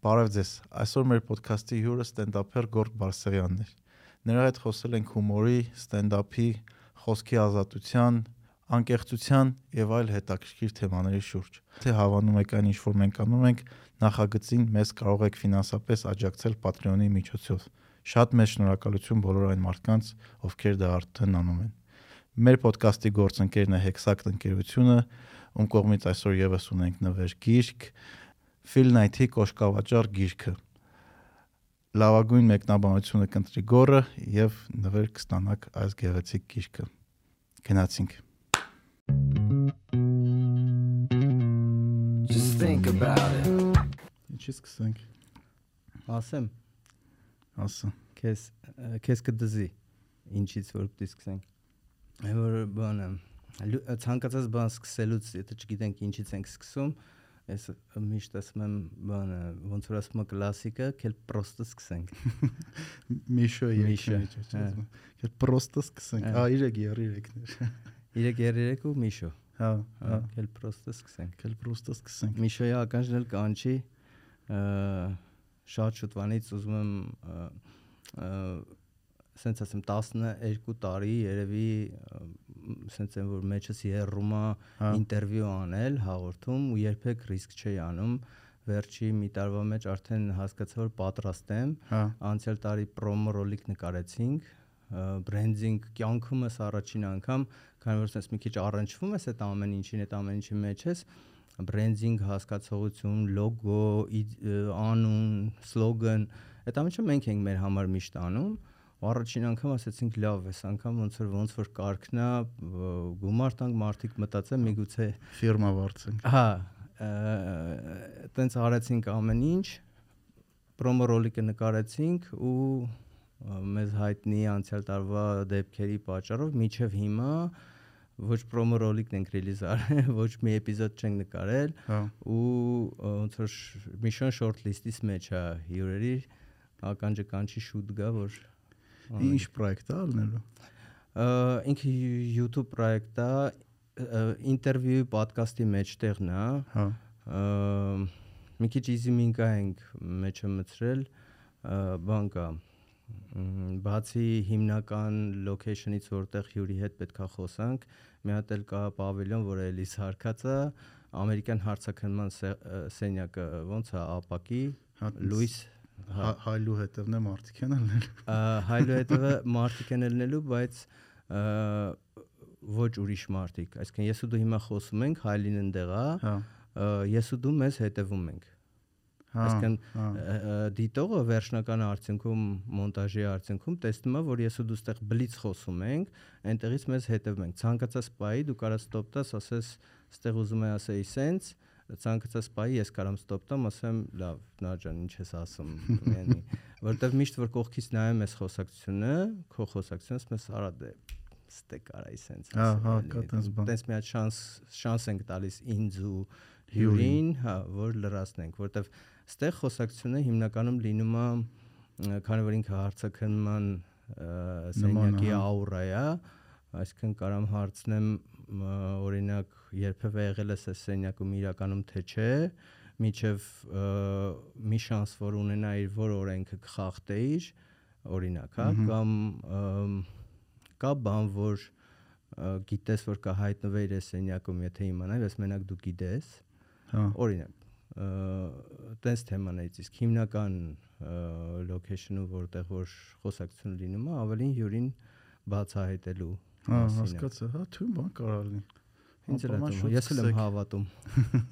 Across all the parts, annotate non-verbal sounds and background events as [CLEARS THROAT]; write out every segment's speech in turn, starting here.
Բարև ձեզ։ Այսօր մեր ոդքասթի հյուրը ստենդափեր Գորգ Բարսեղյանն է։ Նրա հետ խոսել ենք հումորի, ստենդափի, խոսքի ազատության, անկեղծության եւ այլ հետաքրքիր թեմաների շուրջ։ Թե հավանում եք այն ինչ որ մենք անում ենք, նախագծին մեզ կարող եք ֆինանսապես աջակցել Patreon-ի միջոցով։ Շատ մեծ շնորհակալություն բոլոր այն մարդկանց, ովքեր դա արդեն անում են։ Մեր ոդքասթի գործընկերն է Hexact ընկերությունը, ում կողմից այսօր եւս ունենք նվեր գիրք, Phil Knight-ի Կոշկավաճառ գիրքը։ Լավագույն մեկնաբանությունը կընտրի գորը եւ նվեր կստանաք այս գեղեցիկ գիրքը։ Գնացինք։ Just think about it. Ինչի սկսենք։ Ասեմ, Ասա։ քեզ քեզ կդզի ինչից որ պիտի սկսենք։ որ բանը ցանկացած բան սկսելուց, եթե չգիտենք ինչից ենք սկսում, ես միշտ ասում եմ բանը ոնց որ ասում եմ կլասիկը, քել պրոստը սկսենք։ [LAUGHS] Միշո Միշո, հա։ Կեր պրոստը սկսենք։ Հա։ Ա 3 երեքներ։ 3-3 ու Միշո։ Հա, Հա, հա։ քել պրոստը սկսենք։ Կել պրոստը սկսենք։ Միշոյի ականջն էլ կանչի շատ շուտվանից ուզում եմ սենց ասեմ 12 տարի երևի սենց եմ որ մեջս երրում է Հա։ ինտերվյու անել հաղորդում ու երբեք ռիսկ չի անում վերջի մի տարվա մեջ արդեն հասկացա որ պատրաստ եմ Հա։ անցյալ տարի պրոմո ռոլիկ նկարեցինք բրենդինգ կյանքումս առաջին անգամ քանի որ sense մի քիչ առնչվում ես այդ ամեն ինչին այդ ամեն ինչի մեջ ես բրենդինգ հասկացողություն լոգո անուն սլոգան այդ ամենը մենք ենք մեր համար միշտ անում ու առաջին անգամ ասացինք լավ էս անգամ ոնց որ ոնց որ կարգնա ը, գումար տանք մարդիկ մտածեն միգուցե Ֆիրմա վարձենք։ Հա, տենց արեցինք ամեն ինչ, պրոմո ռոլիկը նկարեցինք ու մեզ հայտնի անցյալ տարվա դեպքերի պատճառով միջև հիմա ոչ պրոմո ռոլիկն ենք ռիլիզ արել, [LAUGHS] ոչ մի էպիզոդ չենք նկարել Հա։ ու ոնց որ շ- միշոն շորտ լիստից մեջ է հյուրերի ականջը կանչի շուտ գա որ Ինչ պրոյեկտ է ալնելու։ ինքը YouTube պրոյեկտ է ա, ինտերվյու ոդկասթի մեջտեղն է Հա։ մի քիչ իզիմինկա ենք մեջը մցրել բան կա բացի հիմնական location-ից որտեղ հյուրի հետ պետքա խոսանք մի հատ էլ կա պավիլյոն որը էլի սարկած է ամերիկյան հարցակնման սենյակը ոնց է ապակի հա հա- Հայլու հետևն է մարդիկ են ալնել։ Ա, հայլու հետևը մարդիկ են ելնելու, բայց ոչ ուրիշ մարդիկ։ Այսինքն ես ու դու հիմա խոսում ենք, հայլին ընդեղ է, Հա։ ես ու դու մեզ հետևում ենք։ Հա։ Այսինքն հա։ դիտողը վերջնական արդյունքում մոնտաժի արդյունքում տեսնում է, որ ես ու դու ստեղ բլից խոսում ենք, այնտեղից մեզ հետևում ենք։ Ցանկացած պայի դու կարաս ստոպ տաս, ասես, ստեղ ուզում ես ասեի սենց, ցանկացած պայի ես կարամ ստոպ տամ, ասեմ, լավ, նա ջան, ինչ ես ասում, [LAUGHS] յանի, որտեվ միշտ որ կողքից նայում ես խոսակցությունը, քո խոսակցությունս մեզ արա դե ստե կարայի սենց Հա, հա, կա տենց բան։ տենց մի հատ շանս շանս ենք տալիս ինձ ու Հյուրին։ հա, որ լրացնենք, որտեվ ստեղ խոսակցությունը հիմնականում լինում է քանի որ ինքը հարցակնման սենյակի ահա։ աուրա է, այսինքն կարամ հարցնեմ օրինակ երբևէ եղել ես այս սենյակում իրականում թե չէ, միջև ը, մի շանս որ ունենայիր որ օրենքը կխախտեիր, օրինակ, հա, կամ կա բան որ գիտես որ կա հայտնվեիր այս սենյակում, եթե իմանայր, ես մենակ դու գիտես, Հա։ օրինակ տենց թեմաներից իսկ հիմնական location-ը որտեղ որ խոսակցություն լինում է ավելին հյուրին բացահայտելու Հա, հասկացա, հա, թույն բան կարող լինի։ ինձ էլ շուտ ես էլ եմ հավատում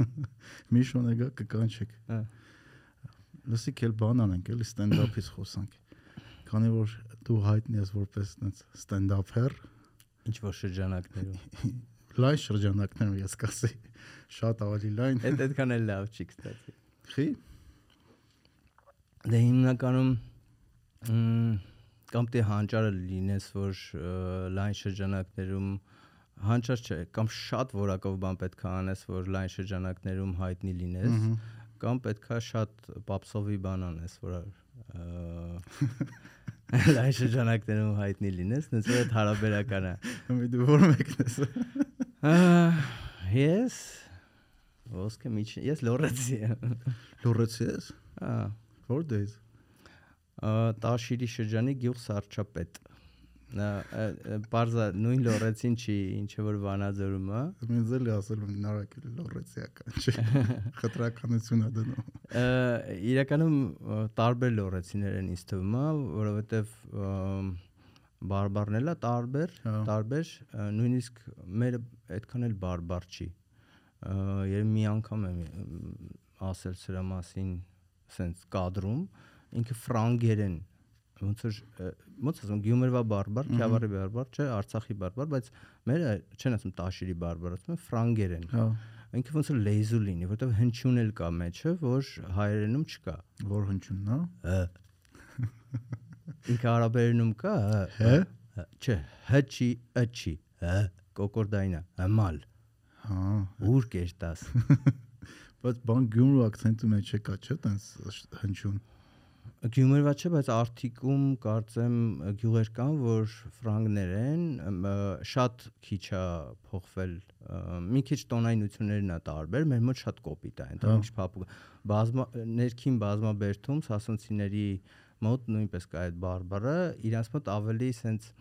[LAUGHS] Միշոն եկա կկանչեք։ Հա։ Լսիք էլ բան անենք, էլի ստենդափից խոսանք։ Քանի որ դու հայտնի ես որպես այնց ստենդափեր, ինչ որ շրջանակներում [LAUGHS] լայն շրջանակներում ես կասի, շատ ավելի լայն։ այդ այդքան էլ լավ չի կստացի Խի, դե հիմնականում կամ դե հանճարը լինես որ լայն շրջանակներում հանճար չէ կամ շատ որակով բան պետք է անես որ լայն շրջանակներում հայտնի լինես կամ պետքա շատ պապսովի բան անես, որ [LAUGHS] լայն շրջանակներում հայտնի լինես, նենց որ այդ հարաբերական է։ մի դու որ մեկն ես։ Ես ոսկե միջ ես լորեցի եմ։ Լուրեցի ես։ Ա Որտե՞ց։ Տաշիրի շրջանի գյուղ Սարչապետ։ բարձա նույն լորեցին չի, ինչը որ Վանաձորումը։ Ինձ էլի ասել եմ նարակել լորեցիական չի։ [LAUGHS] Խտրականություն է դնում։ Ա, Իրականում ա, տարբեր լորեցիներ են ինձ թվում, ա, որովհետև ամ, բարբարն էլա տարբեր, Հա։ տարբեր, ա, նույնիսկ մեր այդքան էլ բարբար չի։ Ա, Երբ մի անգամ եմ ասել սրա մասին, սենց կադրում, ինքը ֆրանգերեն ոնց որ ոնց ասում Գյումրվա բարբար, Քյավառի բարբար, չէ, Արցախի բարբար, բայց մերը չեն ասում Տաշիրի բարբար, ասում են ֆրանգերեն։ Հա, ինքը ոնց որ լեզու լինի, որտեղ հնչյուն էլ կա մեջը, որ հայերենում չկա։ որ հնչյունն է։ Հ։ Ինքը արաբերենում կա, Հե։ հ, չէ, հ չի, ը չի, հ, կոկորդայինա, հմալ, Հա, ուր կերտաս։ [LAUGHS] բայց բան Գյումրու ակցենտի մեջ չկա, չէ՞, տենց հնչյուն։ Գյումրվա չէ, բայց Արթիկում կարծեմ գյուղեր կան, որ ֆրանգներ են, շատ քիչ է փոխվել, մի քիչ տոնայնություններն է տարբեր, մեր մոտ շատ կոպիտ է, Հա։ այնտեղ ինչ փափուկ։ Բազմա ներքին բազմաբերդում սասունցիների մոտ նույնպես կա այդ բարբարը, իրանց մոտ ավելի սենց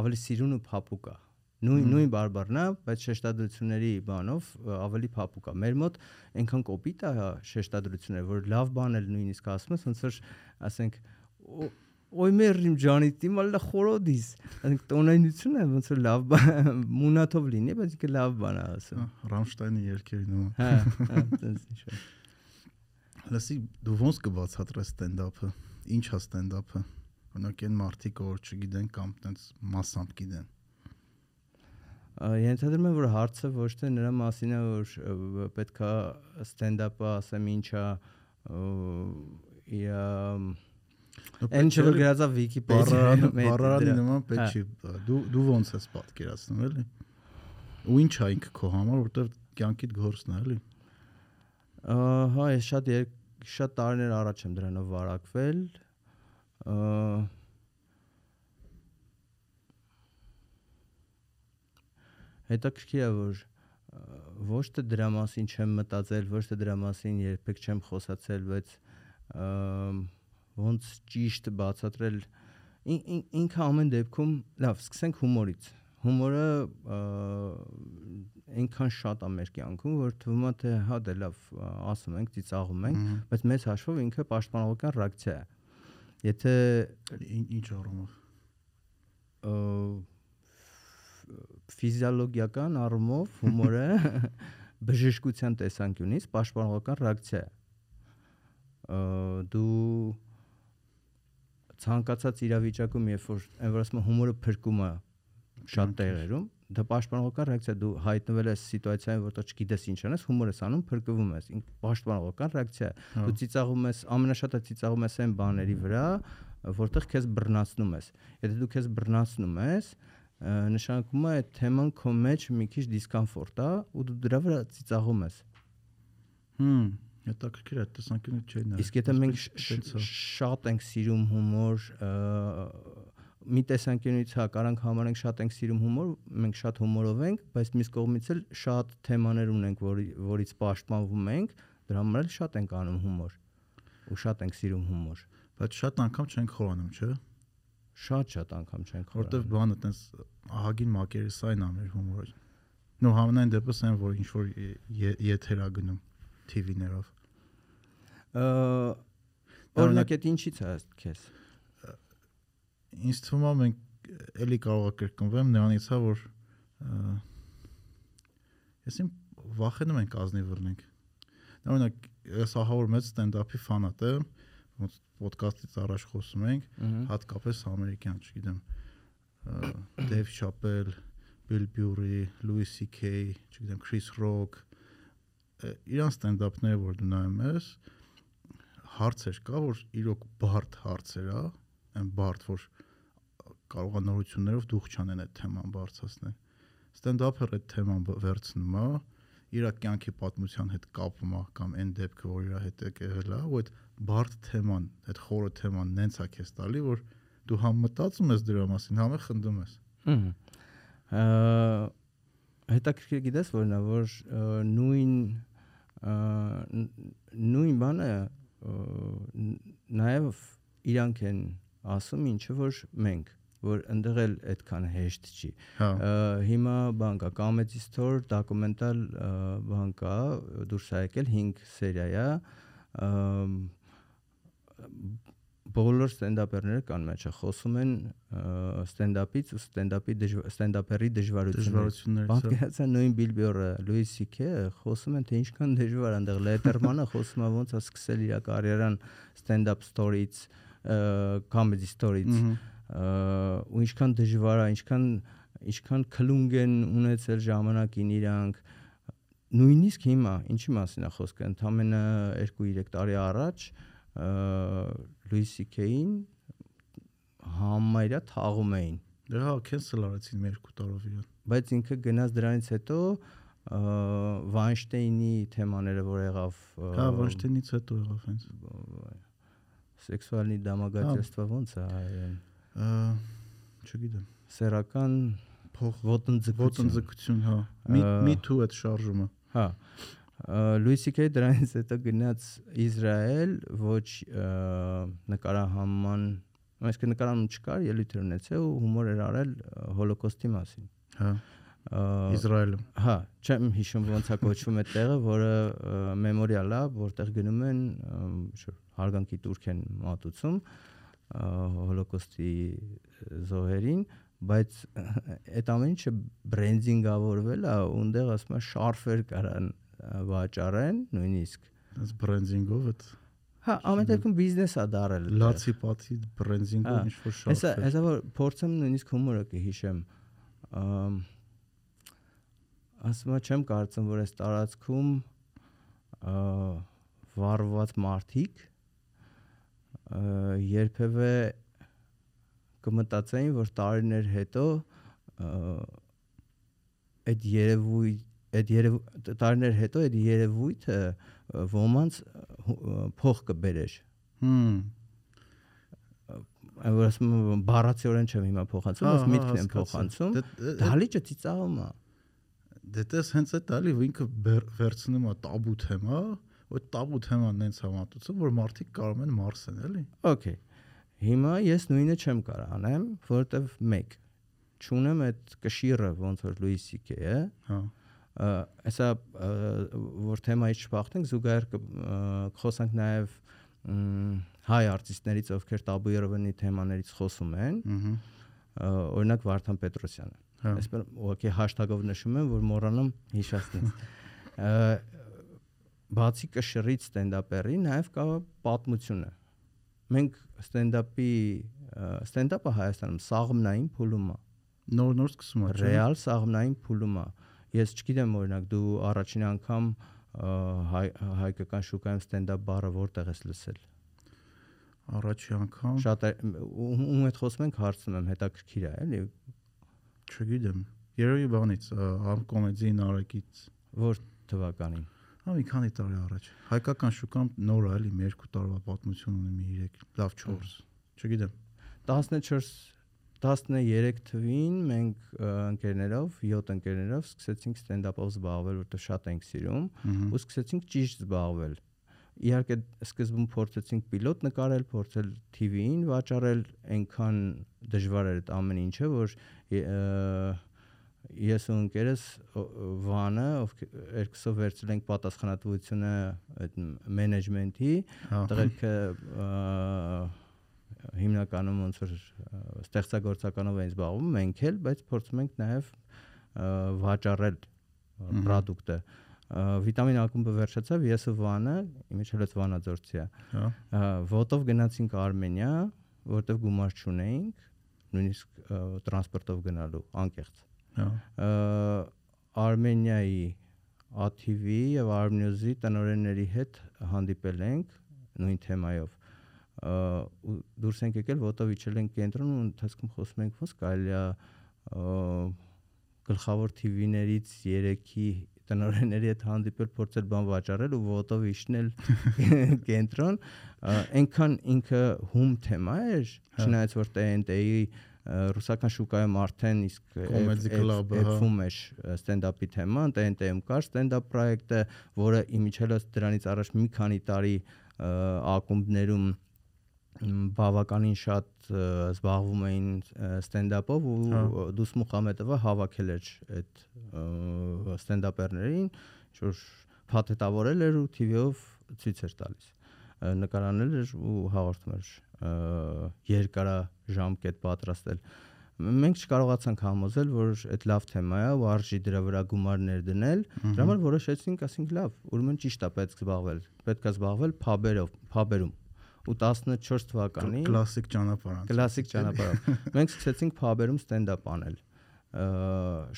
ավելի սիրուն ու փափուկ է։ Նույն նույն բարբարն է, բայց շեշտադրությունների բանով ավելի փափուկ է։ Մեր մոտ այնքան կոպիտ է շեշտադրությունները, որ լավ բան էլ նույնիսկ ասում ես, ոնց որ ասենք «Օ- Ոյ մերիմ ջանի, դիմալա խորոդիս։ Ասենք տոնայնությունը ոնց որ լավ բան, մունաթով լինի, բայց ինքը լավ բան է ասում։ Ռամշտայնի երկերի նման։ Հա, հա, տենց ինչ որ։ Լսի, դու ոնց կբացատրես ստենդափը։ Ինչ է ստենդափը։ Օրինակ այն մարդիկ, որ չգիտեն կամ տենց massամբ գիտեն։ Ենթադրում եմ, որ հարցը ոչ թե նրա մասին է, որ պետքա ստենդափը ասեմ ինչա իր այն չէ որ գրածա Վիկիպեդիայում բարարանի [LAUGHS] նման Հա։ պետք չի։ Դու դու ոնց ես պատկերացնում էլի։ Ու ինչ է ինքը քո համար, որտեվ կյանքիդ գործն է էլի։ Ահա, ես շատ շատ տարիներ առաջ եմ դրանով վարակվել։ Ա, Հետաքրքիր է, որ ոչ թե դրա մասին չեմ մտածել, ոչ թե դրա մասին երբեք չեմ խոսացել, բայց ոնց ճիշտ բացատրել ին- ին- ինքը ամեն դեպքում լավ, սկսենք հումորից։ Հումորը այնքան շատ է մեր կյանքում, որ թվում է թե հա դե լավ ասում ենք, ծիծաղում ենք, բայց մեծ հաշվով ինքը պաշտպանողական ռեակցիա է։ Եթե Ին- Ինչ առումով։ ֆիզիոլոգիական առումով հումորը [LAUGHS] բժշկության տեսանկյունից պաշտպանողական ռեակցիա է։ Դու ցանկացած իրավիճակում, երբ որ այն որ ասում հումորը փրկում է շատ տեղերում, դա պաշտպանողական ռեակցիա դու հայտնվել ես սիտուացիայում, որտեղ չգիտես ինչ անես, հումոր ես անում, փրկվում ես։ Ինք պաշտպանողական ռեակցիա Հա։ Դու ծիծաղում ես, ամենաշատը ծիծաղում ես այն բաների վրա, որտեղ քեզ բռնացնում ես։ Եթե դու քեզ բռնացնում ես, նշանակում է այդ թեման քո մեջ մի քիչ դիսկոմֆորտ է ու դու դրա վրա ծիծաղում ես։ Հմ, հետաքրքիր է, տեսանկյունից չէի նայել։ Իսկ եթե մենք շատ ենք սիրում հումոր, մի տեսանկյունից հա կարանք համարենք շատ ենք սիրում հումոր, մենք շատ հումորով ենք, բայց մյուս կողմից էլ շատ թեմաներ ունենք, որի, որից պաշտպանվում ենք, դրա համար էլ շատ ենք անում հումոր ու շատ ենք սիրում հումոր։ Բայց շատ անգամ չենք խորանում, չէ՞։ Շատ-շատ անգամ չենք Որտեվ խորանում։ բանը տենց ահագին մակերեսային է մեր հումորը։ Նո համենայն դեպս այն որ ինչ որ եթերա գնում TV-ներով։ Ա, Օրինակ այդ ինչից է քեզ։ Ինձ թվում է մենք էլի կարող կրկնվեմ նրանից հա որ ես իմ վախենում ենք ազնիվ լինենք։ Օրինակ ես ահա որ մեծ ստենդափի ֆանատ եմ, ոնց ոդկասթից առաջ խոսում ենք, հատկապես ամերիկյան, չգիտեմ, Դեվ Շապել, Bill Burry, Louis CK, չգիտեմ, Chris Rock, ը, իրանց ստենդափները որ դու նայում ես, հարցեր կա, որ իրոք բարդ հարցեր է, այն բարդ, որ կարող է նորություններով դուխ չանեն այդ թեման բարձրացնել։ Ստենդափը այդ թեման վերցնում է, իր կյանքի պատմության հետ կապում է կամ այն դեպքը, որ իր հետ է եղել ու այդ բարդ թեման, այդ խորը թեման նենց է քեզ տալի, որ դու համ մտածում ես դրա մասին, համ է խնդում ես։ Ահա։ Հետաքրքիր գիտես որն է, որ նույն նույն բանը նաև իրանք են ասում ինչը որ մենք որ ընդեղ էլ այդքան հեշտ չի։ Հա։ Հիմա բան կա, Comedy Store դոկումենտալ բան կա, դուրս ա եկել 5 սերիա է բոլոր ստենդափերները կան մեջը խոսում են ստենդափից ու ստենդափի ստենդափերի դժվարություններից հա։ Պատկերացա նույն Բիլբյորը, Լուիս Սիքե խոսում են թե ինչքան դժվար է այնտեղ Լետերմանը խոսում է ոնց է սկսել իր կարիերան ստենդափ ստորից, comedy ստորից Մհմ։ ու ինչքան դժվար է, ինչքան ինչքան քլունգ են ունեցել ժամանակին իրանք նույնիսկ հիմա ինչի մասին է խոսքը ընդամենը 2-3 տարի առաջ Լուիս Սիքեին համարյա թաղում էին Դե հա, cancel արեցին մի երկու տարով իրան։ բայց ինքը գնաց դրանից հետո Վայնշտեյնի թեմաները որ եղավ Հա, Վանշտինից հետո եղավ հենց։ սեքսուալնի դամագացիստվա ոնց է հայերեն չգիտեմ, սերական փող ոտնձգություն, հա։ Մի մի թու այդ շարժումը։ Հա։ Լուիսի Քեյ դրանից հետո գնաց Իսրայել, ոչ նկարահանման, այսինքն նկարանում չկար, ելույթ ունեցել ու հումոր էր արել հոլոկոստի մասին։ Հա։ Իսրայելում։ Հա, չեմ հիշում ոնց է կոչվում այդ տեղը, որը մեմորիալ է, որտեղ գնում են հարգանքի տուրք են մատուցում։ Ա հոլոկոստի զոհերին, բայց այդ ամեն ինչը բրենդինգավորվել է, ունդեղ ասում է շարֆեր կարան վաճառեն նույնիսկ։ Այս բրենդինգով այդ Հա, ամեն դեպքում բիզնես է դարել։ լացի պատի Հա, բրենդինգով ինչ որ շարժ։ Հեսա, հեսա որ փորձեմ նույնիսկ հումորը կհիշեմ։ ասում եմ, չեմ կարծում, որ այս տարածքում ա, վառված մարդիկ երբևէ կմտածեին, որ տարիներ հետո այդ երևույթ այդ երև տարիներ հետո այդ երևույթը ոմանց փող կբերեր Հմ։ որ ասում եմ բառացիորեն չեմ հիմա փոխանցում, բայց միտքն եմ փոխանցում։ Դե- դե- Դալիճը ծիծաղում է։ Դե տես հենց այդ ալի ինքը վերցնում է տաբու թեմա, ու այդ տաբու թեման նենց համատուցում, որ մարդիկ կարող են մարսեն, էլի։ Okay։ Հիմա ես նույնը չեմ կարող անեմ, որովհետև մեկ ճունեմ այդ կշիռը ոնց որ Լուիսի կե է, Հա։ ը, որ թեմայից չփախտենք զուգահեռ կխոսանք նաև հայ արտիստներից, ովքեր Տաբու Երևանի թեմաներից խոսում են, օրինակ Վարդան Պետրոսյանը։ Հա։ Այսպես ուղղակի հաշտագով նշում եմ, որ մոռանամ հիշացնեմ։ [LAUGHS] Բացի կշռից ստենդափերի նաև կա պատմությունը։ Մենք ստենդափի ստենդափը Հայաստանում սաղմնային փուլում է, Նոր-նոր սկսում է։ ռեալ սաղմնային փուլում է։ Ես չգիտեմ օրինակ դու առաջին անգամ հայ, հայկական շուկայում ստենդափ բառը որտեղ ես լսել։ Առաջի անգամ, Շատ ում հետ խոսում ենք հարցնում եմ, հետաքրքիր է, էլի, չգիտեմ։ Երևի բանից, ամ կոմեդիի նարեկից։ որ թվականին։ Հա մի քանի տարի առաջ։ Հայկական շուկան նոր է, էլի, մի երկու տարվա պատմություն ունի, մի 3, լավ 4։ Չգիտեմ։ 14 13 թվին մենք ընկերներով, 7 ընկերներով սկսեցինք ստենդափով զբաղվել, որտեղ շատ ենք սիրում, ու սկսեցինք ճիշտ զբաղվել։ Իհարկե սկզբում փորձեցինք պիլոտ նկարել, փորձել TV-ին վաճառել, այնքան դժվար էր այդ ամեն ինչը, որ ե- ը, ես ու ընկերս Վանը, ով երկուսով վերցրել ենք պատասխանատվությունը այդ մենեջմենթի, Հա։ ը, հիմնականում ոնց որ ստեղծագործականով են զբաղվում, մենք էլ, բայց փորձում ենք նաև վաճառել product-ը։ Վիտամին ակումբը վերջացավ, ես ու Վանը, իմիջիայլոց Վանաձորցիա, Հա։ ը, ոտով գնացինք Արմենիա, որտեղ գումար չունեինք, նույնիսկ տրանսպորտով գնալու անկեղծ։ Հա։ Արմենիայի ATV եւ Armnews-ի տնօրենների հետ հանդիպել ենք նույն թեմայով ու դուրս ենք եկել ոտով իջել ենք կենտրոն ու ընթացքում խոսում ենք ոնց կարելի է գլխավոր TV-ներից 3-ի տնօրենների հետ հանդիպել փորձել բան վաճառել ու ոտով իջնել [LAUGHS] կենտրոն այնքան ինքը հում թեմա էր Հա։ չնայած որ TNT-ի ռուսական շուկայում արդեն իսկ էփվում էր ստենդափի թեման, TNT-ում կար ստենդափ պրոյեկտը, որը իմիջելոց դրանից առաջ մի քանի տարի ակումբներում բավականին շատ զբաղվում էին ստենդափով ու Հա։ Դուս Մուխամեդովը հավաքել էր այդ ստենդափերներին, ինչ որ փաթեթավորել էր ու TV-ով ցույց էր տալիս նկարանել էր ու հաղորդում էր երկարա ժամկետ պատրաստել մենք չկարողացանք համոզել որ այդ լավ թեմա է ու արժի դրա վրա գումարներ դնել դրա համար որոշեցինք ասենք լավ ուրեմն ճիշտ է պետք զբաղվել պետք է զբաղվել փաբերով փաբերում ու 14 թվականի Կլասիկ ճանապարհ։ կլասիկ ճանապարհով մենք սկսեցինք փաբերում ստենդափ անել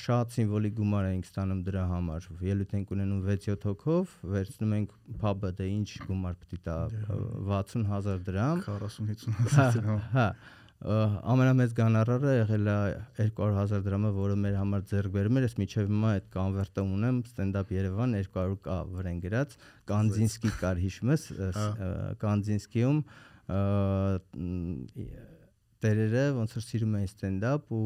շատ սիմվոլիկ գումար էինք ստանում դրա համար ելույթ ենք ունենում 6-7 հոգով վերցնում ենք փաբը դե ինչ գումար է տա 60000 դրամ 40-50 հա հազար։ հա ամենամեծ գանարարը եղել է 200000 դրամը, որը մեր համար ձեռք բերում էր, ես միջև հիմա այդ կոնվերտը ունեմ, ստենդափ Երևան 200 կա վրեն գրած, Կանձինսկի կար հիշում ես, ը, տերերը ոնց որ սիրում էին ստենդափ ու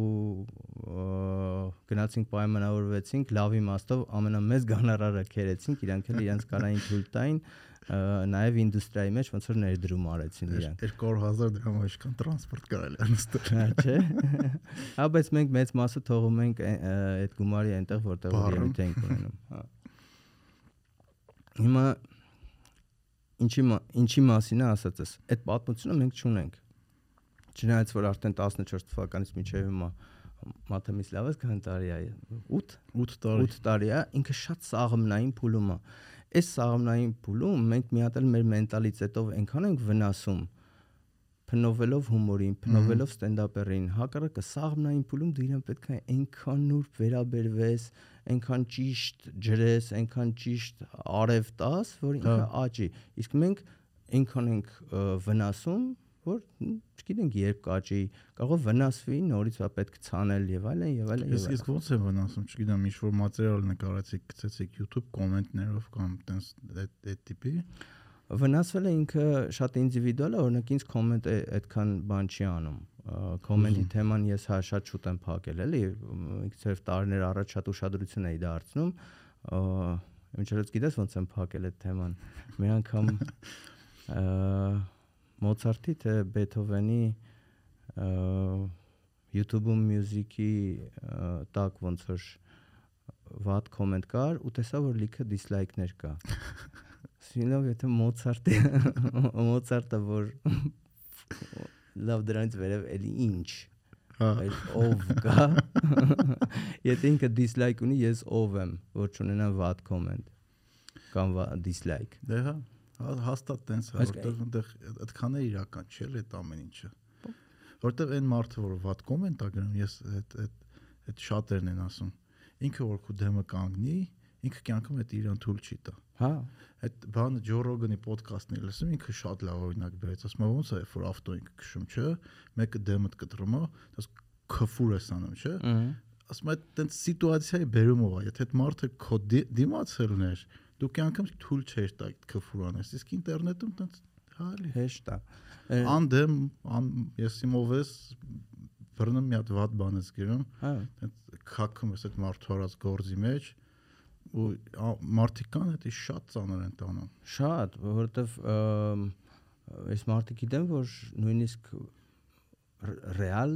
գնացինք պայմանավորվեցինք լավ իմաստով ամենամեծ գանարարը քերեցինք իրանք էլ իրանք կարային թույլ տային նաև ինդուստրիայի մեջ ոնց որ ներդրում արեցին իրանք 200000 դրամ այսքան տրանսպորտ կարելի է նստել։ Հա, չէ։ [LAUGHS] Հա, բայց մենք մեծ մասը թողում ենք այդ գումարի այնտեղ, որտեղ ելույթ ենք ունենում, հա։ Հիմա ինչի ինչի մասին է ասածս։ Այդ պատմությունը մենք չունենք։ Չնայած որ արդեն 14 թվականից մինչև հիմա մաթեմից լավ է քան տարի է 8 8 տարի։ 8 տարի է ինքը շատ սաղմնային փուլում է այս սաղմնային փուլում մենք մի հատ էլ մեր մենտալիտետով այնքան ենք վնասում փնովելով հումորին, փնովելով ստենդափերին, հակառակը սաղմնային փուլում դու իրան պետք է այնքան նուրբ վերաբերվես, այնքան ճիշտ ջրես, այնքան ճիշտ արև տաս, որ ինքը Հա։ աճի։ Իսկ մենք այնքան ենք վնասում, որ չգիտենք երբ կաճի, կարող է վնասվի, նորից է պետք ցանել եւ այլն եւ այլն եւ իսկ ո՞նց եմ վնասում, չգիտեմ, ինչ որ մատերիալ նկարեցիք, գցեցիք YouTube կոմենտներով կամ տենց այդ այդ տիպի։ վնասվել է ինքը շատ ինդիվիդուալ է, օրինակ ինձ կոմենտ է այդքան բան չի անում։ Կոմենտի թեման ես հա շատ շուտ եմ փակել, էլի, ինքսերվ տարիներ առաջ շատ ուշադրություն էի դարձնում։ Ինչերից գիտես ոնց եմ փակել այդ թեման։ Մի անգամ [LAUGHS] ա, Մոցարտի թե Բեթհովենի YouTube-ում մյուզիկի տակ ոնց որ վատ կոմենտ կար ու տեսա որ լիքը դիսլայքներ կա։ [LAUGHS] Սինով եթե Մոցարտը Մոցարտը [LAUGHS] որ լավ դրանից վերև էլի ինչ Հա։ այլ ով կա [LAUGHS] եթե ինքը դիսլայք ունի ես ով եմ որ չունենամ վատ կոմենտ կամ դիսլայք Դե հա- հաստատ տենց է, Այս- որտեղ այնտեղ այդքան է իրական չէ՞ այդ ամեն ինչը։ Որտեղ այն մարդը, որ վատ կոմենտ ա գրում, ես այդ այդ այդ շատերն են ասում։ Ինքը որ քու դեմը կանգնի, ինքը կյանքում այդ իրան թույլ չի տա։ հա Այդ բանը Ջո Ռոգանի ոդկասթն էլ լսում, ինքը շատ լավ օրինակ բերեց, ասում է ոնց է, որ ավտո ինքը քշում, չէ՞, մեկը դեմդ կտրում է, դաս քֆուր է սանում, չէ՞։ ըհը ասում եմ այդ սիտուացիայի բերումով է եթե այդ մարդը քո դի- դիմացելն էր դու կյանքում թույլ չէր տա քֆուրանես իսկ ինտերնետում տենց հալի հեշտ է անդեմ ան, ես իմով ես բռնում մի հատ վատ բան ես գրում հա այդ քաքում ես այդ մարդու արած գործի մեջ ու մարդիկ կան դա շատ ծանր են տանում Շատ, որովհետև այս մարդը գիտեմ, որ նույնիսկ ռեալ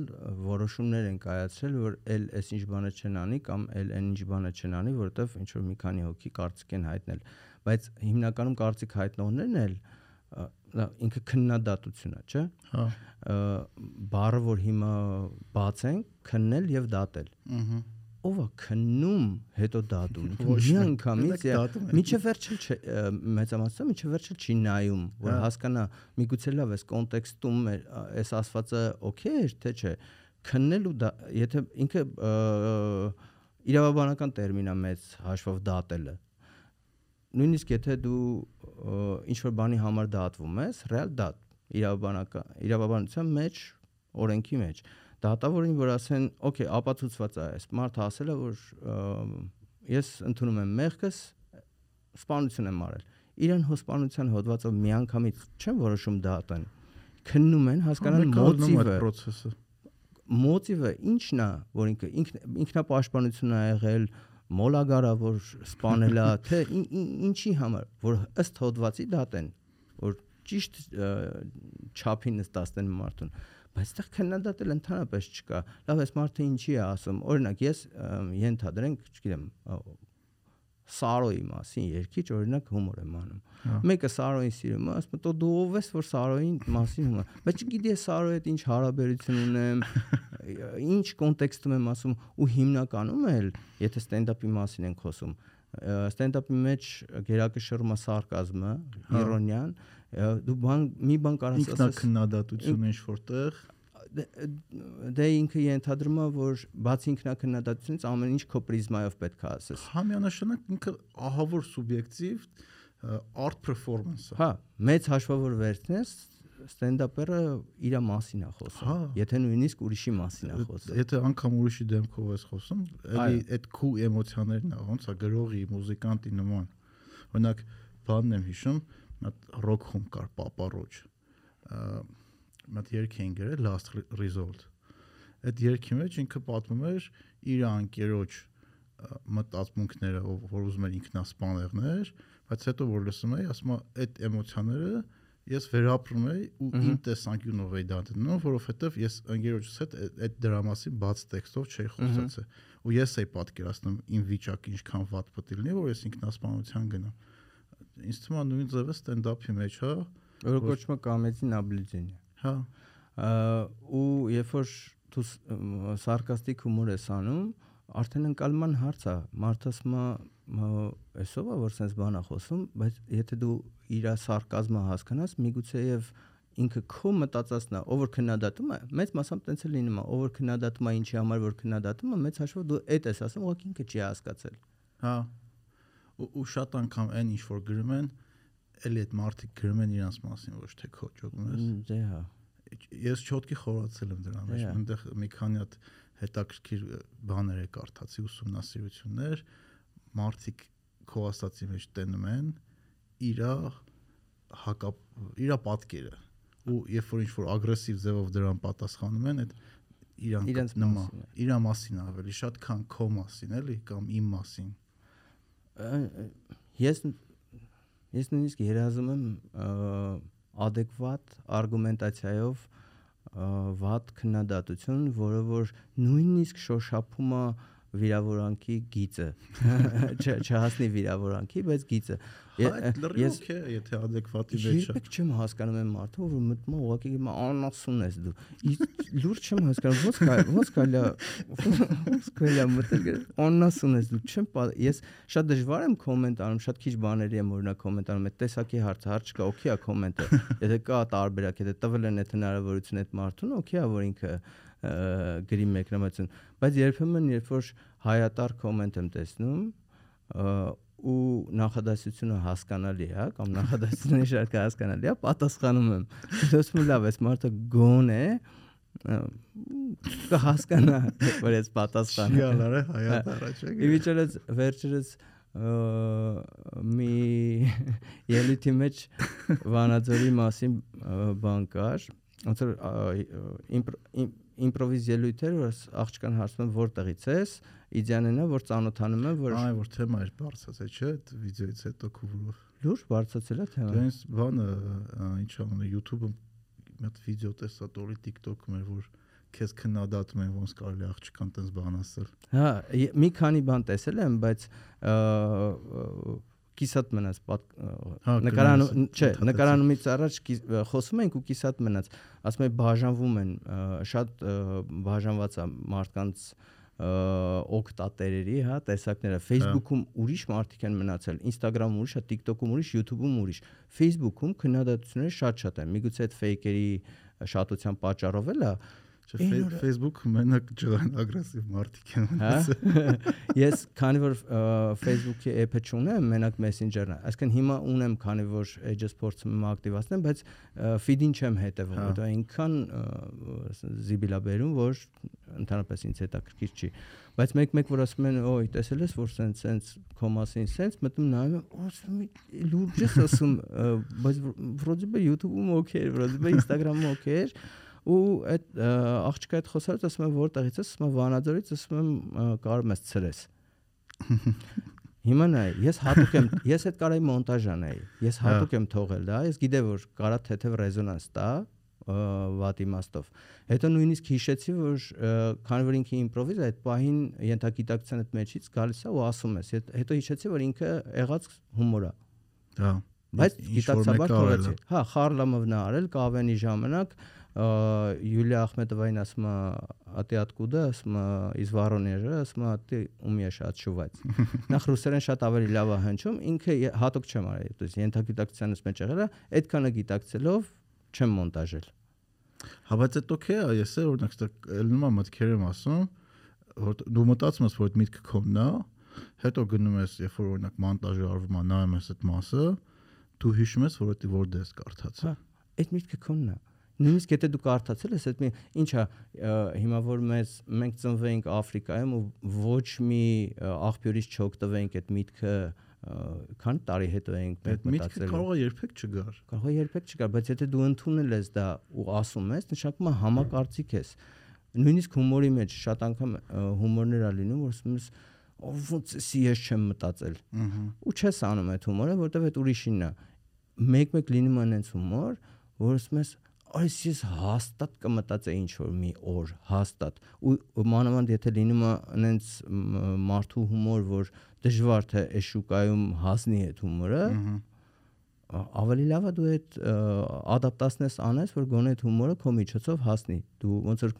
որոշումներ են կայացրել, որ էլ այս ինչ բանը չեն անի կամ էլ այն ինչ բանը չեն անի, որովհետև ինչ որ մի քանի հոգի կարծիք են հայտնել։ Բայց հիմնականում կարծիք հայտնողներն էլ ինքը քննադատություն է, չէ՞։ հա Բառը, որ հիմա բացենք, քննել եւ դատել ըհը ով է քննում հետո [LAUGHS] դատում մի անգամից միջև վերջել չէ մեծամասնը միջև վերջել չի նայում որ Հա։ հասկանա միգուցե լավ էս կոնտեքստում էս ասվածը օքեյ էր թե չէ քննել ու դա եթե ինքը իրավաբանական տերմին է մեծ հաշվով դատելը նույնիսկ եթե դու ինչ որ բանի համար դատվում ես ռեալ դատ իրավաբանական իրավաբանության մեջ օրենքի մեջ դատավորին որ ասեն օքեյ ապացուցված է այս մարդը ասել է որ ես ընդունում եմ մեղքս սպանություն եմ արել իրան հոսպանության հոդվածով միանգամից չեն որոշում դատեն քննում են հասկանան մոտիվը process-ը մոտիվը ի՞նչն է, որ ինքը ինքն ինքնապաշտպանություն է եղել, մոլագարա որ սպանել է, [LAUGHS] թե ին- ին- ինչի համար, որ ըստ հոդվածի դատեն, որ ճիշտ չափին նստածեն մարդուն բայց այդտեղ քննադատել ընդհանրապես չկա։ Լավ, այս մարդը ինչի է ասում։ Օրինակ, ես ենթադրենք, չգիտեմ, Սարոյի մասին երկիչ օրինակ հումոր եմ անում։ Հա։ Մեկը Սարոյին սիրում է, ասում է՝ «Դու դու ով ես, որ Սարոյին մասին հումոր»։ Բայց չգիտի ես Սարոյի հետ ինչ հարաբերություն ունեմ, ինչ կոնտեքստում եմ ասում ու հիմնականում էլ, եթե ստենդափի մասին ենք խոսում, ստենդափի մեջ գերակշռում է սարկազմը, Հա։ իրոնիան, դու բան մի բան կարաս ասես ինքնակննադատություն ինչ որտեղ դե դե ինքը ենթադրում է որ բացի ինքնակննադատությունից ամեն ինչ քո պրիզմայով պետք է ասես համյանաշնակ ինքը ահավոր սուբյեկտիվ art performance-ը հա մեծ հաշվավոր վերցնես ստենդափերը իր մասին է խոսում Հա։ եթե նույնիսկ ուրիշի մասին է խոսում Եթե անգամ ուրիշի դեմքով ես խոսում, էլի այդ քու էմոցիաներն է, ոնց է գրողի, մուզիկանտի նման։ Օրինակ, բանն եմ հիշում, հատ ռոք խումբ կար, Պապարոջ։ հատ երգ էին գրել Last Re- Resort։ Այդ երգի մեջ ինքը պատմում էր իր անկերոջ մտածմունքները, որ ուզում էր ինքնասպաներներ, բայց հետո որ լսում էի, ասում է, այդ էմոցիաները ես վերապրում էի ու իմ տեսանկյունով էի դա դնում, որովհետև ես անգերոջս հետ այդ- դրա մասին բաց տեքստով չէի խոսացել։ Ու ես էի պատկերացնում իմ վիճակը ինչքան վատ պետք լինի, որ ես ինքնասպանության գնամ։ Ինձ թվում է նույն ձևը ստենդափի մեջ, հա, որը կոչվում է կամեցի նաբլիջենիա հա, ու երբ որ դու սարկաստիկ հումոր ես անում, արդեն ընկալման հարց է։ Մարդը ասում է, «Մ, «Էսով է որ sense բան է խոսում», բայց եթե դու իր սարկազմը հասկանաս, միգուցե եւ ինքը քո մտածածն է, ով որ քննադատում է, մեծ մասամբ տենց է լինում, ով որ քննադատում է ինչի համար որ քննադատում է, մեծ հաշվով դու այդ ես ասում, ուղղակի ինքը չի հասկացել։ հա։ Ու, շատ անգամ այն ինչ որ գրում են, էլի այդ մարդիկ գրում են իրանց մասին, ոչ թե քո ճոգում ես։ Դե հա։ Ես չոտքի խորացել եմ դրա մեջ։ Հա։ Այնտեղ մի քանի հատ հետաքրքիր բաներ է կարդացի, ուսումնասիրություններ, մարդիկ քո ասացի մեջ տենում են իրա հակա իրա պատկերը ու երբ որ ինչ որ ագրեսիվ ձևով դրան պատասխանում են, այդ իրան Իրենց նման իրա մասին ավելի շատ քան քո մասին, էլի կամ իմ մասին։ Ա- ես ես նույնիսկ երազում եմ adekvat ը, վատ քննադատություն, որը որ նույնիսկ շոշափում է վիրավորանքի գիծը։ [LAUGHS] Չհասնի վիրավորանքի, բայց գիծը։ այդ լրիվ է, եթե adekvati է։ երբեք չեմ հասկանում այն մարդը, որ մտնում է ուղղակի անասուն ես դու։ լուրջ չեմ հասկանում, ո՞նց կա, ո՞նց կարելի է ո՞նց կարելի է մտել անասուն ես դու։ Չեմ ես շատ դժվար եմ կոմենտ անում, շատ քիչ բաների եմ օրինակ կոմենտ անում, այդ տեսակի հարցը, հարց չկա, օքեյ է կոմենտը։ Եթե կա տարբերակ, եթե տվել են այդ հնարավորությունը այդ մարդուն, օքեյ է, որ ինքը գրի մեկնամասն, բայց երբեմն երբ որ հայատար կոմենտ եմ տեսնում, ու նախադասությունը հասկանալի է, կամ նախադասությունը շարքը հասկանալի է, պատասխանում եմ։ Դասում լավ, այս մարդը գոն է, կհասկանա, որ ես պատասխանում։ Չի ալարը հայատ առաջ է։ Ի վիճակից վերջերս մի ելույթի մեջ Վանաձորի մասին բան կար, ոնց որ իմպրովիզ ելույթ էր, որ աղջկան հարցնում որտեղից ես, իդեալն է որ ծանոթանում եմ, որ Այ որ թեմա էր բարձացել, չէ՞, այդ վիդեոից հետո քուվրով։ լուրջ բարձացել է թեման։ Դրանց բանը ինչ անում YouTube-ում մի հատ վիդեո տեսա, տորի TikTok-ում էր, որ քեզ քննադատում են ոնց կարելի է աղջկան տես բան ասել։ Հա, մի քանի բան տեսել եմ, բայց կիսատ մնաց Հա, նկարանում չէ, նկարանումից առաջ խոսում ենք ու կիսատ մնաց։ Ասում եմ բաժանվում են շատ բաժանված է մարդկանց օկտատերերի, հա, տեսակները Facebook-ում ուրիշ մարդիկ են մնացել, Instagram-ում ուրիշ, է, TikTok-ում ուրիշ, YouTube-ում ուրիշ։ Facebook-ում քննադատությունները շատ-շատ են։ Միգուցե այդ ֆեյքերի շատության պատճառով էլ է, Չէ, Facebook-ում մենակ ջղան ագրեսիվ մարդիկ են Հա։ մնացել։ [LAUGHS] Ես քանի որ Facebook-ի app-ը չունեմ, մենակ Messenger-ն է։ Այսինքն հիմա ունեմ, քանի որ Edge-ը փորձում եմ ակտիվացնել, բայց feed-ին չեմ հետևում, Հա։ որտեղ այնքան զիբիլա բերում, որ ընդհանրապես ինձ հետաքրքիր չի։ Բայց մեկ-մեկ որ ասում են, «Ոյ, տեսել ես, որ սենց սենց քո մասին սենց», մտնում նայում եմ, ասում լուրջ ես ասում, բայց վրոդի բե YouTube-ում օքեյ վրոդի բե Instagram-ում օքեյ ու այդ աղջիկը այդ խոսալուց ասում եմ որտեղից ես, ասում եմ Վանաձորից, ասում եմ կարում ես ցրես։ [LAUGHS] Հիմա նայ, ես հատուկ եմ, ես այդ կարայի մոնտաժ անեի։ Ես Հա։ հատուկ եմ թողել դա, ես գիտեմ որ կարա թեթև ռեզոնանս տա վատ իմաստով։ Հետո նույնիսկ հիշեցի, որ քանի որ ինքը իմպրովիզ է, այդ պահին ենթագիտակցության այդ մեջից գալիս է ու ասում ես։ Հետ- Հետո հիշեցի, որ ինքը եղած հումոր է։ Հա։ Բայց գիտակցաբար է։ թողեցի։ Հա, Խարլամովն է արել Կավենի ժամանակ ը, Յուլիա Ախմետովային ասում է «Ատի откуда», ասում է «Из Воронежа», ասում է «Ты умеешь отшивать»։ Նախ ռուսերեն շատ ավելի լավ է հնչում, ինքը ե- հատուկ չեմ արել, то есть ենթագիտակցությանից մեջ եղել է, այդքանը գիտակցելով չեմ մոնտաժել։ Հա բայց այդ օքեյ է, ես էլ օրինակ ստեղ ելնում եմ մտքեր եմ ասում, որ դու մտածում ես, որ այդ միտքը քոնն է, հետո գնում ես, երբ որ օրինակ մոնտաժը արվում է, նայում ես այդ մասը, դու հիշում ես, որ դա որ դես կարդաց։ Հա, այդ միտքը քոնն է։ Նույնիսկ եթե դու կարդացել ես, այդ մի ինչա հիմա որ մեզ մենք ծնվենք Աֆրիկայում ու ոչ մի աղբյուրից չօգտվենք այդ միտքը ը, քանի տարի հետո ենք Այդ մենք միտքը մտածել։ կարող է երբեք չգար։ Կարող է երբեք չկա, բայց եթե դու ընդունել ես դա ու ասում ես, նշանակում է համակարծիք ես։ Նույնիսկ հումորի մեջ շատ անգամ հումորներ ա լինում, որ ասում ես «Ո, ոնց էսի ես չեմ մտածել։ Ու չես անում այդ հումորը, որտեվ այդ ուրիշինն է։ Մեկ-մեկ լինում է այնց հումոր, որ ասում ես այս ես հաստատ կմտածեի ինչ որ մի օր հաստատ ու մանավանդ եթե լինում է այնց մարդու հումոր որ դժվար թե այս շուկայում հասնի այդ հումորը ավելի լավ է դու այդ ադապտացնես անես որ գոնե այդ հումորը քո միջոցով հասնի դու ոնց որ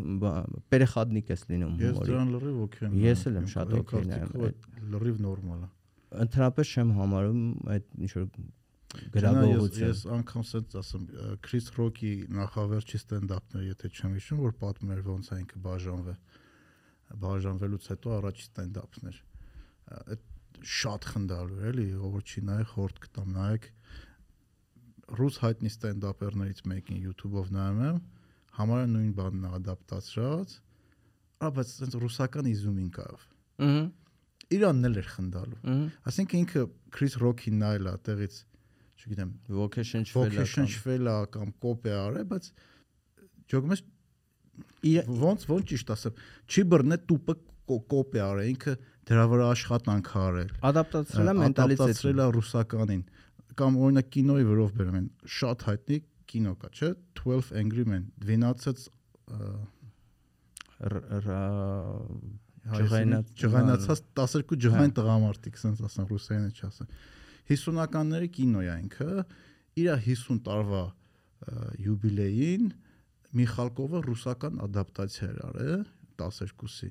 պերեխադնիկ ես լինում Ես հումորի դրան լրիվ օքեյ եմ։ Ես էլ եմ շատ օքեյ կարծիքով լրիվ նորմալ է։ ընդհանրապես չեմ համարում այդ ինչ որ գրագողություն Ես անգամ ասած ասեմ Քրիս Ռոքի նախավերջի ստենդափները, եթե չեմ հիշում, որ պատմում էր ոնց է ինքը բաժանվել։ Բաժանվելուց հետո առաջի ստենդափներ։ Այդ շատ խնդալու էր, էլի, ով չի նայ խորտ կտամ նայեք ռուս հայտնի ստենդափերներից մեկին YouTube-ով նայում եմ, համարը նույն բանն է ադապտացրած, բայց sense ռուսական իզումին կավ։ ըհը Իրանն էլ էր խնդալու։ Այսինքն ինքը Քրիս Ռոքին նայել է տեղից, չգիտեմ, ոգեշնչվել է ոգեշնչվել է կամ կոպ է արել, բայց ջոգում ես ոնց ոնց ճիշտ ասեմ, չի բռնե տուպը կո- կոպ է արել, ինքը դրա վրա աշխատանք արել։ ադապտացրել է ադապտացրել մենտալիտետին է ռուսականին կամ օրինակ կինոյի վրով բերում են շատ հայտնի կինո կա, չէ՞, 12 Angry Men, 12 ը, Ջղայնած- ջղայնացած 12 ջղայն տղամարդիկ, ասենց ասեմ ռուսերենը չասեմ։ 50-ականների կինո է ինքը, իր 50 տարվա յուբիլեին Միխալկովը ռուսական ադապտացիա էր արել 12-ի։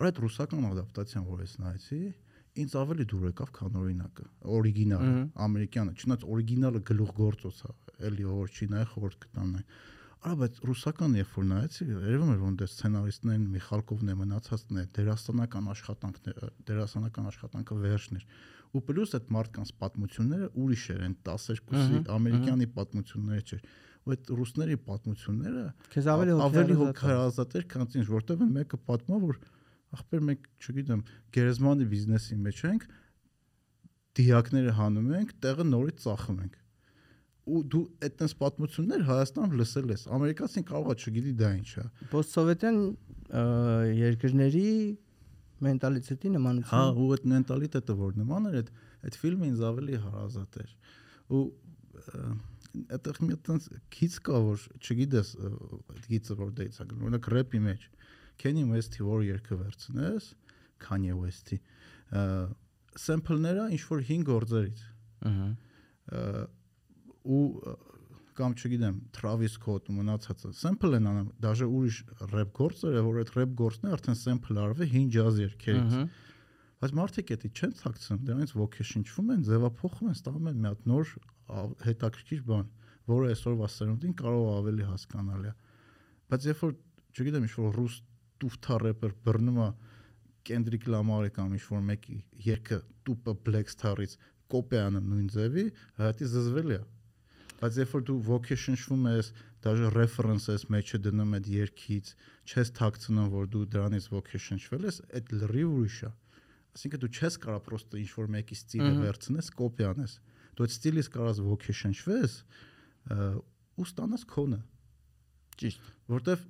Որ այդ ռուսական ադապտացիան, որ ես նայեցի, ինձ ավելի դուր եկավ, քան օրինակը, օրիգինալը, ամերիկյանը, չնայած օրիգինալը գլուխ գործոց է, էլի որ չի նայ խորտ կտան Արա բայց ռուսական երբ որ նայեցի, երևում էր որ դե սցենարիստներն Միխալկովն է մնացածն է, դերասանական աշխատանքները, դերասանական աշխատանքը վերջն էր։ Ու պլյուս այդ մարդկանց պատմությունները ուրիշ էր, այն 12-ի Ահա, ամերիկյանի պատմությունները չէր։ Ու այդ ռուսների պատմությունները քեզ ավելի ավելի հոգեհարազատ էր, քան ինձ, որտեվ են մեկը պատմա, որ ախպեր մենք, չգիտեմ, գերեզմանի բիզնեսի մեջ ենք, դիակները հանում ենք, տեղը նորից ծախում ենք։ Ու դու այդտենց պատմություններ Հայաստանում լսել ես։ Ամերիկացին կարողա չգիտի դա ինչ է։ Պոստսովետյան երկրների մենտալիտետի Հա, նմանություն։ ու այդ մենտալիտետը որ նման էր, այդ այդ ֆիլմը ինձ ավելի հարազատ էր։ Ու այդտեղ մի այդպես քիչ կա որ չգիտես այդ գիծը որ դեից է գնում օրինակ рэպի մեջ Kanye West-ի որ երգը վերցնես Kanye West-ի սեմփլները ինչ որ 5 գործերից Ահա։ ու կամ չգիտեմ Travis Scott ու մնացածը sample են անում դաժե ուրիշ rap գործերը որ այդ rap գործն է արդեն sample արվել հին jazz երգերից բայց մարդիկ էդի չեն ցակցում դրանից ոգեշնչվում են ձևափոխում են ստանում են մի հատ նոր հետաքրքիր բան որը այսօրվա սերունդին կարող է ավելի հասկանալի է բայց երբ որ չգիտեմ ինչ որ ռուս տուֆթա рэպեր բռնում է Կենդրիկ Լամարի կամ ինչ որ մեկի երգը տուպը Black Star-ից կոպի է անում նույն ձևի հայտի զզվել է բայց երբ որ դու ոգեշնչվում ես դաժե reference ես մեջը դնում այդ երգից չես թաքցնում որ դու դրանից ոգեշնչվել ես այդ լրիվ ուրիշ է Այսինքն դու չես կարող պրոստը ինչ որ մեկի ստիլը վերցնես, կոպի անես։ Դու այդ ստիլից կարաս ոգեշնչվես ը, ու ստանաս քոնը։ Ճիշտ։ որտեվ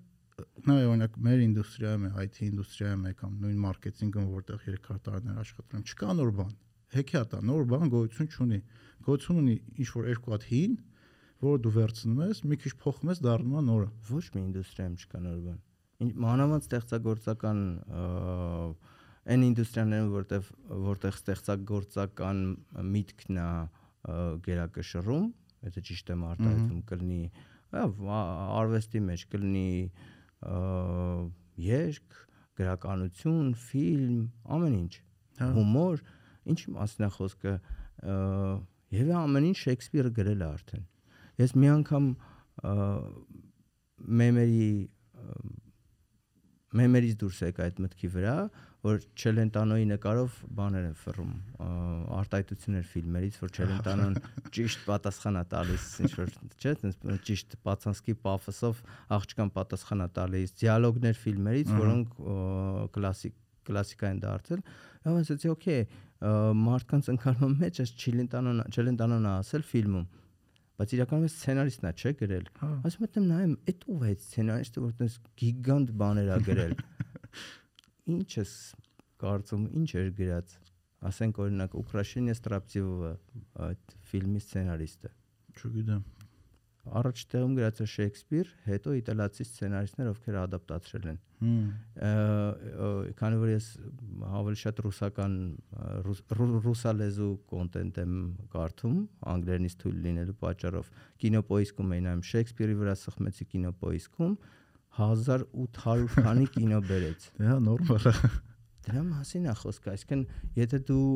նա օրինակ մեր ինդուստրիայում է, IT ինդուստրիայում է կամ նույն մարքեթինգում, որտեղ երկար տարիներ աշխատել եմ, չկա նոր բան։ Հեքիաթ է, նոր բան գոյություն չունի։ Գոյություն ունի ինչ որ երկու հատ հին, որը դու վերցնում ես, մի քիչ փոխում ես, դառնում է նորը։ Ոչ մի ինդուստրիայում չկա նոր բան։ մանավանդ ստեղծագործական այն ինդուստրիաներում, որտեղ որտեղ ստեղծագործական միտքն է գերակշռում, եթե ճիշտ եմ արտահայտում, կլինի արվեստի մեջ կլինի երգ, գրականություն, ֆիլմ, ամեն ինչ, հումոր, ինչի մասն է խոսքը, եւ ամեն ինչ Շեքսպիրը գրել է արդեն։ Ես մի անգամ մեմերի մեմերից դուրս եկա այդ մտքի վրա, որ Չելենտանոյի նկարով բաներ են ֆռում, արտահայտություններ ֆիլմերից, որ Չելենտանոն [LAUGHS] ճիշտ պատասխանա տալիս, ինչ որ, չէ, այնպես ճիշտ պացանսկի պաֆոսով աղջկան պատասխանա տալիս, դիալոգներ ֆիլմերից, որոնք կլասիկ կլասիկա են դարձել։ Եվ ասացի, օքեյ, մարդկանց ընկալման մեջ այս Չելենտանոն Չելենտանոնը ասել ֆիլմում բայց իրականում սցենարիստն է, չէ, գրել։ Ասում եմ, նայեմ, այդ ով է սցենարիստը, որ տես գիգանտ բաներ ա գրել։ [LAUGHS] Ինչ ես կարծում, ինչ էր գրած։ Ասենք օրինակ Ուկրաշենիա Ստրապցիվովը այդ ֆիլմի սցենարիստը։ Չգիտեմ առաջ տեղում գրած է Շեքսպիր, հետո իտալացի սցենարիստներ, ովքեր ադապտացրել են։ Քանի որ ես ավելի շատ ռուսական ռուսալեզու կոնտենտ եմ կարդում, անգլերենից թույլ լինելու պատճառով, կինոպոիսկում էին այմ Շեքսպիրի վրա սխմեցի կինոպոիսկում 1800 քանի կինո բերեց։ [LAUGHS] Դա նորմալ է։ Դրա մասին է խոսքը, այսինքն եթե դու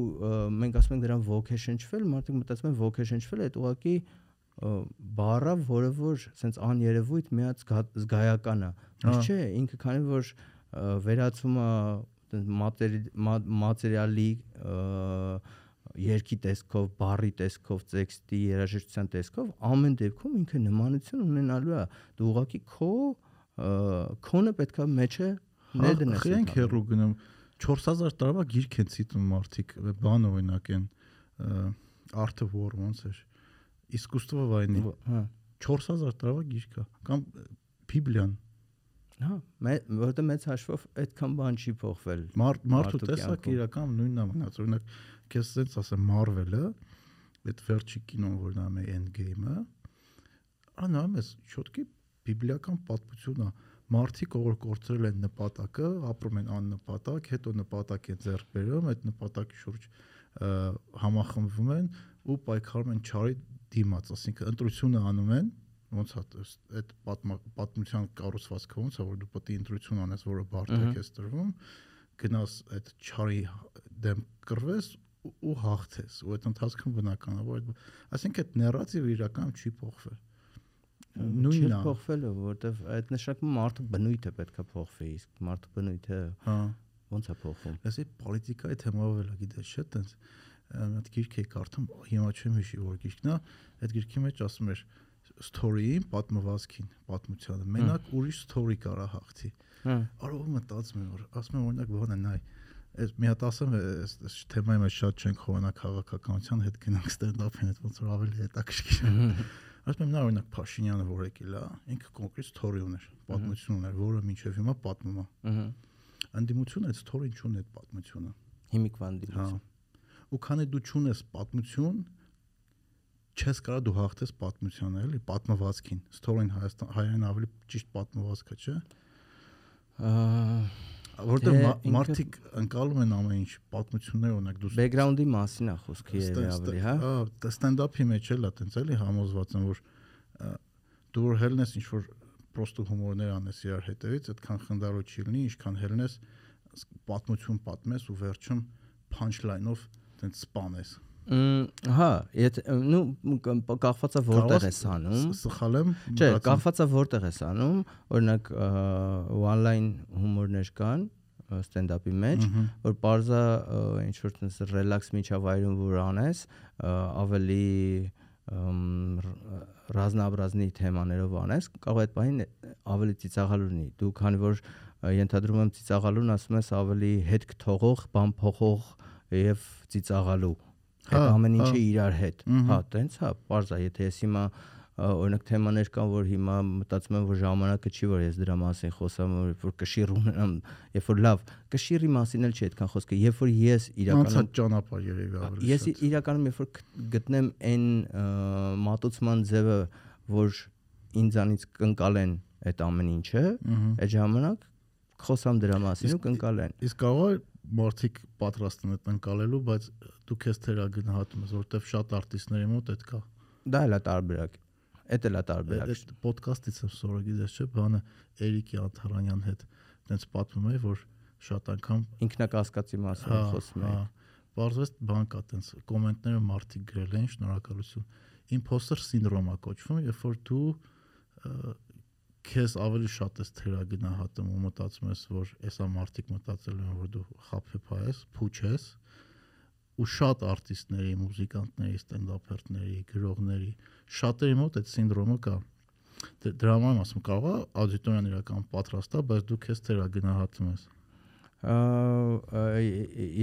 մենք ասում ենք դրան ոգեշնչվել, մարդիկ մտածում են ոգեշնչվել, այդ ուղղակի բառը, որը որ սենց աներևույթ միած զգայական է։ Բայց չէ, ինքը քանի որ վերածում է մատերիալի երկի տեսքով, բառի տեսքով, տեքստի, երաժշտության տեսքով, ամեն դեպքում ինքը նմանություն ունենալու է։ Դու ուղղակի քո քոնը պետքա մեջը ներդնես։ Խենք հերու գնում 4000 տարվա գիրք են ցիտում մարդիկ, բան օրինակ են Art of War ոնց էր Искусство войны։ Հա 4000 տարվա գիրք է կամ Բիբլիան։ Հա, որտեղ մեծ հաշվով այդքան բան չի փոխվել։ Մարդու տեսակ իրական նույնն է մնաց։ Օրինակ, քեզ sense ասեմ Marvel-ը, այդ վերջի կինոն, որ նայում է Endgame-ը, անամ ես շոտկի բիբլիական պատմություն է մարդիկ որ կորցրել են նպատակը, ապրում են աննպատակ, հետո նպատակ են ձեռք բերում, այդ նպատակի շուրջ համախմբվում են ու պայքարում են ճարի դիմաց, ասինքն ընտրությունը անում են, ոնց է այդ պատմության կառուցվածքը ոնց է որ դու պետք է ընտրություն անես, որը բարդակ է տրվում, գնաս այդ ճարի դեմ կռվես ու հաղթես ու այդ ընթացքում բնականաբար ասինքն այդ նարատիվը իրականում չի փոխվել նույնն է փոխվելը որովհետև այդ նշանակում մարդու բնույթը պետքա փոխվի իսկ մարդու բնույթը հա ոնց է փոխվում ասի պոլիտիկայի թեմով էլ գիտես չէ տենց այդ գիրք էի կարդում, հիմա չեմ հիշի որ գիրքն է, այդ գիրքի մեջ ասում էր story-ին, պատմվածքին, պատմությանը։ Մենակ ուրիշ story կարա հաղթի։ Արով մտածում եմ որ ասում եմ օրինակ բանը նայ այս մի հատ ասեմ այս թեմայի մեջ շատ չենք խորանա քաղաքականության հետ գնանք ստենդափին հետ ոնց որ ավելի հետաքրքիր է ասում եմ նա օրինակ Փաշինյանը որ եկել է ինքը կոնկրետ story ուներ պատմություն ուներ որը մինչև հիմա պատմում է անդիմությունը այդ story-ին չունի այդ պատմությունը հիմիկվա անդիմություն հա ու քանի դու ճունես պատմություն չես կարա դու հաղթես պատմությանը էլի պատմվածքին story-ն Հայաստան հայերեն ավելի ճիշտ պատմվածքը չէ որտեղ մարդիկ ընկալում են ամեն ինչ պատմություններ օրինակ դու background-ի մասին է խոսքը երևի ավելի հա հա stand-up-ի մեջ էլ է տենց էլի համոզված եմ որ դու որ հելնես ինչ որ պրոստո հումորներ անես իրար հետևից այդքան խնդարո չի լինի ինչքան հելնես պատմություն պատմես ու վերջում punchline-ով տենց սպանես հա եթե նու կախվածա որտեղ ես անում սխալ եմ չէ կախվածա որտեղ ես անում օրինակ one line հումորներ կան ստենդափի մեջ որ parza ինչ որ տես ռելաքս միջավայրում որ անես ավելի ռազմաբրազնի թեմաներով անես կարող է այդ բանին ավելի ծիծաղալու լինի դու քանի որ ենթադրում եմ ծիծաղալուն ասում ես ավելի հետ թողող բան փոխող եւ ծիծաղալու այդ հա, ամեն ինչը հա։ իրար հետ հա տենց հա parza եթե ես հիմա օրինակ թեմաներ կան, որ հիմա մտածում եմ, որ ժամանակը չի, որ ես դրա մասին խոսամ, որ- կշիռ ունենամ, երբ որ լավ, կշիռի մասին էլ չի այդքան խոսքը, երբ որ ես իրականում Անցած ճանապարհ երևի ավելի ես իրականում երբ որ գտնեմ այն մատուցման ձևը, որ ինձանից կընկալեն այդ ամեն ինչը, այդ ժամանակ խոսամ դրա մասին ու կընկալեն։ Իսկ կարող է մարդիկ պատրաստ են այդ ընկալելու, բայց դու քեզ թերագնահատում ես, որովհետև շատ արտիստների մոտ այդ կա։ Դա էլ է տարբերակ։ Էդ էլ է տարբերակ։ Այդ ոդկասթից եմ սորը գիտես չէ, բանը Էրիկի Աթարանյան հետ տենց պատմում է, որ շատ անգամ Ինքնակասկածի մասին հա, խոսում հա, եմ։ Պարզվեց բան կա տենց կոմենտները մարդիկ գրել են, շնորհակալություն։ Imposter syndrome-ա կոչվում, երբ որ դու քեզ ավելի շատ ես թերագնահատում ու մտածում ես, որ էսա մարդիկ մտածել են, որ դու խափեփա ես, փուչ ես ու շատ արտիստների, մուզիկանտների, ստենդափերների, գրողների, շատերի մոտ այդ սինդրոմը կա։ Դ- Դրա համար ասում, կարող է աուդիտորիան իրական պատրաստ է, բայց դու քեզ թերագնահատում ես։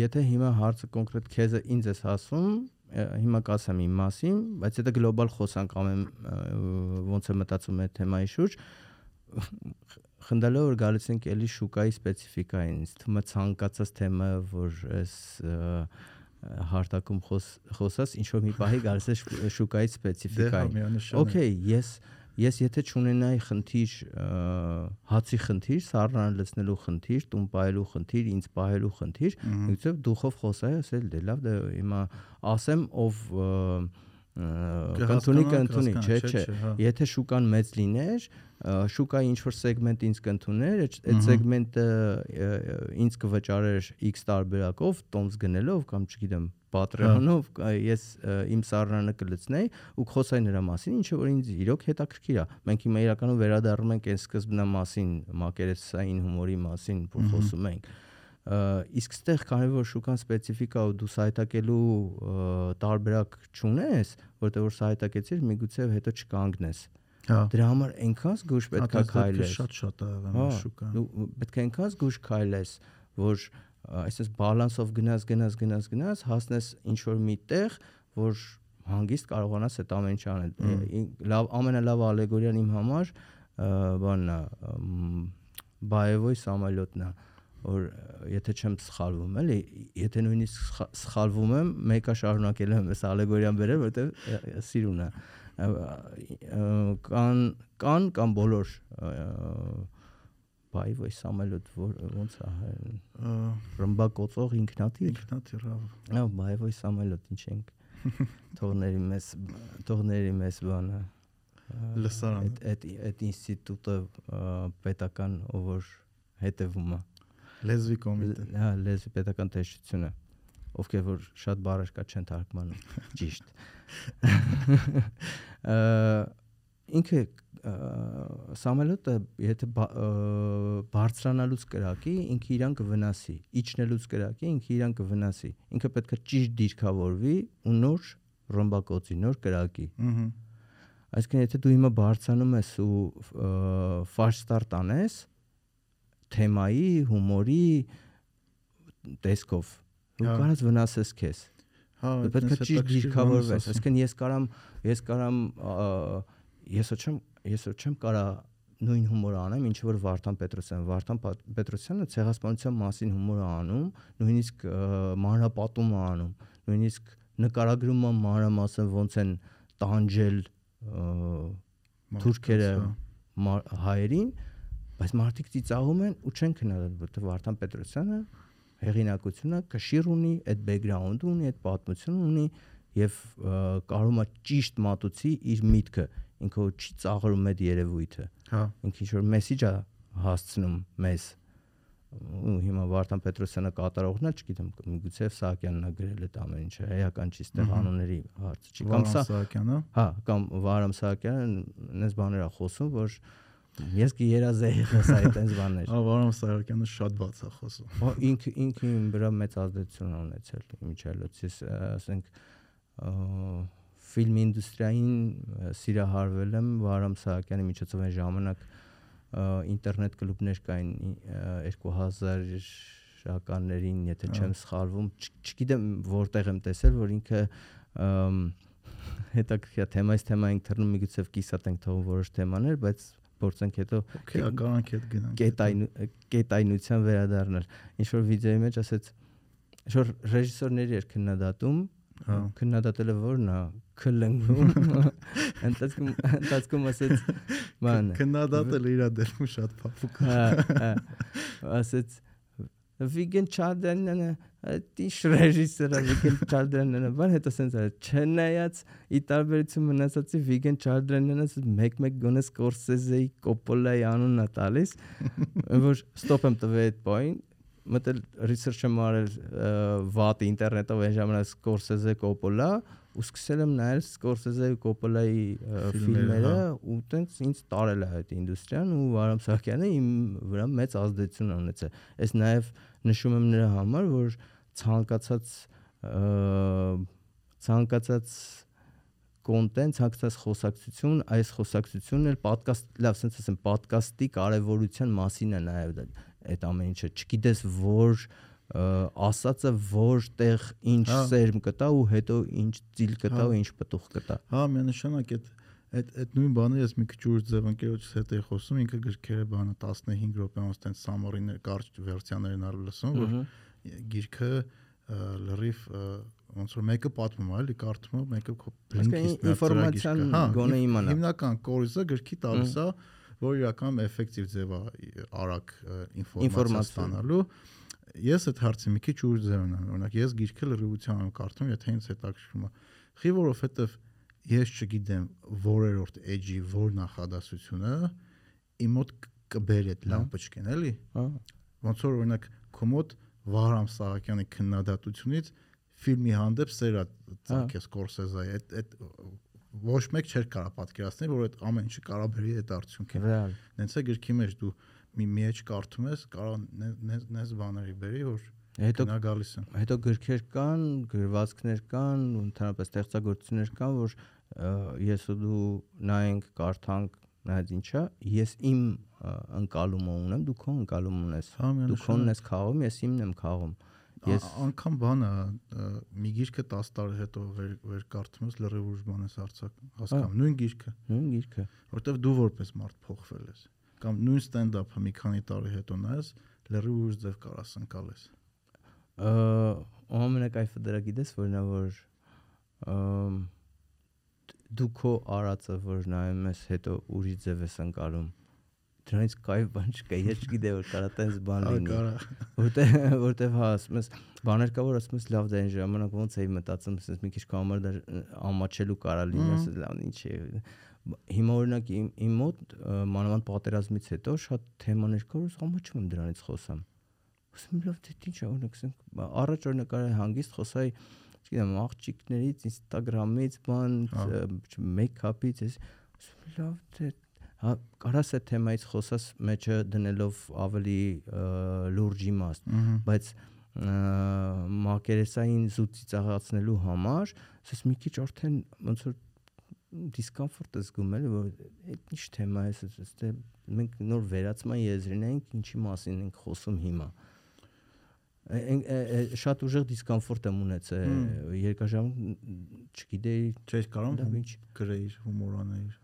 Եթե հիմա հարցը կոնկրետ քեզը ինձ ես ասում, հիմա կասեմ իմ մասին, բայց եթե գլոբալ խոսանք ամեն ոնց է մտածում այդ թեմայի շուրջ, խնդալով որ գալիս ենք էլի շուկայի սպეციფიկային, թմը ցանկացած թեմա, որ այս հարտակում խոս խոսած ինչ որ մի պահի գալիս է շուկայի սպეციფიկային։ դե, Okay, ես ես եթե չունենայի խնդիր հացի խնդիր, սառնան լցնելու խնդիր, տուն պահելու խնդիր, ինձ պահելու խնդիր, ուղղակի դուխով խոսայի, ասել դե լավ, դե հիմա ասեմ ով և, կընդունի կընդունի, չէ, չէ։ հա։ Եթե շուկան մեծ լիներ, շուկայի ինչ որ սեգմենտ ինձ կընդուներ, այդ սեգմենտը ինձ կվճարեր X տարբերակով, տոմս գնելով կամ չգիտեմ, Patreon-ով ես իմ սառնանը կլցնեի ու կխոսայի նրա մասին, ինչը որ ինձ իրոք հետաքրքիր է։ Մենք հիմա իրականում վերադառնում ենք այն սկզբնամասին, մակերեսային հումորի մասին, որ խոսում ենք։ Ա, իսկ ստեղ կարևոր շուկան սպეციფიկա ու դու սայտակելու տարբերակ չունես, որտեղ որ սայտակեցիր, միգուցե հետո չկանգնես։ Հա։ Դրա համար այնքան զգուշ հա, պետք է քայլես։ Շատ-շատ է եղել հա, շուկան։ Դու պետք է այնքան զգուշ քայլես, որ այսպես բալանսով գնաս, գնաս, գնաս, գնաս, հասնես ինչ որ մի տեղ, որ հանգիստ կարողանաս այդ ամեն ինչը անել։ Լավ, ամենալավ ալեգորիան իմ համար բանն է, բայևոյ սամալյոտնա։ Հա որ եթե չեմ սխալվում, էլի, եթե նույնիսկ սխա- սխալվում եմ, մեկը շարունակել եմ այս ալեգորիան բերել, որովհետև սիրուն է։ Կան կան կամ բոլոր ա, Բայևոյ Սամալյոտ որ ոնց է հայերեն ռմբակոծող ինքնաթիռ Ինքնաթիռ հա։ Հա, բայվոյ Սամալոտ ինչ ենք։ [LAUGHS] Թողների մեզ թողների մեզ բանը։ ա, Լսարանը։ Այդ այդ ինստիտուտը պետական ով որ հետևում է։ Լեզվի կոմիտե։ Հա, լեզվի պետական տեսչությունը ովքեր որ շատ բառեր կա չեն թարգմանում։ [LAUGHS] Ճիշտ։ Ա, ինքը ա, Սամալոտը եթե բարձրանալուց կրակի, ինքը իրան կվնասի, իջնելուց կրակի, ինքը իրան կվնասի։ Ինքը պետք է ճիշտ դիրքավորվի ու նոր ռմբակոծի, նոր կրակի։ Ահա։ Այսինքն եթե դու հիմա բարձանում ես ու ա, ֆարշ ստարտ անես թեմայի, հումորի տեսքով, դու Հա։ կարաս վնասես քեզ։ Հա, պետք է ճիշտ դիրքավորվես։ Այսինքն ես կարամ ես կարամ ես ոչ չեմ ես ոչ չեմ կարա նույն հումորը անեմ, ինչ որ Վարդան Պետրոսյանը, Վարդան Պետրոսյանը ցեղասպանության մասին հումոր է անում, նույնիսկ մանրապատում է անում, նույնիսկ նկարագրում է մանրամասն ոնց են տանջել թուրքերը հա։ հայերին, բայց մարդիկ ծիծաղում են ու չեն քննադատում, որովհետև Վարդան Պետրոսյանը հեղինակությունը կշիռ ունի, այդ բեքգրաունդը ունի, այդ պատմությունը ունի եւ կարում է ճիշտ մատուցի իր միտքը, ինքը չի ծաղրում այդ երևույթը, Հա։ ինքը ինչ որ մեսիջ է հասցնում մեզ ու հիմա Վարդան Պետրոսյանը կատարողն է, չգիտեմ, միգուցե Սահակյանն է գրել այդ ամեն ինչը, էական չի ստեղ անունների հարցը չի, կամ Սահակյանը։ Հա, կամ Վարամ Սահակյանը այնպես բաներ է խոսում, որ ես կերազեի խոսա այդպես բաներ։ Հա, Վարան Սահակյանը շատ բաց է խոսում։ Հա, ինքը ինքը իմ վրա մեծ ազդեցություն ունեցել իմիջիալոց։ Ես ասենք ֆիլմ ինդուստրիային սիրահարվել եմ Վարամ Սահակյանի միջոցով այն ժամանակ ինտերնետ կլուբներ կային ի- ա, 2000-ականներին, եթե Ահա։ չեմ սխալվում, չգիտեմ որտեղ եմ տեսել, որ ինքը հետաքրքիր թեմայից թեմային թռնում միգուցե կիսատ ենք թողում որոշ թեմաներ, բայց փորձենք հետո ականանք հետ գնանք։ կետայն կետայնության վերադառնալ։ Ինչ որ վիդեոյի մեջ ասեց ինչ որ ռեժիսորների էր քննադատում, Հա։ քննադատելը որն [LAUGHS] է քլնգում ընթացքում ընթացքում ասեց ման Քննադատել իր դերում շատ փափուկ։ հա հա ասեց Վիգեն Չադրյանը դիշ ռեժիսորը Վիգեն Չադրյանը բան հետո սենց է չնայած ի տարբերություն մնացածի Վիգեն Չադրյանը մեկ-մեկ գոնե Սկորսեզեի Կոպոլայի անունն է տալիս որ ստոպ եմ տվել այդ բային մտել research եմ արել վատ ինտերնետով այն ժամանակ Սկորսեզե Կոպոլա ու սկսել եմ նայել Սկորսեզե Կոպոլայի ֆիլմերը հա։ ու տենց ինձ տարել է այդ ինդուստրիան ու Վարամ Սահակյանը իմ վրա մեծ ազդեցություն ունեցել։ Այս նաև նշում եմ նրա համար, որ ցանկացած ցանկացած կոնտենտ, ցանկացած խոսակցություն, այս խոսակցությունն էլ պատկաստ, լավ, ասենց ասեմ, պատկաստի կարևորության մասին է նաև դա այդ ամեն ինչը։ Չգիտես որ ասածը որտեղ ինչ Հա։ սերմ կտա ու հետո ինչ ծիլ կտա Հա։ ու ինչ պտուղ կտա։ Հա, միանշանակ այդ այդ այդ նույն բանը ես մի քիչ ուժ ձև ընկերոջս հետ էի խոսում, ինքը գրքերը բանը 15 րոպեանոց տենց summary-ներ կարճ վերսիաներն արել լսում, որ գիրքը լրիվ ոնց որ մեկը պատմում է, էլի կարդում է, մեկը քո Այսինքն ինֆորմացիան գոնե իմանա։ Հիմնական կորիզը գրքի տալիս է, որ իրականում էֆեկտիվ ձև արագ ինֆորմացիա ստանալու։ Ես այդ հարցը մի քիչ ուժ ունեմ, օրինակ ես գիրքը լրիվությամբ եմ կարդում, եթե ինձ հետաքրքրում է։ Խի որովհետև ես չգիտեմ որերորդ էջի որ նախադասությունը իմ մոտ կբերի այդ լամպոչկեն, էլի։ Հա։ Ոնց որ օրինակ քո մոտ Վահրամ Սահակյանի քննադատությունից ֆիլմի հանդեպ սերա ցանկես Սկորսեզայի այդ այդ ոչ մեկ չէր կարա պատկերացնել որ այդ ամեն ինչը կարա բերի այդ արդյունքին Ռեալ։ նենց է գրքի մեջ դու մի էջ կարդում ես կարա նենց նենց բաների բերի որ Հետո գնա գալիս են հետո գրքեր կան, գրվածքներ կան, ու ընդհանրապես ստեղծագործություններ կան, որ ես ու դու նայենք, կարդանք, նայած ինչա, ես իմ ընկալումը ունեմ, դու քո ընկալում ունես։ Հա, Դու քոնն ես խաղում, ես իմն եմ խաղում։ Ա- Ես անգամ բանը ը, մի գիրքը 10 տարի հետո վեր վեր կարդում ես լրիվ ուժ բան ես արցակ հասկանում նույն գիրքը նույն գիրքը։ որտեվ դու որպես մարդ փոխվել ես կամ նույն ստենդափը մի քանի տարի հետո նայես լրիվ ուժ ձև կարաս ընկալես Ա ամենակայֆը դրա գիտես որն է որ դու քո արածը որ նայում ես հետո ուրիշ ձև ես ընկալում դրանից կայֆ բան չկա ես չգիտեմ որ կարա տես բան լինի կարա որտեղ որտեղ հա ասում ես բաներ կա որ ասում ես լավ դա այն ժամանակ ոնց էի մտածում ասես մի քիչ քո համար դա ամաչելու կարա լինի ասես լավ ինչ է հիմա օրինակ իմ մոտ մանավանդ պատերազմից հետո շատ թեմաներ կա որ ամաչում եմ դրանից խոսամ ասում եմ լավ դե ինչ է օրինակ ասենք առաջ օրինակ կարա հանգիստ խոսայի չգիտեմ աղջիկներից Instagram-ից բան Հա։ մեյքափից էս ասում լավ դե հա կարաս այդ թեմայից խոսած մեջը դնելով ավելի լուրջ իմաստ բայց մակերեսային զուտ ծիծաղացնելու համար ասես մի քիչ արդեն ոնց որ դիսկոմֆորտ ես զգում էլի որ այդ ինչ թեմա է ասես դե մենք նոր վերացման եզրին ենք ինչի մասին ենք խոսում հիմա շատ ուժեղ դիսկոմֆորտ եմ ունեցել երկաժամ չգիտեի չէ կարամ լավ ինչ գրեիր հումորանեիր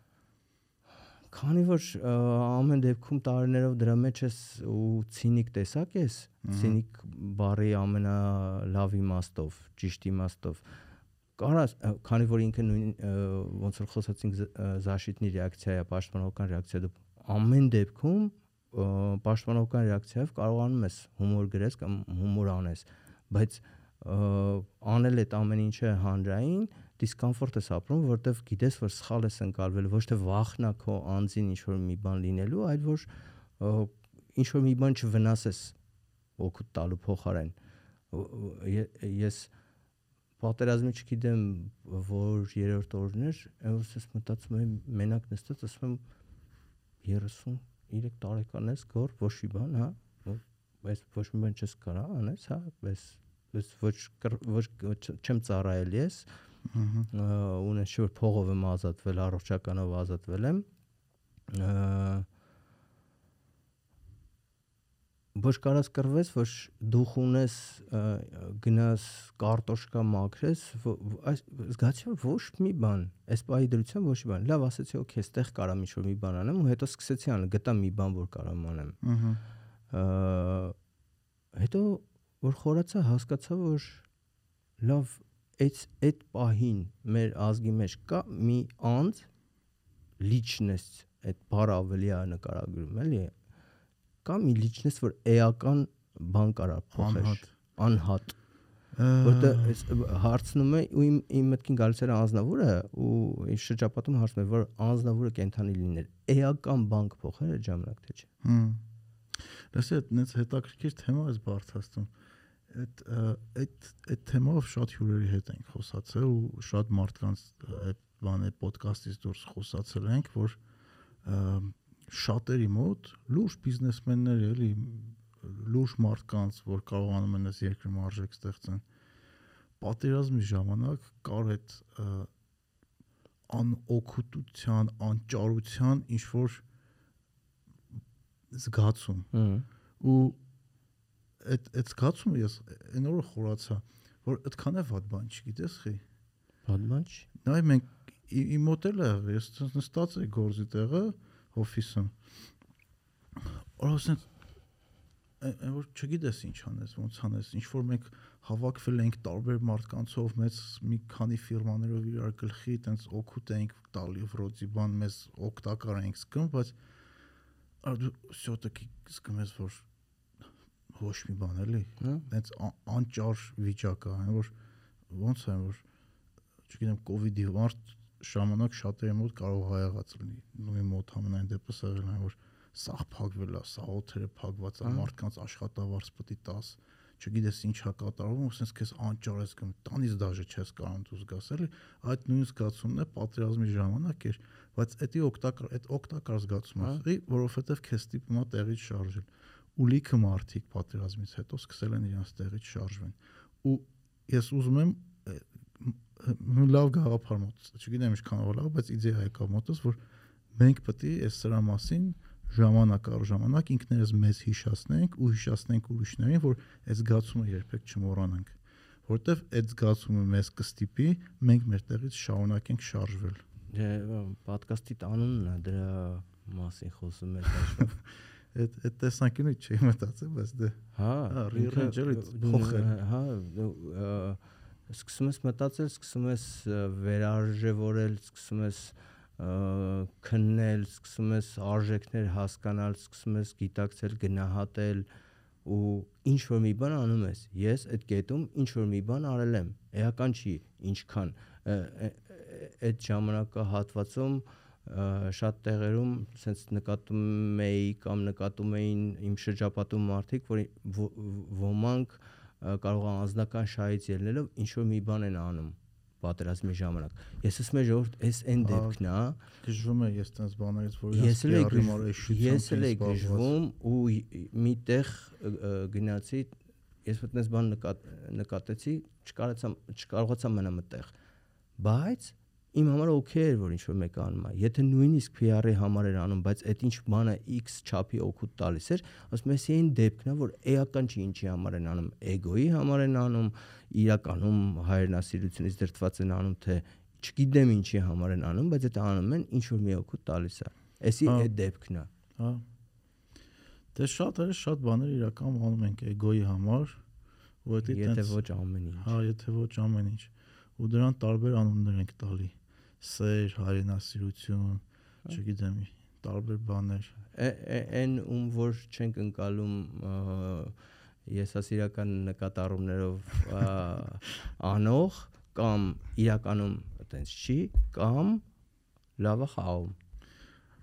Քանի որ ամեն դեպքում տարիներով դրա մեջ ես ու ցինիկ տեսակ ես, ցինիկ բարի ամենալավ իմաստով, ճիշտ իմաստով։ Կարաս, քանի որ ինքը նույն ոնց որ խոսացինք Զաշիտնի ռեակցիա է, պաշտպանողական ռեակցիա դու ամեն դեպքում պաշտպանողական ռեակցիայով կարողանում ես հումոր գրես կամ հումոր անես, բայց անել այդ ամեն ինչը հանրային դիսկոմֆորտ ես ապրում, որովհետև գիտես, որ սխալ ես ընկալվել, ոչ թե վախնա քո անձին ինչ որ մի բան լինելու, այլ որ ինչ որ մի բան չվնասես օգուտ տալու փոխարեն։ Ես պատերազմի չգիտեմ որ երրորդ օրներ, այնպես ես մտածում եմ մենակ նստած ասում եմ 33 տարեկան ես, գոր ոչ մի բան, հա, բայց ոչ մի բան չես կարա անես, հա, բայց բայց ոչ ոչ չեմ ծառայել ես, ահա ունես շուտ փողով եմ ազատվել, առողջականով ազատվել եմ։ կարաս կռվես, ոչ դուխ ունես գնաս կարտոշկա մաքրես, այս զգացի որ ոչ մի բան, այս պահի դրությամբ ոչ մի բան։ Լավ, ասացի, օքեյ, այստեղ կարամ ինչ-որ մի բան անեմ ու հետո սկսեցի անել, գտա մի բան, որ կարամ անեմ։ Ահա։ հետո որ խորացա հասկացա որ լավ այդ այդ պահին մեր ազգի մեջ կա մի անձ լիչնեստ այդ բառը ավելի է նկարագրում էլի կա մի լիչնեստ որ էական բան կարա փոխել Անհատ։ որտեղ հարցնում է ու իմ իմ մտքին գալիս էր անznավորը ու ինչ շրջապատում հարցնում է որ անznավորը կենթանի լիներ էական բան կփոխել այդ ժամանակ թե չէ Հմ։ Լսի, այդ նենց հետաքրքիր թեմա էս բարձրացնում։ Այդ այդ այդ թեմով շատ հյուրերի հետ ենք խոսացել ու շատ մարդկանց այդ բանը ոդկասթից դուրս խոսացել ենք, որ շատերի մոտ լուրջ բիզնեսմեններ էլի լուրջ մարդկանց, որ կարողանում են այս երկրում արժեք ստեղծեն, պատերազմի ժամանակ կար այդ անօգուտության, անճարության ինչ որ զգացում ու այդ այդ զգացումը ես այն օրը խորացա որ այդքան է վատ բան չգիտես խի բադման չի նայ մենք ի- իմ մոտ էլ է եղել, ես ցած նստած էի գործի տեղը օֆիսում օրոսն այն որ չգիտես ինչ անես ոնց անես ինչ որ մենք հավաքվել ենք տարբեր մարդկանցով մեծ մի քանի ֆիրմաներով իրար գլխի տենց օգուտ ենք տալի վրոցի բան մեզ օգտակար ենք զգում բայց ար դու всё-таки զգում ես որ ոչ մի բան էլի հա այնց անճար վիճակ է, այն որ ոնց է որ չգիտեմ կ ូវ իդի մարդ ժամանակ շատերի մոտ կարող եղած լինի։ Նույն մոտ համենայն դեպս եղել է որ սաղ փակվել է, սա օթերը փակված է, Ահա։ մարդկանց աշխատավարձ է տաս, չգիտես ինչա կատարվում, ու sense քեզ անճար ես գում, տանից դաժե չես կարող դու զգաս էլի, այդ նույն զգացումն է պատերազմի ժամանակ էր, բայց էդի օգտակար, այդ օգտակար զգացումը Ահա։ է, որովհետև քեզ տիպում է տեղից շարժել ու լիքը մարդիկ պատերազմից հետո սկսել են իրենց տեղից շարժվել ու ես ուզում եմ լավ գաղափար մոտ չգիտեմ ինչքան որ լավ բայց իդեա եկա մոտս որ մենք պետք է այս սրա մասին ժամանակ առ ժամանակ ինքներս մեզ հիշացնենք ու հիշացնենք ուրիշներին որ այդ զգացումը երբեք չմոռանանք որտեվ այդ զգացումը մեզ կստիպի մենք մեր տեղից շարունակենք շարժվել Դե ոդկասթի տանունն է դրա մասին խոսում է հաշվով։ [LAUGHS] այդ այդ տեսանկյունից չի մտածել բայց դե Հա, Հա, դու- փոխել։ Հա, ը, սկսում ես մտածել, սկսում ես վերարժևորել, սկսում ես քննել, սկսում ես արժեքներ հասկանալ, սկսում ես գիտակցել, գնահատել ու ինչ որ մի բան անում ես։ Ես այդ կետում ինչ որ մի բան արել եմ։ Էական չի ինչքան այդ ժամանակահատվածում ը, շատ տեղերում sense նկատում էի կամ նկատում էին իմ շրջապատում մարդիկ, որ ոմանք կարող են անձնական շահից ելնելով ինչ որ մի բան են անում պատերազմի ժամանակ։ Ես ասում եմ ժողովուրդ, այս այն դեպքն է, գժվում է ես տես բաներից որ ես ես էլ զբաղված։ գժվում ու միտեղ գնացի ես մտնես բան նկատ, նկատեցի չկարողացա չկարողացա մնամ այդտեղ բայց իմ համար օքեյ էր որ ինչ որ մեկը անում է եթե նույնիսկ PR-ի համար էր անում բայց այդ ինչ բանը X չափի օգուտ տալիս էր ասում ես այն դեպքն է որ էական չի ինչի համար են անում էգոյի համար են անում իրականում հայրենասիրությունից դրտված են անում թե չգիտեմ ինչի համար են անում բայց դա անում են ինչ որ մի օգուտ տալիս է էսի Հա։ այդ դեպքն է Հա։ Դե շատ է, շատ բաներ իրական անում ենք էգոյի համար, դա եթե ոչ ամեն ինչ հա, եթե ոչ ամեն ինչ։ Ու դրան տարբեր անուններ ենք տալի։ Սեր, հայրենասիրություն, չգիտեմ, տարբեր բաներ։ այն ում որ չենք ընկալում եսասիրական նկատառումներով [LAUGHS] անող կամ իրականում այտենց չի կամ լավը խաղում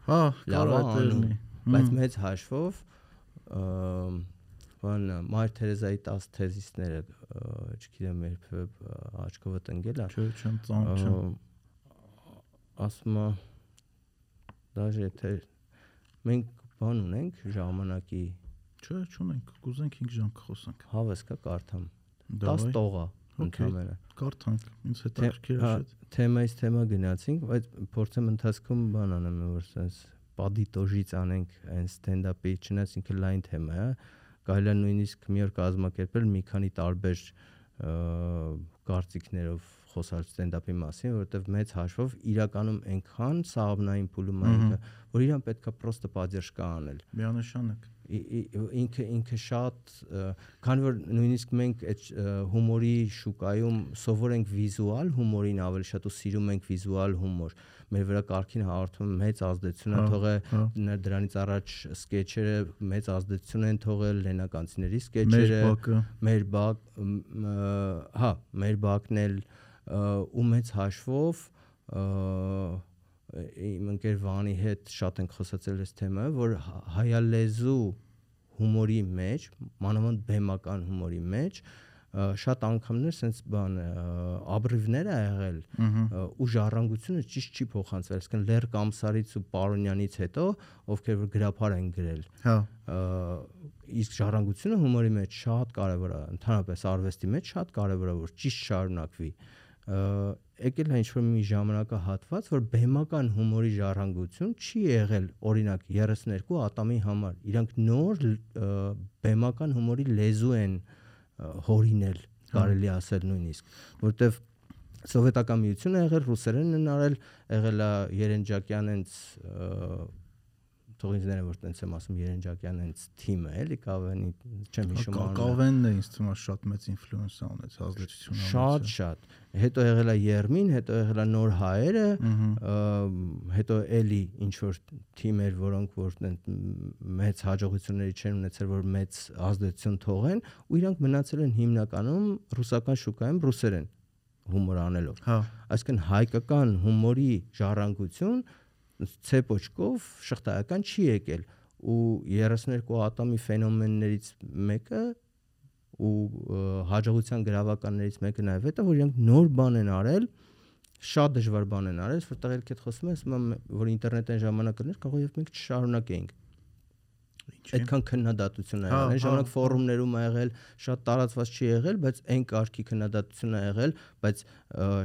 Հա, կարող է դերնի։ բայց մեծ հաշվով բանը Մայր Թերեզայի 10 թեզիսները, չգիտեմ, երբևէ աչքովդ ընկել է։ Չէ, չեմ ծանոթ չեմ։ Ասում է դաժե թե մենք բան ունենք ժամանակի։ Չէ, չունենք, կուզենք 5 ժամ կխոսենք։ Հավես կա կարդամ։ 10 տողա ընդհանրապես։ Կարդանք, ինձ հետաքրքիր է շատ։ Թեմայից թեմա գնացինք, բայց փորձեմ ընթացքում բան անեմ, որ sense падի տոժից անենք այն ստենդափի, չնայած ինքը լայն թեմա է, հա կարելի է նույնիսկ մի օր կազմակերպել մի քանի տարբեր կարծիքներով խոսալ ստենդափի մասին, որովհետև մեծ հաշվով իրականում այնքան սաղմնային փուլում է որ իրան պետքա պրոստը պատժկա անել Միանշանակ։ ինքը ինքը շատ քանի որ նույնիսկ մենք այդ հումորի շուկայում սովոր ենք վիզուալ հումորին ավելի շատ ու սիրում ենք վիզուալ հումոր մեր վրա կարքին հաղորդում մեծ ազդեցություն է Հա, թողել հա։ դրանից առաջ սկեչերը մեծ ազդեցություն են թողել լենականցիների սկեչերը մեր բակ հա մեր բակն էլ ու մեծ հաշվով իմ ընկեր Վանի հետ շատ ենք խոսացել այս թեմը որ հայալեզու հումորի մեջ մանավանդ բեմական հումորի մեջ շատ անգամներ sense բան աբրիվներ ա եղել ու ժառանգությունը ճիշտ չի փոխանցվել այսինքն Լեր Կամսարից ու Պարոնյանից հետո ովքեր որ գրափար են գրել հա իսկ ժառանգությունը հումորի մեջ շատ կարևոր է ընդհանրապես արվեստի մեջ շատ կարևոր է որ ճիշտ շարունակվի ը, եկել է ինչ-որ մի ժամանակահատված որ բեմական հումորի ժառանգություն չի եղել օրինակ 32 ատամի համար իրանք նոր բեմական հումորի լեզու են հորինել կարելի ասել նույնիսկ որտեվ սովետական միությունը եղել ռուսերենն են արել եղել է Երենջակյան հենց ը, թող ինձ ներեմ որ տենց եմ ասում Երենջակյան հենց թիմը էլի կավենի չեմ հիշում անունը։ Կավենն է ինձ թվում է շատ մեծ ինֆլուենս ա ունեցել ազդեցություն ա շատ ունեցել։ շատ հետո եղել է Երմին հետո եղել է նոր հայերը հետո էլի ինչ որ թիմեր որոնք որ մեծ հաջողությունների չեն ունեցել որ մեծ ազդեցություն թողեն ու իրանք մնացել են հիմնականում ռուսական շուկայում ռուսերեն հումոր անելով հա այսինքն հայկական հումորի ժառանգություն ցեպոչկով շղթայական չի եկել ու 32 ատամի ֆենոմեններից մեկը ու հաջողության գրավականներից մեկը նաև դա որ իրենք նոր բան են արել շատ դժվար բան են արել որտեղ ելք հետ խոսում ես որ ինտերնետային ժամանակներ կարող եւ մենք չշարունակեինք այդքան քննադատություն ա Հա, եղել, այն հա, ժամանակ ֆորումներում ա եղել, շատ տարածված չի եղել, բայց այն կարգի քննադատություն ա եղել, բայց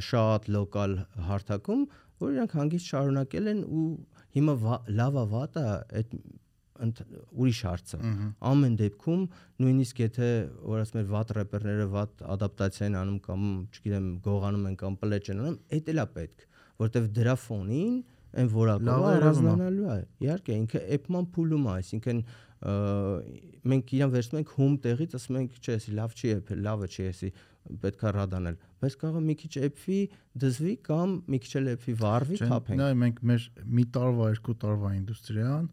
շատ լոկալ հարթակում, որ իրանք հանգիստ շարունակել են ու հիմա վա- լավա վատա այդ ուրիշ հարցը։ Ամեն դեպքում նույնիսկ եթե որ ասում են վատ рэպերները վատ ադապտացիա են անում կամ, չգիտեմ, գողանում են կամ պլեջ են անում, այդ էլա պետք, որտեվ դրա ֆոնին այն որակով է առանձնանալու է։ Իհարկե, ինքը էպման փուլում է, այսինքն մենք իրան վերցնում ենք հում տեղից, ասում ենք, չէ, էսի լավ չի էփել, լավը չի, էսի պետքա ռադանել։ Բայց կարող մի քիչ էփվի, դզվի կամ մի քիչ էլ էփվի, վառվի, թափենք։ Նայ մենք մեր մի տարվա, երկու տարվա ինդուստրիան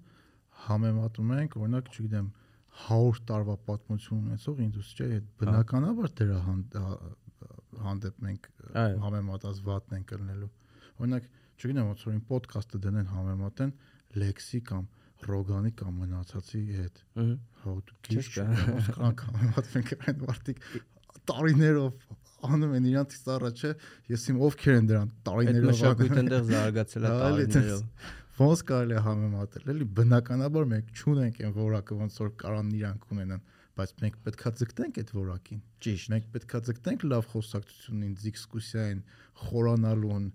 համեմատում ենք, օրինակ, չգիտեմ, 100 տարվա պատմություն ունեցող ինդուստրիայի հետ բնականաբար դրա հան- հա- հանդեպ մենք համեմատած վատն ենք կլնելու։ Օրինակ, չգիտեմ, ոնց որ ին ոդկասթը դնեն համեմատեն Lexi կամ Rogani կամ մնացածի հետ։ Հա դու քիչ կա։ կանք համեմատվենք այն մարդիկ տարիներով անում են իրանցից առաջ է ես իմ ովքեր են դրան Այդ տարիներով մշակույթը այնտեղ զարգացել է տարիներով։ ոնց կարելի է համեմատել էլի բնականաբար մենք չունենք այն որակը ոնց որ կարան իրանք ունենան բայց մենք պետքա ձգտենք այդ որակին Ճիշտ։ մենք պետքա ձգտենք լավ խոսակցությունին դիսկուսիային խորանալուն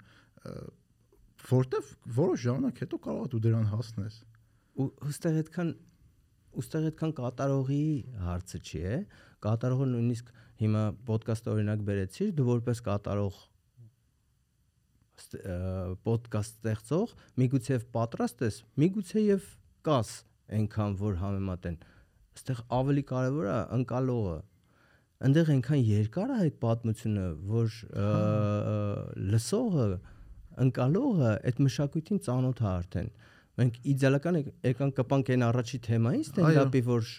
որտեվ որոշ ժամանակ հետո կարող է դու դրան հասնես ու ուստեղ այդքան ուստեղ այդքան կատարողի հարցը չի է կատարողը նույնիսկ հիմա ոդկաստ օրինակ բերեցիր դու որպես կատարող ոդկաստ ստեղծող միգուցե պատրաստ ես միգուցե եւ կաս այնքան որ համեմատեն այստեղ ավելի կարևոր է ընկալողը այնտեղ այնքան երկար է այդ պատմությունը որ ը, լսողը ընկալողը այդ մշակույթին ծանոթ է արդեն մենք իդեալական եկ- եկան կպանք այն առաջի թեմային ստենդափի որ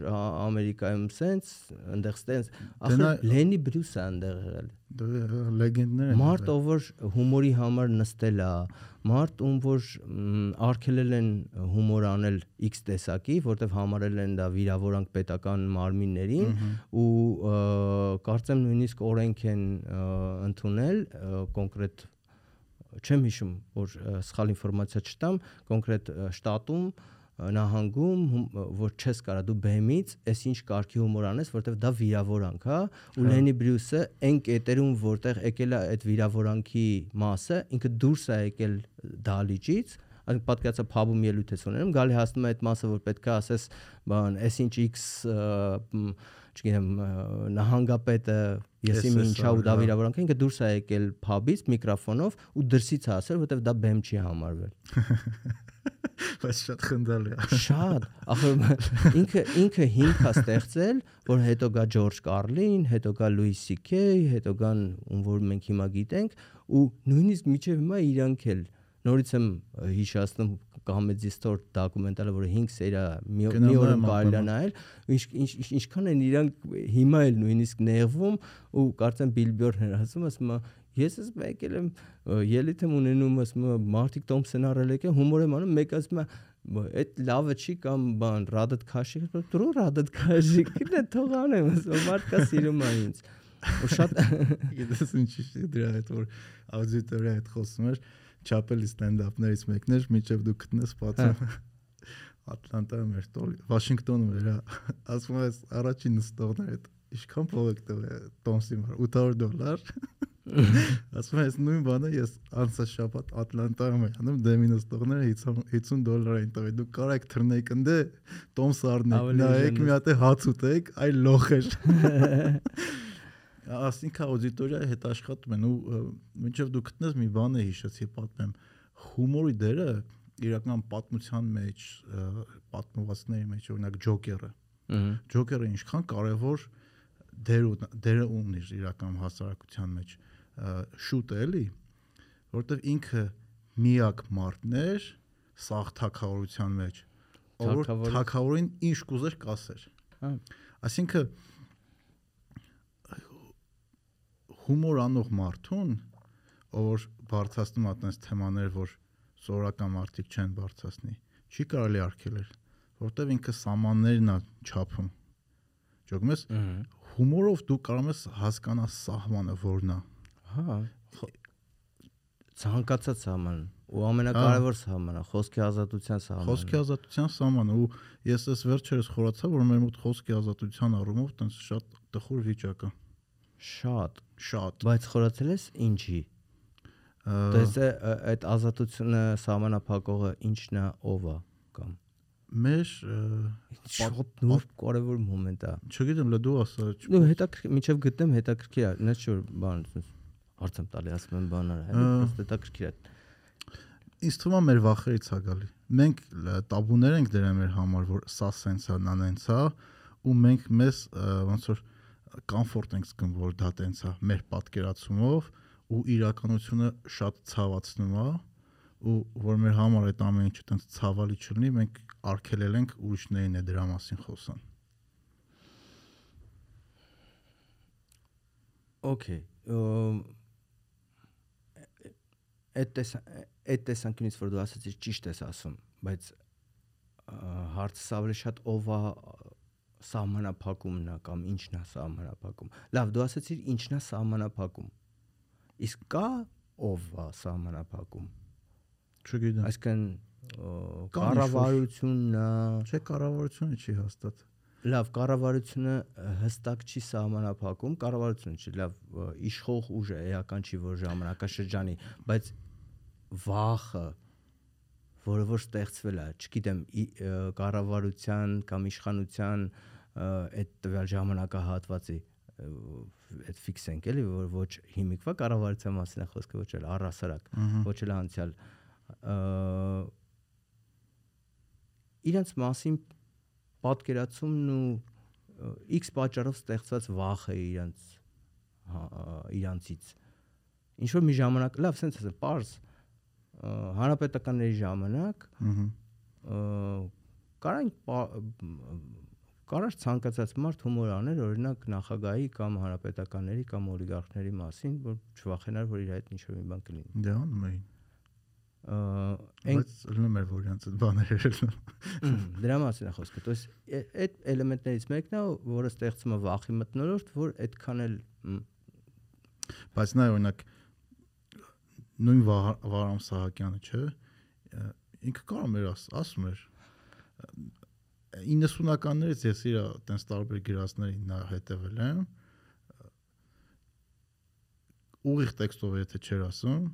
ամերիկայում սենց այնտեղ սենց ախր լենի բրյուսը այնտեղ եղել լեգենդներ են Մարդ ով որ հումորի համար նստել է, մարդ ում որ մ, արգելել են հումոր անել X տեսակի, որտեվ համարել են դա վիրավորանք պետական մարմիններին ու կարծեմ նույնիսկ օրենք են ընդունել կոնկրետ չեմ հիշում որ սխալ ինֆորմացիա չտամ կոնկրետ շտատում նահանգում որ չես կարա դու բեմից այս ինչ կարգի հումոր անես որտեվ դա վիրավորանք հա ու Լենի Բրյուսը այն կետերում որտեղ եկել է այդ վիրավորանքի մասը ինքը դուրս է եկել դալիճից Այսինքն պատկերացա փաբում ելույթ ես ունենում, գալի հասնում է այդ մասը, որ պետքա ասես, բան, S-ինչ X չգիտեմ, նահանգապետը եսի SS ինչա ու արել, դա հա։ վիրավորանք ինքը դուրս է եկել փաբից միկրոֆոնով ու դրսից է ասել, որովհետև դա բեմ չի համարվել։ [LAUGHS] բայց շատ խնդալի է [LAUGHS] Շատ, ախր ինքը ինքը հիմք է ստեղծել, որ հետո գա Ջորջ Կարլին, հետո գա Լուիս Սիքեյ, հետո գան ում որ մենք հիմա գիտենք ու նույնիսկ միջև հիմա իրանք էլ նորից եմ հիշացնում Store դոկումենտալը, որը 5 սերա մի օրում կարելի է նայել, ինչ ինչ ինչ- ինչքան են իրանք հիմա էլ նույնիսկ նեղվում ու կարծեմ Բիլբյորն էր ասում, է ես ես եկել եմ ը, ելույթ եմ ունենում, ասում է Մարտիկ Թոմսեն արել եկել, հումոր եմ անում, մեկ ասում է «Բա, այդ լավը չի կամ բան Ռադդ քաշի, դրո Ռադդ քաշի, գիտե թող անեմ, ասում մարդկա սիրում է ինձ։ Ու շատ գիտես ինչ է դրա հետ որ աուդիտորիա հետ խոսում էր չապելի ստենդափներից մեկն էր միջև դու գտնես պատում [LAUGHS] Ատլանտայում էր Վաշինգտոնում էր հա։ [LAUGHS] ասում ես առաջին նստողներ հետ ինչքան փող եք տվել Տոմսի մար 800 դոլար [LAUGHS] ասում ես նույն բանը ես անցած շաբաթ Ատլանտայում եմ անում դեմի նստողները 50 50 դոլար էին տվել դու կարեք թռնեիք ընդ Տոմս առնեք նայեք մի հատ հաց ուտեք այ լոխ էր ասինքն աուդիտորիայի հետ աշխատում են ու մինչև դու գտնես մի բան է հիշեցի պատմեմ հումորի դերը իրական պատմության մեջ ը, պատմվածքների մեջ օրինակ ջոկերը ջոկերը ինչքան կարևոր դեր ու- դեր ունի իր իրական հասարակության մեջ շուտ է էլի որովհետև ինքը միակ մարդն էր սաղ թակավորության մեջ որ թակավորին ինչ կուզեր կասեր Հա։ Այսինքն հումոր անող մարդուն, ով որ բարձրացնում է այդպես թեմաներ, որ սովորական մարդիկ չեն բարձրացնի, չի կարելի արկելել, որտեվ ինքը սամաններն է չափում։ Ճոգում ես հումորով դու կարող ես հասկանալ սահմանը որն է։ Հա։ Ցանկացած սահման ու ամենակարևոր սահմանը խոսքի ազատության սահմանը։ Խոսքի ազատության սահմանը ու ես ես վերջերս խորացա, որ մեր մոտ խոսքի ազատության առումով տենց շատ տխուր վիճակ է։ շատ, Շատ։ բայց խորացել ես ինչի։ Դες ը, այդ ազատությունը սահմանափակողը ինչն է, ով է կամ Մեր շատ նոր կարևոր մոմենտ է։ չգիտեմ, լա դու ասա, Նու հետաքրքիր, միջև գտնեմ հետաքրքիր է, նա չէ որ բան հարց եմ տալի, ասում եմ բաները, Ա. հետո հետաքրքիր է։ ինձ թվում է մեր վախերից է գալի։ Մենք տաբուներ ենք դրել մեր համար, որ սա սենց է, նա նենց է, ու մենք մեզ ոնց որ կոմֆորտ ենք զգում, որ դա տենց է մեր պատկերացումով ու իրականությունը շատ ցավացնում է ու որ մեր համար այդ ամեն ինչը տենց ցավալի չլինի, մենք արգելել ենք ուրիշներին է դրա մասին խոսան։ Okay։ Այդ տես այդ տեսանկյունից որ դու ասացիր ճիշտ ես ասում, բայց հարցը ավելի շատ ով է սահմանափակումն է կամ ինչն է սահմանափակում։ Լավ, դու ասացիր ինչն է սահմանափակում։ Իսկ կա ով է սահմանափակում։ Չգիտեմ։ Այսինքն կառավարությունն է, Չէ կառավարությունը չի հաստատ։ Լավ, կառավարությունը հստակ չի սահմանափակում, կառավարությունը չի, լավ, իշխող ուժը էական չի որ ժամանակաշրջանի, բայց վախը, որը որ ստեղծվել է, չգիտեմ, կառավարության կամ իշխանության ը, այդ տվյալ ժամանակահատվածի այդ ֆիքս ենք էլի որ ոչ հիմիկվա կառավարության մասին է խոսքը ոչ էլ առասարակ ոչ էլ անցյալ իրենց մասին պատկերացումն ու X պատճառով ստեղծված վախը իրենց հա, իրանցից ինչ որ մի ժամանակ լավ sense ասեմ པարզ հանրապետականների ժամանակ կարան կարար ցանկացած մարդ հումոր աներ օրինակ նախագահի կամ հանրապետականների կամ օլիգարխների մասին որ չվախենար որ իր հետ ինչ որ մի բան կլինի Դե անում էին։ ը, այն Բայց լնում էր որ իրանց այդ բաները ելնում։ Դրա մասին է խոսքը։ То есть այդ էլեմենտներից մեկն է, որը ստեղծում է վախի մտնոլորտ, որ այդքան էլ մ, Բայց նա օրինակ նույն Վահ- Վարամ Սահակյանը, չէ, ը, ինքը կարող էր աս, ասում էր ը, 90-ականներից ես իր տենց տարբեր գրածներին նա հետևել եմ ուղիղ տեքստով եթե չէր ասում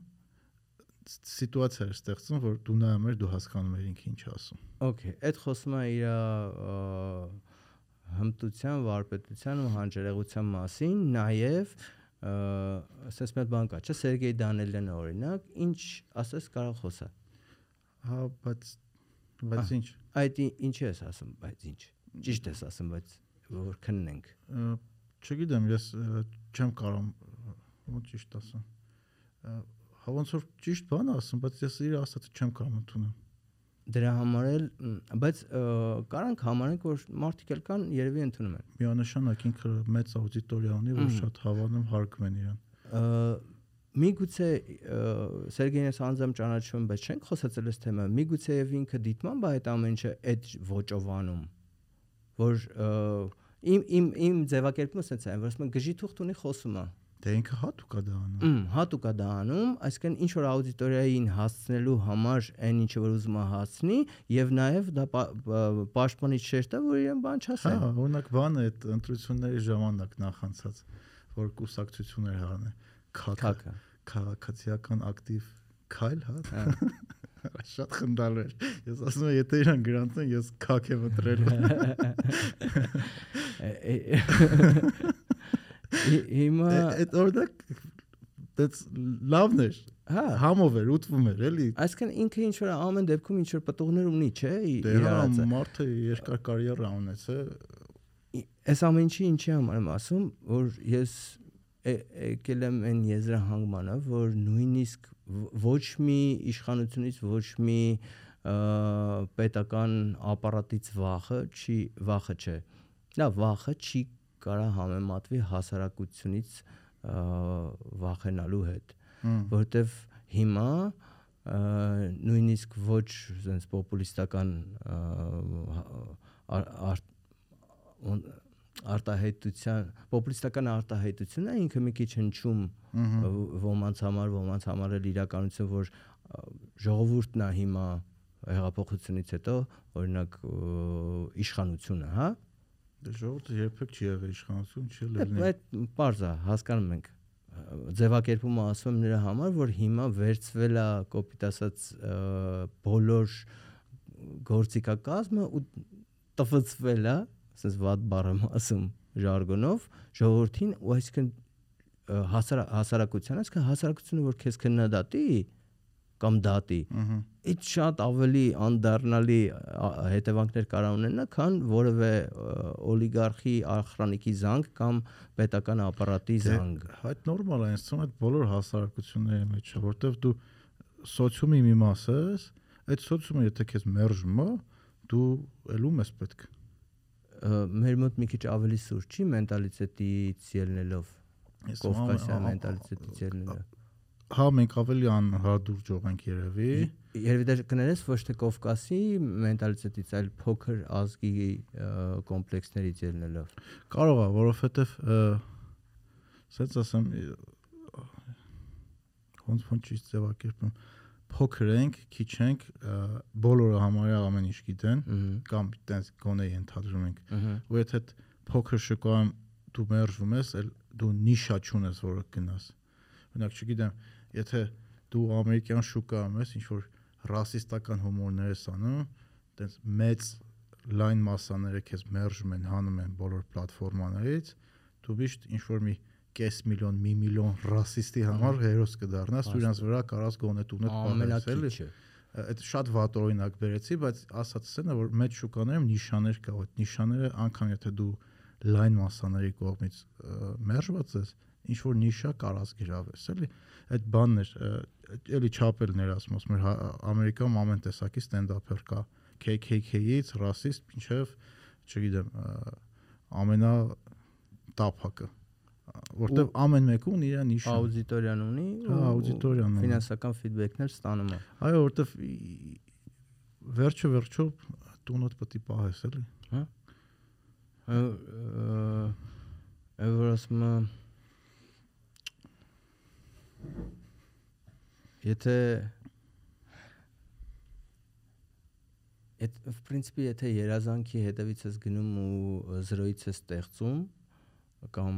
սիտուացիա էր ստեղծում, որ դու նայում ես, դու հասկանում ես ինքը ինչ ասում։ Okay, այդ խոսում է իր հմտության, վարպետության ու հանջերեղության մասին, նաև ասես մեր բան կա, չէ՞, Սերգեյ Դանելյանը օրինակ, ինչ ասես կարող խոսա։ Հա, բայց բայց ինչ։ Այդ ի- ինչի ես ասում, բայց ինչ։ Ճիշտ ես ասում, բայց որ քննենք։ Չգիտեմ, ես չեմ կարող ոնց ճիշտ ասեմ։ Հա ոնց որ ճիշտ բան ասում, բայց ես իր ասածը չեմ կարող ընդունել։ Դրա համար էլ, բայց կարանք համարենք, որ մարդիկ էլ կան, երևի ընդունում են։ Միանշանակ ինքը մեծ աուդիտորիա ունի, որ շատ հավանում հարգում են իրան։ Միգուցե Սերգեյն ես անձամ ճանաչում, բայց չենք խոսացել այս թեմա։ Միգուցե եւ ինքը դիտման բա այդ ամեն ինչը այդ ոճով անում, որ իմ իմ իմ ձևակերպումը սենց է, որ ասում են գժի թուղթ ունի խոսում է։ Դե ինքը հատուկ է դա անում։ Մ, հատուկ է դա անում, այսինքն ինչ որ աուդիտորիային հասցնելու համար այն ինչը որ ուզում է հասցնի եւ նաեւ դա պա- պա- պաշտպանիչ շերտը, որ իրեն բան Հա, չասեն։ օրինակ բանը այդ ընտրությունների ժամանակ նախանցած որ կուսակցություններ հանը քաքը Քաքը։ քաղաքացիական ակտիվ քայլ, հա։ Հա։ Շատ խնդալու էր։ Ես ասում եմ, եթե իրան գրանցեն, ես քաք եմ ընտրելու։ Հիմա Այդ օրինակ դից լավն էր։ հա Համով էր, ուտվում էր, էլի։ Այսինքն ինքը ինչ որ ամեն դեպքում ինչ որ պատողներ ունի, չէ՞, ի- Դե հա, մարդը երկար կարիերա ունեց, է։ Ի- Այս ամեն ինչի ինչի համար եմ ասում, որ ես եկել եմ այն եզրահանգմանը, որ նույնիսկ ոչ մի իշխանությունից ոչ մի պետական ապարատից վախը չի վախը չէ։ Դա վախը չի կարա համեմատվի հասարակությունից վախենալու հետ որովհետև հիմա նույնիսկ ոչ sense պոպուլիստական արտահայտության պոպուլիստական արտահայտությունը ինքը մի քիչ հնչում ոմանց համար ոմանց համար էլ իրականություն որ ժողովուրդն է հիմա հեղափոխությունից հետո օրինակ իշխանությունը, հա Դե ժողովուրդը երբեք չի եղել իշխանություն, չի ելնի։ Այդ པարզ է, հասկանում ենք։ Ձևակերպումը ասում եմ նրա համար, որ հիմա վերծվել է կոպիտ ասած բոլոր գործիքակազմը ու տվծվել է, ասես վատ բառ եմ ասում ժարգոնով, ժողովրդին ու այսինքն հասար հասարակության, այսինքն հասարակությունը որ քեզ քննադատի կամ դատի, այդ շատ ավելի անդառնալի հետևանքներ կարող ունենա, քան որևէ օլիգարխի ախրանիկի զանգ կամ պետական ապարատի Դե, զանգ։ Այդ նորմալ է, է այդ բոլոր հասարակությունների մեջ է, որտեվ դու սոցիումի մի մաս ես, այդ սոցիումը եթե քեզ մերժում է, դու ելում ես պետք։ Ը, Մեր մոտ մի քիչ ավելի սուր չի մենտալիտետից ելնելով, կովկասյան մենտալիտետից ելնելով։ Հա, մենք ավելի անհարդուր ենք երևի։ Երևի դա կներես ոչ թե Կովկասի մենտալիտետից, այլ փոքր ազգի կոմպլեքսներից ելնելով։ Կարող է, որովհետև ասած ասեմ ոնց ոնց ճիշտ ձևակերպեմ փոքր ենք, քիչ ենք, բոլորը համարյա ամեն ինչ գիտեն կամ տենց գոնե ենթադրում ենք ու եթե փոքր շոկոան դու մերժվում ես, էլ դու նիշա չունես, որը գնաս։ Օրինակ, չգիտեմ, եթե դու ամերիկյան շուկայում ես, ինչ որ ռասիստական հումորներ ես անում, տենց մեծ լայն մասաները քեզ մերժում են, հանում են բոլոր պլատֆորմաներից, դու միշտ ինչ որ մի կես միլիոն, մի միլիոն ռասիստի համար հերոս կդառնաս, ու իրանց վրա կարաս գոնե տունը պահես, էլի։ այդ շատ վատ օրինակ բերեցի, բայց ասածս են որ մեծ շուկաներում նիշաներ կա, այդ նիշաները անգամ եթե դու լայն մասաների կողմից մերժված ես, ինչ որ նիշա կարաս գրավես, էլի։ Այդ բանն էր, ը, էլի չապելներ ասում, ասում էր հա, Ամերիկայում ամեն տեսակի ստենդափեր կա, KKK-ից ռասիստ, ինչև, չգիտեմ, ամենա տափակը, որտեվ ամեն մեկը ունի իր նիշը։ Աուդիտորիան ունի Հա, աուդիտորիան ունի։ ֆինանսական ֆիդբեքներ ստանում է։ Այո, որտեվ վերջը վերջո տունդ պետք է պահես էլի։ Ա որ ասում եմ եթե Այդ в принципе եթե երազանքի հետևից ես գնում ու զրոյից ես ստեղծում կամ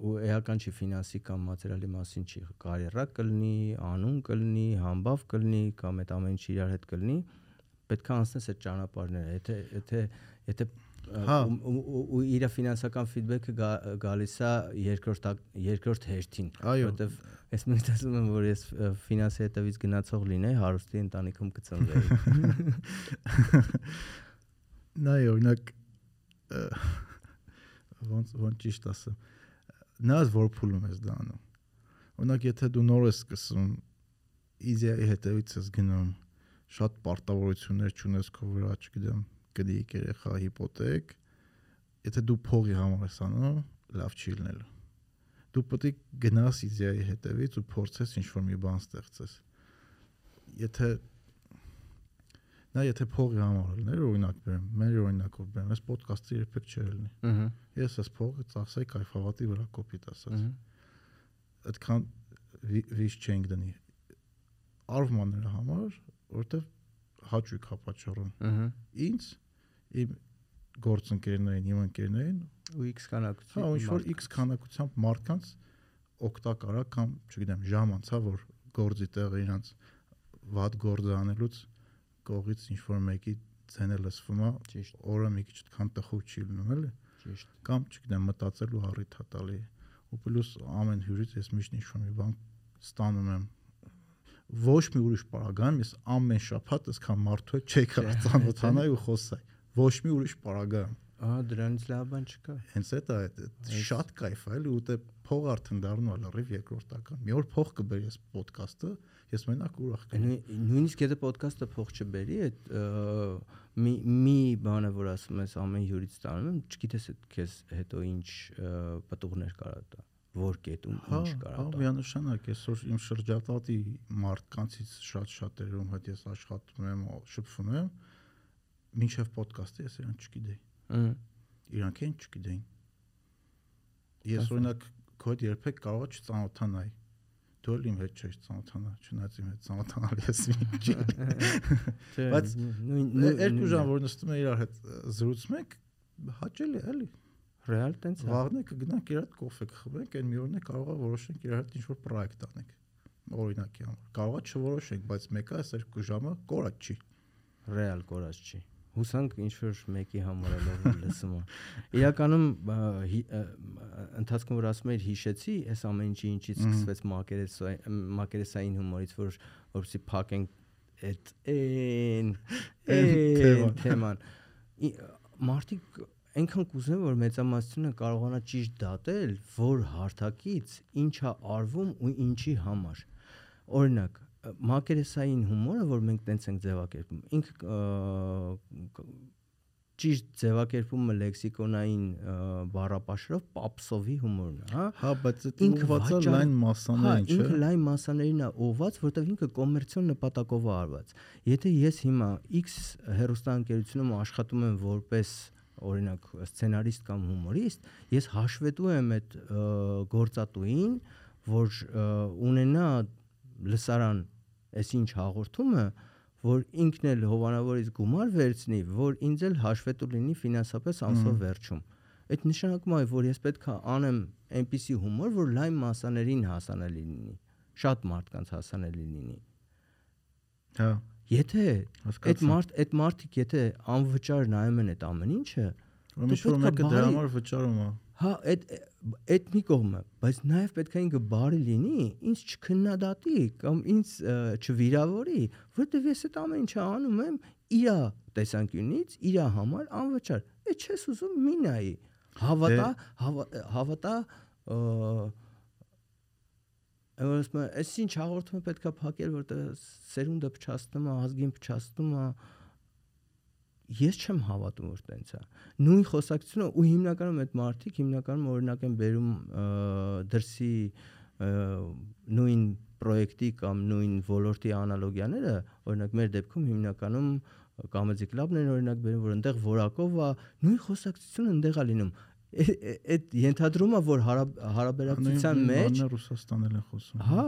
ու էական չի ֆինանսի կամ մատերիալի մասին չի կարիերա կլինի, անուն կլինի, համբավ կլինի կամ այդ ամեն ինչը իրար հետ կլինի, պետք է անցնես այդ ճանապարհները, եթե եթե եթե Հա։ ու- իր ֆինանսական ֆիդբեքը գալիս է երկրորդ երկրորդ հերթին, որովհետև ես միշտ ասում եմ, որ ես ֆինանսի հետևից գնացող լինեի, հարուստի ընտանիքում կծնվեի։ [LAUGHS] Նա օրինակ ոնց ոնց ճիշտ ասեմ նա որ փուլում ես դա անում օրինակ եթե դու նոր ես սկսում իդեայի հետևից ես գնում շատ պարտավորություններ չունես քո վրա չգիտեմ գնիկ երեխա հիպոթեք եթե դու փողի համար ես անում լավ չի լինելու դու պետք գնաս իդեայի հետևից ու փորձես ինչ որ մի բան ստեղծես եթե նա եթե փողի համար լիներ օրինակ բերեմ մեր օրինակով բերեմ այս ոդկասթը երբեք չէր լինի Ահա։ ես այս փողը ծախսեի կայֆավատի վրա կոպիտ ասած այդքան վի- վիճ չենք դնի արվում նրա համար որովհետև հաճույք հա պատճառում ահա։ ինձ իմ գործընկերներին իմ ընկերներին Ու X քանակություն։ հա ինչ որ X քանակությամբ մարդկանց օգտակար է կամ չգիտեմ ժամ անցա որ գործի տեղը իրանց վատ գործ անելուց կողից ինչ որ մեկի ցենը լսվում է ճիշտ, օրը մի քիչ այդքան տխուր չի լինում էլի ճիշտ։ կամ չգիտեմ մտածելու առիթ է տալի ու պլյուս ամեն հյուրից ես միշտ ինչ որ մի բան ստանում եմ ոչ մի ուրիշ պարագայում ես ամեն շաբաթ այսքան մարդու հետ չի կարող ծանոթանալ ու խոսալ ոչ մի ուրիշ պարագայում Ահա դրանից լավ բան չկա։ հենց այդ է շատ կայֆ է ու դե փող արդեն դառնում է լրիվ երկրորդական մի օր փող կբերի այս ոդկասթը ես մենակ ուրախ կլինեմ Նույն- Նույնիսկ եթե ոդկասթը փող չբերի, այդ մի մի բանը, որ ասում ես ամեն հյուրից ստանում եմ, չգիտես այդ քեզ հետո ինչ ը, պտուղներ կարա տա, որ կետում Հա, ինչ հա, կարա տա։ միանշանակ այսօր իմ շրջապատի մարդկանցից շատ շատերում հետ ես աշխատում եմ, շփվում եմ, մինչև ոդկասթը ես իրան չգիտեի։ Ահա, Իրանք են չգիտեին։ Ես օրինակ քո հետ երբեք կարող չծանոթանայի։ Դու էլ իմ հետ չես ծանոթանա, չնայած իմ հետ ծանոթանալ ես Չէ, Բայց Երկու ժամ որ նստում են իրար հետ զրուցում եք, հաճելի էլի։ ռեալ տենց է։ Վաղն է կգնանք իր հետ կոֆե կխմենք, այն մի օրն է կարող է որոշենք իր հետ ինչ-որ պրոյեկտ անենք։ Օրինակի համար։ Կարող է չորոշենք, բայց մեկը այս երկու ժամը կորած չի։ ռեալ կորած չի հուսանք ինչ որ մեկի համար լավ լսում է իրականում ընթացքում որ ասում էիր հիշեցի այս ամեն ինչի ինչից սկսվեց մակերեսային մակերեսային հումորից որ որպեսի փակենք այդ այն Այն թեման։ մարդիկ այնքան կուզեն որ մեծամասնությունը կարողանա ճիշտ դատել որ հարթակից ինչա արվում ու ինչի համար օրինակ մակերեսային հումորը որ մենք տենց ենք ձևակերպում ինքը ճիշտ ձևակերպումը լեքսիկոնային բառապաշարով պապսովի հումորն է հա Հա, բայց դա Ինքը ուղղված է լայն Հա, մասաներին, չէ։ ինքը լայն մասաներին է ուղված, որտեղ ինքը կոմերցիոն նպատակով է արված։ Եթե ես հիմա X հերոստանգերությունում աշխատում եմ որպես օրինակ սցենարիստ կամ հումորիստ, ես հաշվետու եմ այդ գործատուին, որ ունենա լսարան այսինչ հաղորդումը, որ ինքն էլ հովանավորից գումար վերցնի, որ ինձ էլ հաշվետու լինի ֆինանսապես ամսով վերջում։ Այդ նշանակում է, որ ես պետք է անեմ այնպիսի հումոր, որ լայն մասաներին հասանելի լինի, շատ մարդկանց հասանելի լինի։ Հա, Եթե այդ մարդ այդ մարդիկ եթե անվճար նայում են այդ ամեն ինչը, Ուրեմն ինչ որ մեկը դրա համար վճարում է։ հա այդ այդ մի կողմը, բայց նաև պետք է ինքը բարի լինի, ինձ չքննադատի կամ ինձ չվիրավորի, որովհետև ես այդ ամեն ինչը անում եմ իրա տեսանկյունից, իրա համար անվճար։ Այդ չես ուզում մի նայի։ Հավատա, հավա- հավատա ը, Այսինքն, այս ինչ հաղորդումը պետքա փակել, որտեղ սերունդը փչացնում է, ազգին փչացնում է, ես չեմ հավատում որ տենց է նույն խոսակցությունը ու հիմնականում այդ մարդիկ հիմնականում օրինակ են բերում ը, դրսի նույն պրոյեկտի կամ նույն ոլորտի անալոգիաները օրինակ մեր դեպքում հիմնականում կամեդի կլաբն են օրինակ բերում որ այնտեղ որակով է նույն խոսակցությունը այնտեղ է լինում այդ ենթադրումը որ հարաբ- հարաբերակցության մեջ բանը Ռուսաստանել են խոսում։ Հա,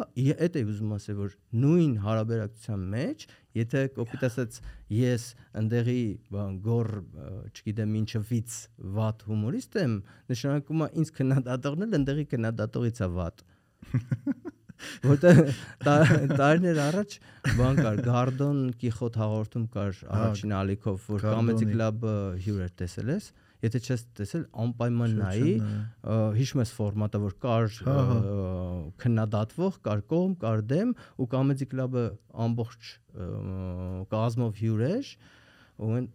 այդ է ուզում ասել, որ նույն հարաբերակցության մեջ, եթե կոպիտ ասած ես ընդեղի գոր, չգիտեմ, ինչը վից վատ հումորիստ եմ, նշանակում է ինձ քննադատողն էլ ընդեղի քննադատողից է վատ։ [LAUGHS] Որտե տարիներ առաջ բան կար, Գարդոն Կիխոտ հաղորդում կար առաջին ալիքով, որ Գարդոնի։ Club-ը հյուր էր տեսել ես։ Եթե չես տեսել, անպայման նայի, հիշում ես ֆորմատը, որ կար Հա, հա։ քննադատվող, կար կողմ, կար դեմ ու Comedy Club-ը ամբողջ կազմով հյուր էր ու այն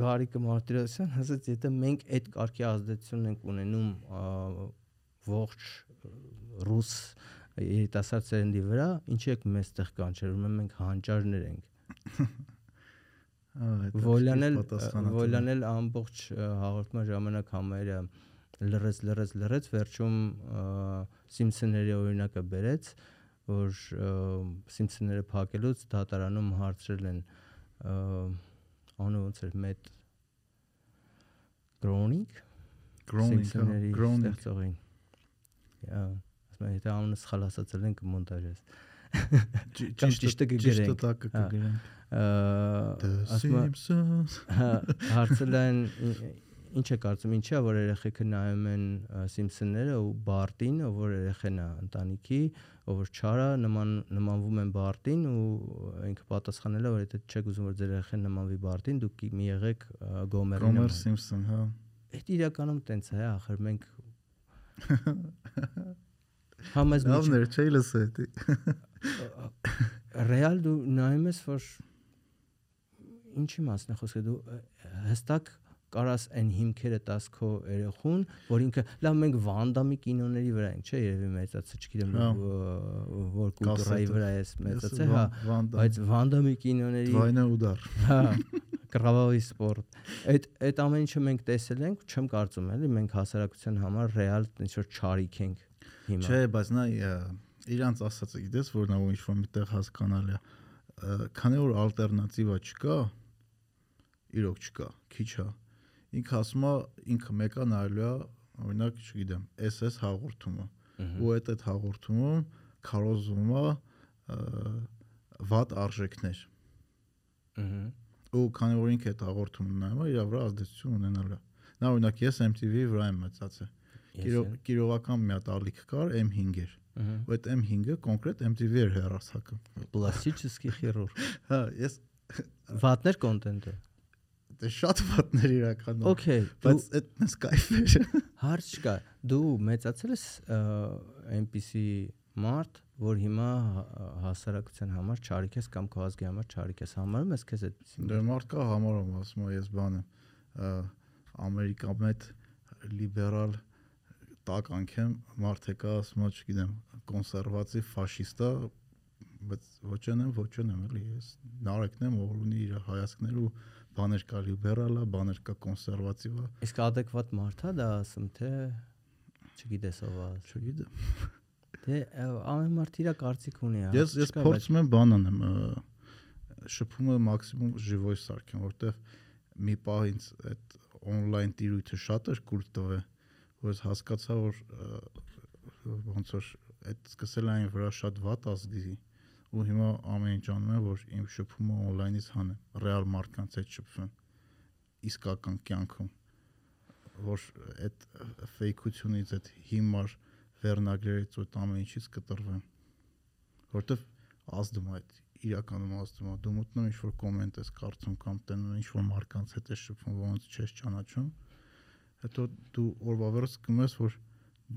Գարիկը Մարտիրոսյան ասաց, եթե մենք այդ կարգի ազդեցություն ենք ունենում ողջ ռուս երիտասարդ սերնդի վրա, ինչի եք մեզտեղ կանչերում, մենք հանճարներ ենք։ [LAUGHS] Վոլյանել Վոլյանել ամբողջ հաղորդման ժամանակ համարը լրեց լրեց լրեց վերջում Սիմփսոնների օրինակը բերեց որ Սիմփսոնները փակելուց դատարանում հարցրել են անունը ոնց էր մետ հա, Սիմփսոնների groaning։ ստեղծողին ասում եմ եթե անունը սխալ ասացել են կմոնտաժես ճիշտը- ճիշտը Հա։ կգրենք։ The ասում Հա, հարցել են ինչ է կարծում ինչա որ երեխեքը նայում են Սիմփսոնները ու Բարտին, որ երեխեն է ընտանիքի, ով որ չարա նման նմանվում են Բարտին ու ինքը պատասխանել է որ եթե չեք ուզում որ ձեր երեխեն նմանվի Բարտին, դուք մի եղեք ը, Գոմերի Homer նման։ Simpson, հա։ Այդ իրականում տենց է, ախր մենք Համազ մեջ Լավն էր, չէի լսել դա ռեալ դու նայում ես որ ինչի մասն է խոսքը դու հստակ կարաս այն հիմքերը տաս քո երախուն, որ ինքը լավ մենք վանդամի կինոների վրա ենք, չէ, երևի մեծացած, չգիտեմ, հա։ որ կուլտուրայի վրա էս մեծացել, հա, բայց վանդամի կինոների Վայնա ուդար։ Հա, կրավավի սպորտ։ Այդ այդ ամեն ինչը մենք տեսել ենք, չեմ կարծում, էլի մենք հասարակության համար ռեալ ինչ որ չարիք ենք հիմա։ Չէ, բայց նա իրանց ասածը գիտես, որ նա ինչ որ միտեղ հասկանալի է։ Քանի որ ալտերնատիվա չկա, իրոք չկա, քիչ է։ Ինքը ասում է, ինքը մեկը նայելու է, օրինակ, չգիտեմ, SS հաղորդումը։ Ու այդ այդ հաղորդումում քարոզվում է վատ արժեքներ։ ու քանի որ ինքը այդ հաղորդումը նայում է, իր վրա ազդեցություն ունենալու է։ Նա օրինակ ես MTV-ի վրա եմ Կիրո- էլ։ Կիրովական մի հատ ալիք կար M5 էր։ Ահա ու այդ M5-ը կոնկրետ MTV էր հերարցակը։ Պլաստիկի խիրուրգ։ Հա, ես վատներ կոնտենտը։ Դե շատ վատներ իրականում։ Okay, բայց այդ մեծ кайֆ էր։ Հարց չկա։ Դու մեծացել ես այնպիսի մարդ, որ հիմա հասարակության համար չարիք ես կամ քո ազգի համար չարիք ես համարում ես քեզ այդպես։ Դե մարդ կա համարում, ասում է ես բան եմ ամերիկամետ լիբերալ տակ անքեմ մարդ է կա, ասում է, չգիտեմ, կոնսերվատիվ ֆաշիստա, բայց ոչ անեմ, ոչ անեմ, էլի ես նարեկն եմ, որ ունի իր հայացքներու բաներ կա լիբերալա, բաներ կա կոնսերվատիվա։ Իսկ adekvat մարդա դա ասում թե չգիտես ով է։ Չգիտեմ։ Դե ամեն մարդ իր կարծիք ունի, հա։ Ես ես փորձում եմ բան անեմ, շփումը մաքսիմում ժիվոյ սարքեմ, որտեղ մի պահ ինձ այդ on-line տիրույթը շատ էր կուլ տվել, որ ես հասկացա, որ ոնց որ այդ սկսել այն վրա շատ վատ ազդի ու հիմա ամեն ինչ անում եմ, որ իմ շփումը on-line-ից հանեմ, ռեալ մարդկանց հետ շփվեմ իսկական կյանքում որ այդ ֆեյքությունից այդ հիմար վերնագրերից ու ամեն ինչից կտրվեմ որտեվ ազդում է այդ իրականում ազդում է դու մտնում ինչ որ կոմենտ ես կարծում կամ տենում ինչ որ մարկանց հետ ես շփվում ոնց չես ճանաչում հետո դու օրվա վերջ կմես որ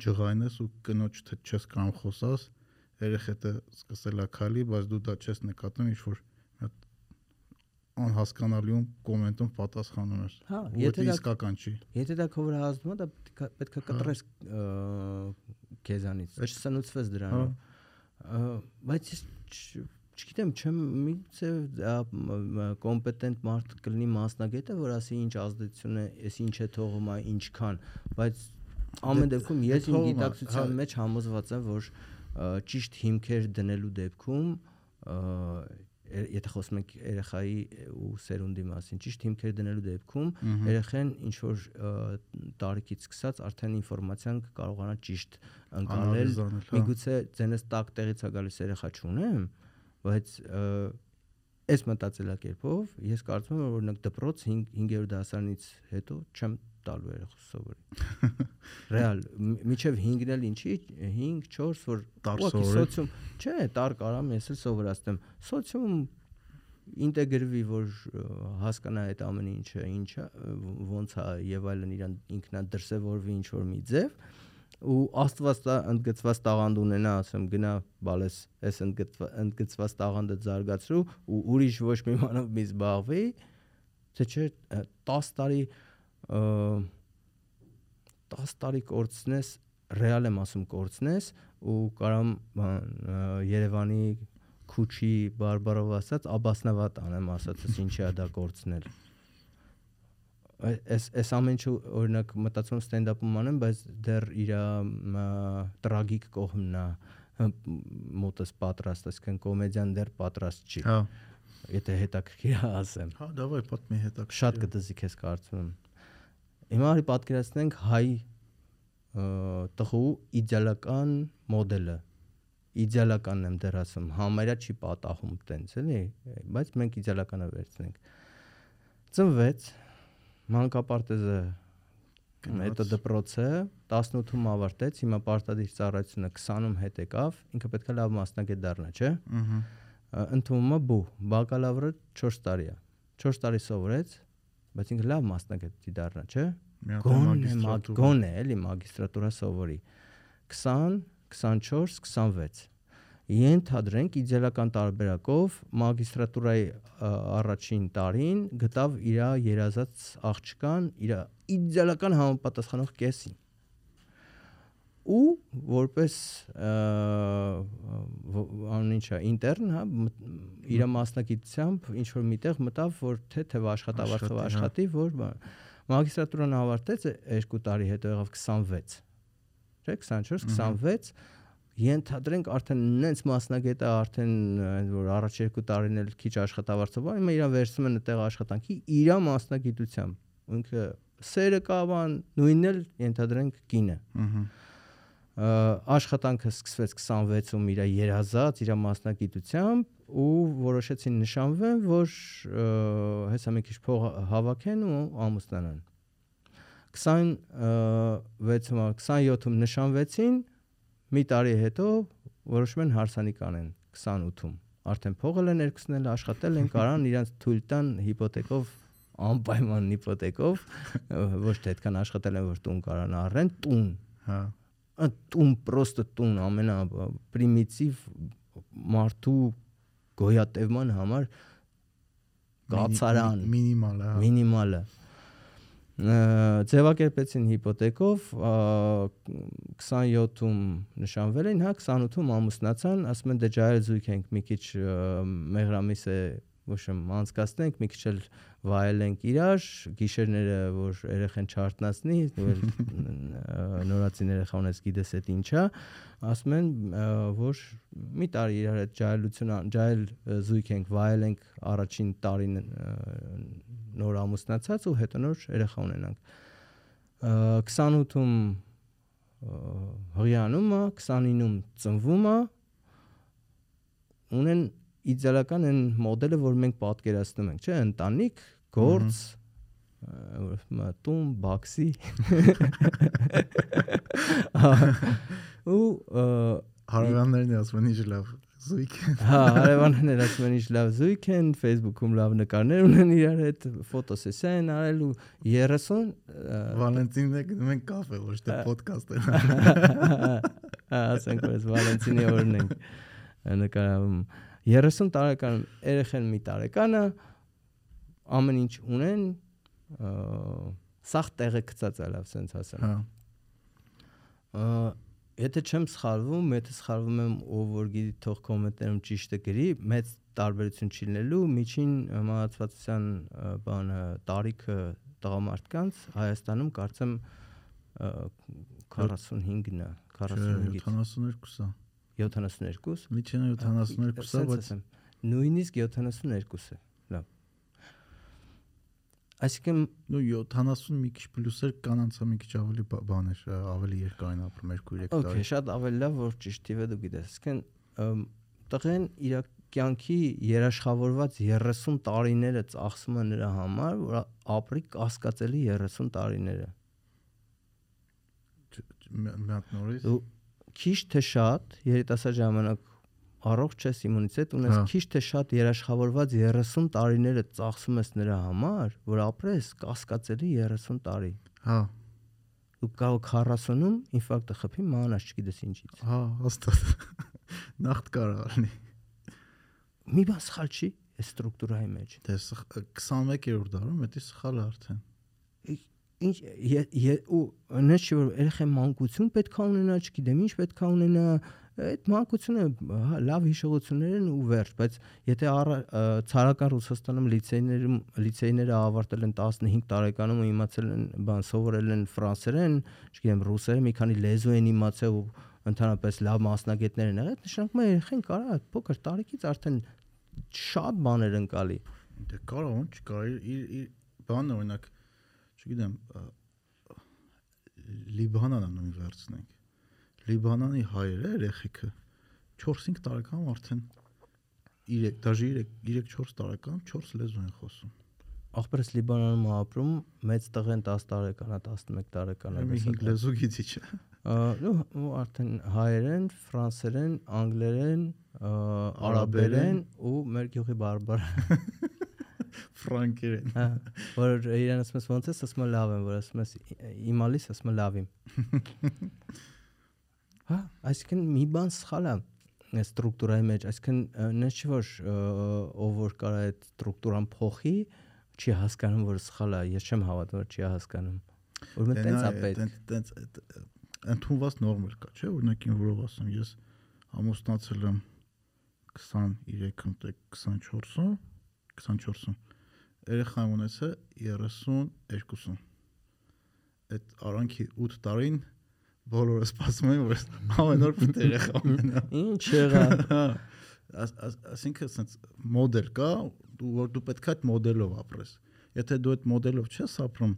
ջղայնես ու կնոջ թե չես կարող խոսաս երեխեքը սկսել է քալի բայց դու դա չես նկատում ինչ որ մի հատ անհասկանալիում կոմենտում պատասխանում ես Հա, եթե դա իսկական չի Եթե դա քո վրա ազդում է, դա պետք է- է կտրես քեզանից, չսնուցվես հա դրանով։ Ը, Բայց ես չգիտեմ, չեմ միցե կոմպետենտ մարդ կլինի մասնագետը, որ ասի ինչ ազդեցություն է, ես ինչ է թողում ինչքան, բայց ամեն Դե- դեպքում դե ես իմ գիտակցության հա։ մեջ համոզված եմ, որ ճիշտ հիմքեր դնելու դեպքում եթե խոսում ենք երեխայի ու սերունդի մասին, ճիշտ հիմքեր դնելու դեպքում երեխեն ինչ որ տարիքից սկսած արդեն ինֆորմացիան կարողանա ճիշտ ընկալել հա։ միգուցե ձենս տակ տեղից է գալիս երեխա չունեմ բայց այս մտածելակերպով ես կարծում եմ որ օրինակ դպրոց 5 5-րդ դասարանից հետո չեմ տալու երեխա սովորի [LAUGHS] ռեալ մի- միջև 5-ն էլ ինչի 5 4 որ Տար ուղղակի սովորել։ սոցիում չէ տար կարամ ես էլ սովորացնեմ սոցիում ինտեգրվի որ հասկանա այդ ամեն ինչը ինչա ոնց է եւ այլն իրան ինքնա դրսեւորվի ինչ որ մի ձև ու աստված ընդգծված տաղանդ ունենա ասեմ գնա բալես այս ընդգծված տաղանդը զարգացրու ու ուրիշ ոչ մի բանով մի զբաղվի թե չէ ը, 10 տարի 10 տարի կորցնես ռեալ եմ ասում կորցնես ու կարամ Երևանի քուչի բարբարով ասած աբասնավատ անեմ ասածս ինչի է դա կորցնել այս այս ամեն ինչը օրինակ մտածում ստենդափում անեմ բայց դեռ իր տրագիկ կողմն է մոտս պատրաստ այսինքն կոմեդիան դեռ պատրաստ չի Հա։ եթե հետաքրքիր ասեմ Հա, դավայ պատմի հետա։ շատ կդզի քեզ կարծում եմ հիմա արի պատկերացնենք հայ տղու իդեալական մոդելը իդեալականն եմ դեռ ասում համարյա չի պատահում տենց էլի բայց մենք իդեալականը վերցնենք ծնվեց մանկապարտեզը հետո դպրոցը 18-ում ավարտեց հիմա պարտադիր ծառայությունը 20-ում հետ եկավ ինքը պետք է լավ մասնագետ դառնա չէ Ահա։ ընդունումը բու բակալավրը 4 տարի է 4 տարի սովորեց բայց ինքը լավ մասնագետ չի դառնա չէ գոնե մագիստրատուրա։ մագ- գոնե էլի մագիստրատուրա սովորի 20 24 26 ենթադրենք իդեալական տարբերակով մագիստրատուրայի առաջին տարին գտավ իր երազած աղջկան իր իդեալական համապատասխանող կեսին ու որպես անուն ինչա ինտերն հա իր մասնակցությամբ ինչ որ միտեղ մտավ որ թե թե աշխատավարձով Աշխատի, հա։ որ մագիստրատուրան ավարտեց 2 տարի հետո եղավ 26 չէ 24 26 ենթադրենք արդեն նենց մասնագետը արդեն այն որ առաջ երկու տարին էլ քիչ աշխատավարձով բան հիմա իրան վերցնում են այդտեղ աշխատանքի իր մասնագիտությամբ ինքը սերը կավան նույնն էլ ենթադրենք կինը Ա, աշխատանքը սկսվեց 26-ում իր երազած իր մասնագիտությամբ ու որոշեցին նշանվեն, որ հեսա մի քիչ փող հավաքեն ու ամուսնանան։ 26-ում 27-ում նշանվեցին, մի տարի հետո որոշում են հարսանիք անեն 28-ում։ Արդեն փողը են երկուսնել, աշխատել են, կարան իրանց թույլ տան հիպոթեկով անպայման հիպոթեկով ոչ թե այդքան աշխատել են որ տուն կարան առեն, տուն Հա։ տուն պրոստը տուն ամենա պրիմիտիվ մարդու գոյատևման համար կացարան մինիմալ է։ հա։ մինիմալը ձևակերպեցին հիպոթեկով ա, 27-ում նշանվել են, հա 28-ում ամուսնացան, ասում են դե ջայել զույգ ենք, մի քիչ մեղրամիս է ոչ եմ անցկացնենք, մի քիչ էլ վայելենք իրար, գիշերները որ երեխան չարտնացնի, ու էլ նորացին երեխա ունես գիտես այդ ինչա, ասում են որ մի տարի իրար հետ ջայելություն ան- ջայել ա, զույգ ենք, վայելենք առաջին տարին նոր ամուսնացած ու հետո նոր երեխա ունենանք։ Ա, 28-ում ա, հղիանում է, 29-ում ծնվում է, ունեն իդեալական այն մոդելը, որ մենք պատկերացնում ենք, չէ՞, ընտանիք, գործ, մտում, բաքսի։ [LAUGHS] ու Հարևաններն ասում են ինչ լավ զույգ։ Հա, հարևաններ ասում են ինչ լավ զույգ են, Facebook-ում լավ նկարներ ունեն իրար հետ, ֆոտոսեսիա են արել ու 30 ա, Վալենտինն է գնում են կաֆե, ոչ թե ոդկաստ են։ [LAUGHS] Հա, ասենք որ Վալենտինի օրն ենք նկարում 30 տարեկան երեխան մի տարեկանը ամեն ինչ ունեն սախ տեղը գծած է լավ sense ասեմ Հա։ եթե չեմ սխալվում, եթե սխալվում եմ, ով որ գիտի թող կոմենտներում ճիշտը գրի, մեծ տարբերություն չի լինելու միջին մահացվածության բանը տարիքը տղամարդկանց Հայաստանում կարծեմ ա, 45-ն է, 45-ից 72-ը։ 72 Միջինը 72-ը, Սենց բայց նույնիսկ 72 է լավ այսինքն նու 70 մի քիչ պլյուսեր կանանցա մի քիչ ավելի բա- բան էր ա, ավելի երկարին ապրում 2-3 Okay, տարի շատ ավելի լավ որ ճիշտ է դու գիտես։ ըմ, տղեն իր կյանքի երաշխավորված 30 տարիները ծախսում է նրա համար, որ ապրի կասկածելի 30 տարիները։ մի հատ նորից քիչ թե շատ երիտասարդ ժամանակ առողջ ես իմունիտետ ունես, Հա։ քիչ թե շատ երաշխավորված 30 տարիները ծախսում ես նրա համար, որ ապրես կասկածելի 30 տարի։ հա Դու կարող 40-ում ինֆարկտը խփի, մանաս չգիտես ինչից։ հա հաստատ [LAUGHS] նախտ կարող լինի Մի բան սխալ չի այս ստրուկտուրայի մեջ։ դե սխ- 21-րդ դարում դա սխալ արդեն ինչ ու չի որ երեխա մանկություն պետք է ունենա, չգիտեմ ինչ պետք է ունենա, այդ մանկությունը լավ հիշողություններ են ու վերջ, բայց եթե ցարական Ռուսաստանում լիցեյներում լիցեյները ավարտել են 15 տարեկանում ու իմացել են բան սովորել են ֆրանսերեն, չգիտեմ ռուսերեն, մի քանի լեզու են իմացել ու ընդհանրապես լավ մասնագետներ են եղել, նշանակում է երեխան կարա փոքր տարիքից արդեն շատ բաներ ընկալի։ դե կարող ոնց չկար իր իր- իր բանը օրինակ չգիտեմ Լիբանանը նույն վերցնենք Լիբանանի հայերը երեխեքը 4-5 տարեկանում արդեն 3 դաժե 3 3-4 տարեկանում 4 լեզու են խոսում Ախպերս Լիբանանում ապրում, մեծ տղեն 10 տարեկան է, 11 տարեկան է։ Մի 5 լեզու գիտի չէ Ու արդեն հայերեն, ֆրանսերեն, անգլերեն, արաբերեն ու մեր գյուղի բարբար։ [LAUGHS] ֆրանկերեն Հա, որ իրեն ասում ես ոնց ես, ասում եմ լավ եմ, որ ասում ես իմալիս, ասում եմ լավ եմ։ [LAUGHS] Հա, այսինքն մի բան սխալ է ստրուկտուրայի մեջ, այսինքն նա չի որ ով որ կարա այդ ստրուկտուրան փոխի, չի հասկանում որ սխալ է, ես չեմ հավատում որ չի հասկանում։ Որ մենք տենց է պետք։ տենց ընդունված նորմեր կա, չէ՞, օրինակ ին որով ասեմ, ես ամուսնացել եմ 23-ում, թե 24-ում, 24-ում։ Երեխա եմ ունեցել 32-ում։ Այդ արանքի 8 տարին բոլորը սպասում են, որ ամեն օր պետք է երեխա ունենա։ [LAUGHS] Ինչ եղա։ [LAUGHS] Աս- աս- Այսինքն sense մոդել կա, դու որ դու պետք է այդ մոդելով ապրես։ Եթե դու այդ մոդելով չես ապրում,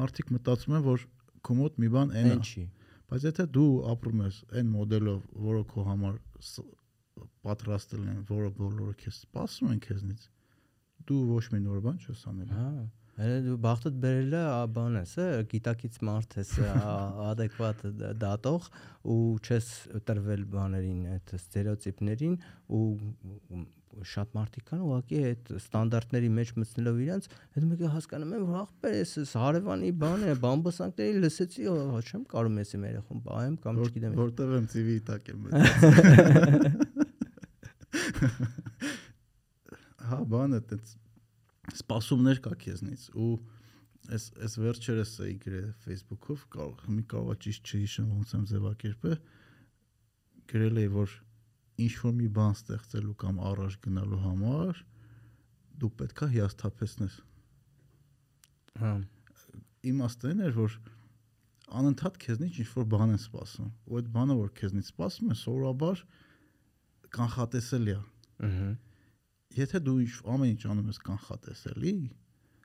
մարդիկ մտածում են, որ քո մոտ մի բան այն է։ Ինչի։ Բայց եթե դու ապրում ես այն մոդելով, որը քո համար պատրաստել են, որը բոլորը քեզ սպասում են քեզնից, դու ոչ մի նոր բան չես անել։ Հա, հələ դու բախտդ բերել է բան ես, է, գիտակից մարդ ես, adekvat [LAUGHS] դատող ու չես տրվել բաներին, այդ ստերեոտիպներին ու շատ մարդիկ կան ուղղակի այդ ստանդարտների մեջ մտցնելով իրանց, այդ մեկը հասկանում են, որ ախպեր էս հարևանի բան է, բամբասանքների լսեցի, չեմ կարող ես իմ երախոն բայեմ կամ չգիտեմ։ Որտեղ եմ CV տակ եմ [LAUGHS] մտածում։ [LAUGHS] Հա, բանը դից սպասումներ կա քեզնից ու այս այս վերջերս էի գրել Facebook-ով, կարող մի կարող է ճիշտ չհիշեմ ոնց եմ ձևակերպել, գրել էի որ ինչ որ մի բան ստեղծելու կամ առաջ գնալու համար դու պետքա հիասթափեսնես։ Հա։ իմաստը այն էր որ անընդհատ քեզնից ինչ որ բան են սպասում ու այդ բանը որ քեզնից սպասում են սովորաբար կանխատեսելի է Ահա։ եթե դու ամեն ինչ անում ես կանխատեսելի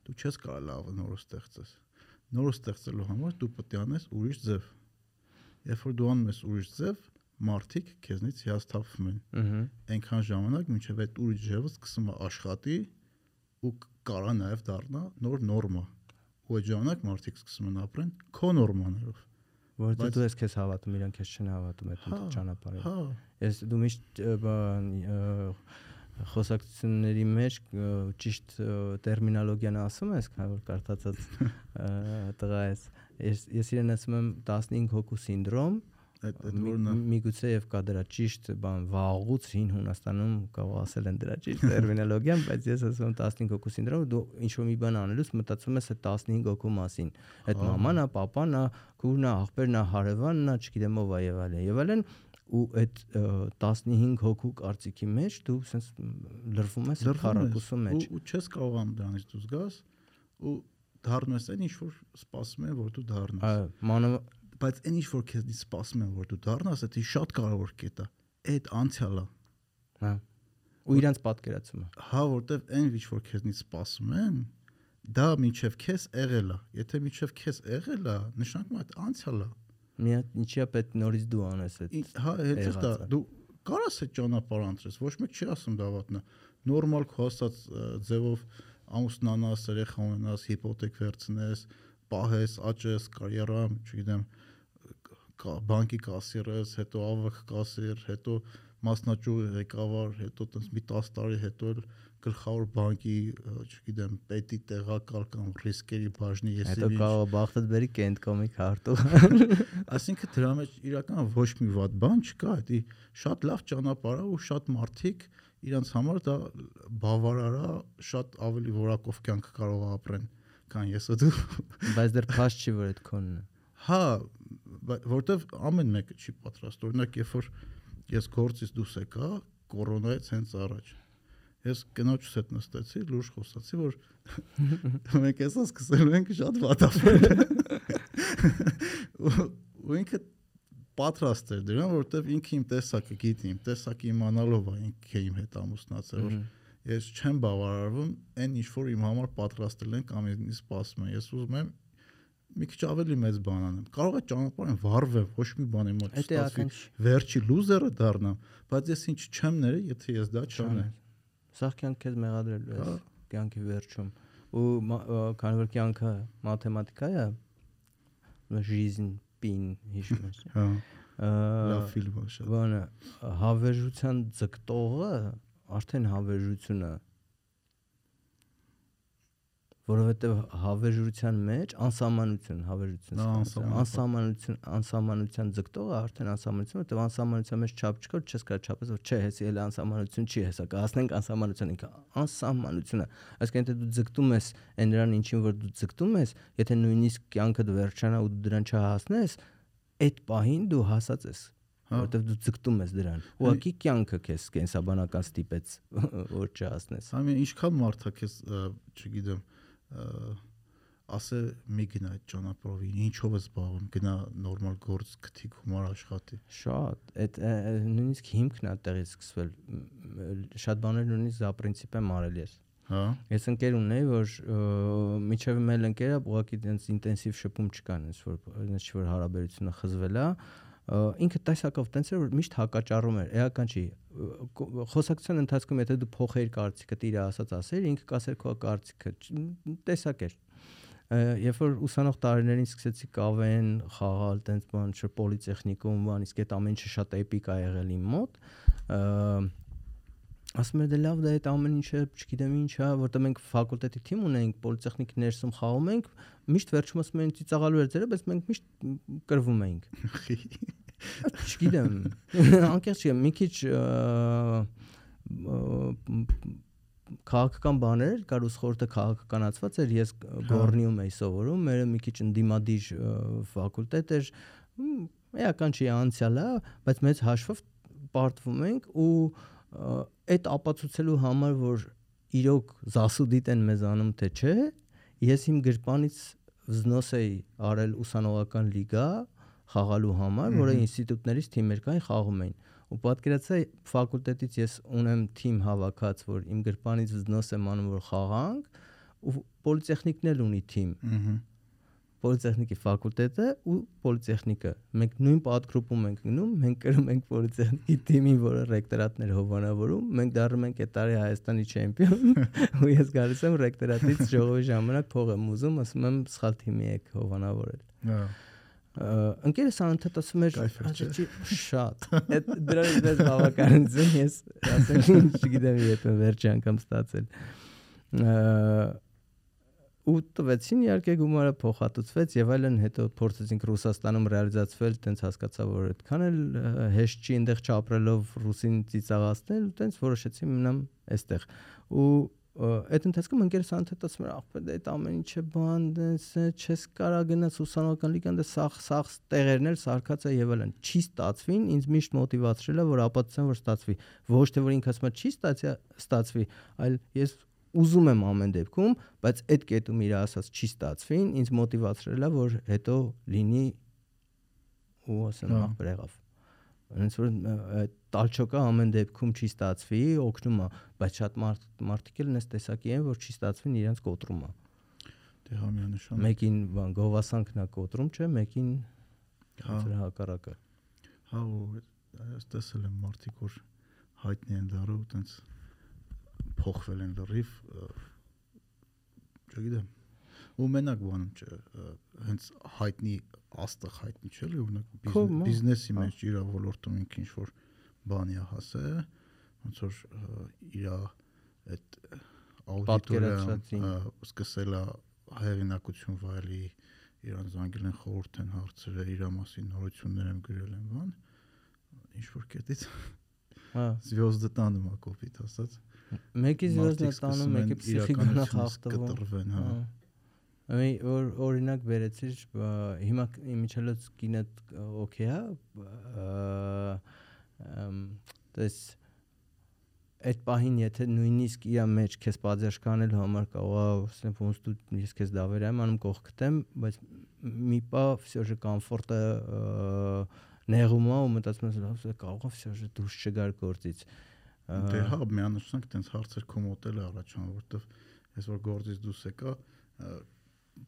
դու չես կարող լավ նորը ստեղծես նորը ստեղծելու համար դու պետք է անես ուրիշ ձև երբ որ դու անում ես ուրիշ ձև մարդիկ քեզնից հիասթափվում են Ահա։ այնքան ժամանակ մինչև այդ ուրիշ ձևը սկսում է աշխատի ու կարա նաև դառնա նոր նորմա ու այդ ժամանակ մարդիկ սկսում են ապրեն քո նորմաներով Որտե Բայց- դու ես քեզ հավատում, իրանք քեզ չեն հավատում այդ Հա, ճանապարհին։ հա Ես դու միշտ խոսակցությունների մեջ ճիշտ տերմինոլոգիան ասում ես, քան որ կարդացած տղա ես։ Ես ես իրեն ասում եմ 15 հոգու սինդրոմ, այդ այդ որն է միգուցե եւ կա դրա ճիշտ բան վաղուց հին Հունաստանում կարող ասել են դրա ճիշտ տերմինոլոգիան, [LAUGHS] բայց ես ասում եմ 15 հոգու սինդրոմ, դու ինչ որ մի բան անելուց մտածում ես այդ 15 հոգու մասին։ Այդ մաման է, papan է, քուրն է, աղբերն է, հարևանն է, չգիտեմ ով է եւ այլն։ Եվ այլն ու այդ ը, 15 հոգու կարծիքի մեջ դու sense լրվում ես խառակուսու մեջ։ ու չես կարողանում դրանից դուրս գաս ու դառնում ես այն ինչ որ սպասում են որ դու դառնաս Այո, մանավ բայց այն ինչ որ քեզնից սպասում են որ դու դառնաս դա շատ կարևոր կետ է այդ անցյալը հա ու իրանց պատկերացումը։ Հա, որտեվ այն ինչ որ քեզնից սպասում են, դա միջև քեզ եղել է։ Եթե միջև քեզ եղել է, նշանակում է այդ անցյալ է։ Մի հատ ինչի՞ է պետք նորից դու անես այդ։ Հա, հետո դա դու կարաս այդ ճանապարհ անցրես, ոչ մեկ չի ասում դա վատնա։ Նորմալ քո ասած ձևով ամուսնանաս, երեխա ունենաս, հիպոթեք վերցնես, պահես, աճես, կարիերա, չգիտեմ, բանկի կասիրես, հետո ավակ կասիր, հետո մասնաճյուղ ղեկավար, հետո տես մի 10 տարի հետո էլ գլխավոր բանկի, չգիտեմ, պետի տեղակալ կամ ռիսկերի բաժնի եսի Հետո կարող բախտդ բերի կենտկոմի քարտու։ [LAUGHS] Այսինքն դրա մեջ իրական ոչ մի վատ բան չկա, դա շատ լավ ճանապարհ է ու շատ մարդիկ իրանց համար դա բավարար է, շատ ավելի որակով կյանք կարող ապրեն, քան ես ու դու։ [LAUGHS] Բայց դեռ փաշ չի որ այդ քոնն է։ Հա, որտեվ ամեն մեկը չի պատրաստ։ Օրինակ, երբ որ ես գործից դուրս եկա, կորոնայից հենց առաջ ես կնոջս հետ նստեցի, լուրջ խոսացի, որ [LAUGHS] մենք էսա սկսելու ենք շատ վատ ապրել։ Ու- Ու ինքը պատրաստ էր դրան, որովհետև ինքը իմ տեսակը գիտի, իմ տեսակը իմանալով է ինքը իմ հետ ամուսնացել, որ ես չեմ բավարարվում այն ինչ որ իմ համար պատրաստել են կամ ինձ սպասում են։ Ես ուզում եմ մի քիչ ավելի մեծ բան անեմ։ Կարող է ճանապարհին վառվեմ, ոչ մի բան իմ մոտ Այդ չստացվի, էական չի։ վերջի լուզերը դառնամ, բայց ես ինչ չեմ ները, եթե ես դա չանեմ։ Սաղ կյանք քեզ մեղադրելու Հա։ ես կյանքի վերջում։ Ու մա- ը, քանի որ կյանքը մաթեմատիկա է, жизнь пин հիշում ես։ Հա, Ա, լավ ֆիլմ է շատ։ Բանը հավերժության ձգտողը արդեն հավերժություն է որովհետև հավերժության մեջ անսահմանություն հավերժություն անսահմանություն անսահմանության ձգտողը արդեն անսահմանություն որովհետև անսահմանության մեջ չափ չկա չես կարող չափես որ չէ հեսի էլ անսահմանություն չի հեսա կհասնենք անսահմանության ինքը անսահմանությունը այսինքն եթե դու ձգտում ես այն նրան ինչին որ դու ձգտում ես եթե նույնիսկ կյանքդ վերջանա ու դու դրան չհասնես այդ պահին դու հասած ես Հա։ որովհետև դու ձգտում ես դրան ուղղակի կյանքը քեզ կենսաբանական ստիպեց [LAUGHS] որ չհասնես Համի ինչքան մարդ է քեզ, չգիտեմ, ասե մի գնա այդ ճանապարհով, ինչով ես զբաղվում, գնա նորմալ գործ գտի գումար աշխատի։ Շատ, այդ նույնիսկ հիմքն է տեղից սկսվել։ Շատ բաներ նույնիսկ զա պրինցիպ եմ արել ես։ Հա։ Ես ընկեր ունեի, որ միջև մեել ընկերա ուղղակի դենց ինտենսիվ շփում չկան, այնց որ այնց որ հարաբերությունը խզվել է։ Ինքը տեսակով տենց էր որ միշտ հակաճառում էր։ Էական չի։ Խոսակցության ընթացքում եթե դու փոխեիր կարծիքը, իր ասած ասեր, ինքը կասեր քո կարծիքը։ Տեսակ էր։ Երբ որ ուսանող տարիներին սկսեցի կավեն խաղալ, տենց բան, չէ, պոլիտեխնիկում, բան, իսկ այդ ամեն ինչը շատ էպիկ ա եղել իմ մոտ։ Ասում եմ դե լավ, դա այդ ամեն ինչը, չգիտեմ ինչ է, որտեղ մենք ֆակուլտետի թիմ ունենք, պոլիտեխնիկ ներսում խաղում ենք, միշտ վերջում ասում են ծիծաղալու էր ձերը, բայց մենք միշտ կրվում էինք։ Չգիտեմ, [LAUGHS] անկեղծ չեմ, մի քիչ քաղաքական բաներ, կար ուս խորհուրդը քաղաքականացված էր, ես գորնիում էի սովորում, մերը մի քիչ ընդդիմադիր ֆակուլտետ էր, էական չի անցյալ է, բայց մեծ հաշվով պարտվում ենք ու այդ ապացուցելու համար, որ իրոք զասուդիտ են մեզ անում թե չէ, ես իմ գրպանից վզնոս էի արել ուսանողական լիգա խաղալու համար, որը ինստիտուտներից թիմեր կային խաղում էին։ Ու պատկերացա ֆակուլտետից ես ունեմ թիմ հավաքած, որ իմ գրպանից վզնոս եմ անում, որ խաղանք, ու պոլիտեխնիկն էլ ունի թիմ Ահա։ պոլիտեխնիկի ֆակուլտետը ու պոլիտեխնիկը մենք նույն պատգրուպում ենք գնում մենք կրում ենք պոլիտեխնիկի թիմին որը ռեկտորատներ հովանավորում մենք դառնում ենք այդ տարի Հայաստանի չեմպիոն ու ես գալիս եմ ռեկտորատից ժողովի ժամանակ փող եմ ուզում ասում եմ սխալ թիմի եք հովանավորել Հա։ ընկերս անընդհատ ասում էր «Ասեցի, շատ այդ դրանից մեծ բավականություն ես ասեմ չգիտեմ եթե վերջի անգամ ստացել Ա, ու տվեցին իհարկե գումարը փոխհատուցվեց եւ այլն հետո փորձեցինք Ռուսաստանում ռեալիզացվել տենց հասկացա որ այդքան էլ հեշտ չի այնտեղ չապրելով ռուսին ծիծաղացնել տենց որոշեցի մնամ այստեղ ու այդ ընթացքում ընկերս անդհատ ասում էր ախպեր դա այդ ամեն ինչը բան է, չես կարա գնաս ուսանողական լիգան դա սաղ սաղ տեղերն էլ սարկած է եւ այլն չի ստացվին ինձ միշտ մոտիվացրել է որ ապացուցեմ որ ստացվի ոչ թե որ ինքը ասում է չի ստացի ստացվի այլ ես ուզում եմ ամեն դեպքում, բայց այդ կետում իր ասած չի ստացվին, ինձ մոտիվացրել է, որ հետո լինի ու ասեմ Հա։ ախպեր եղավ։ ոնց որ այդ տալչոկը ամեն դեպքում չի ստացվի, օգնում է, բայց շատ մարդ մարդիկ էլ նես տեսակի են, որ չի ստացվին իրենց կոտրումը։ Դե հա միանշան։ Մեկին բան գովասանքն է կոտրում, չէ, մեկին Հա։ ոնց որ հակառակը։ Հա ու այս տեսել եմ մարդիկ որ հայտնի են դառը ու տենց փոխվել են լրիվ չգիտեմ ու մենակ բանում չէ հենց հայտնի աստղ հայտնի չէ՞ լի օրինակ բիզնեսի մեջ իր ոլորտում ինքը ինչ որ բանի է հասը ոնց որ իր այդ աուդիտորիա սկսել է հայրենակություն վայելի իրան զանգել են խորհուրդ են հարցրել իր մասին նորություններ են գրել են բան ինչ որ կետից հա [LAUGHS] զվյոզդը տանում է կոպիտ ասած Մեկի զիվերսն է տանում, մեկի ֆիզիկան է խախտվում։ Կտրվեն, հա։, հա։ Այ որ օրինակ վերեցիր հիմա միջելոց կինդ օքեյ է հա, դες այդ պահին եթե նույնիսկ իր մեջ քեզ պատժկանել համար կարող ասեմ ոնց դու ես քեզ դավերայեմ անում կողքտեմ բայց մի պա всё же комфорта նեղումա ու մտածում ես լավ կարող է всё же դուրս չգար գործից Դե հա միանշանակ տենց հարցեր քո մոտել է առաջան որովհետև ես որ գործից դուրս եկա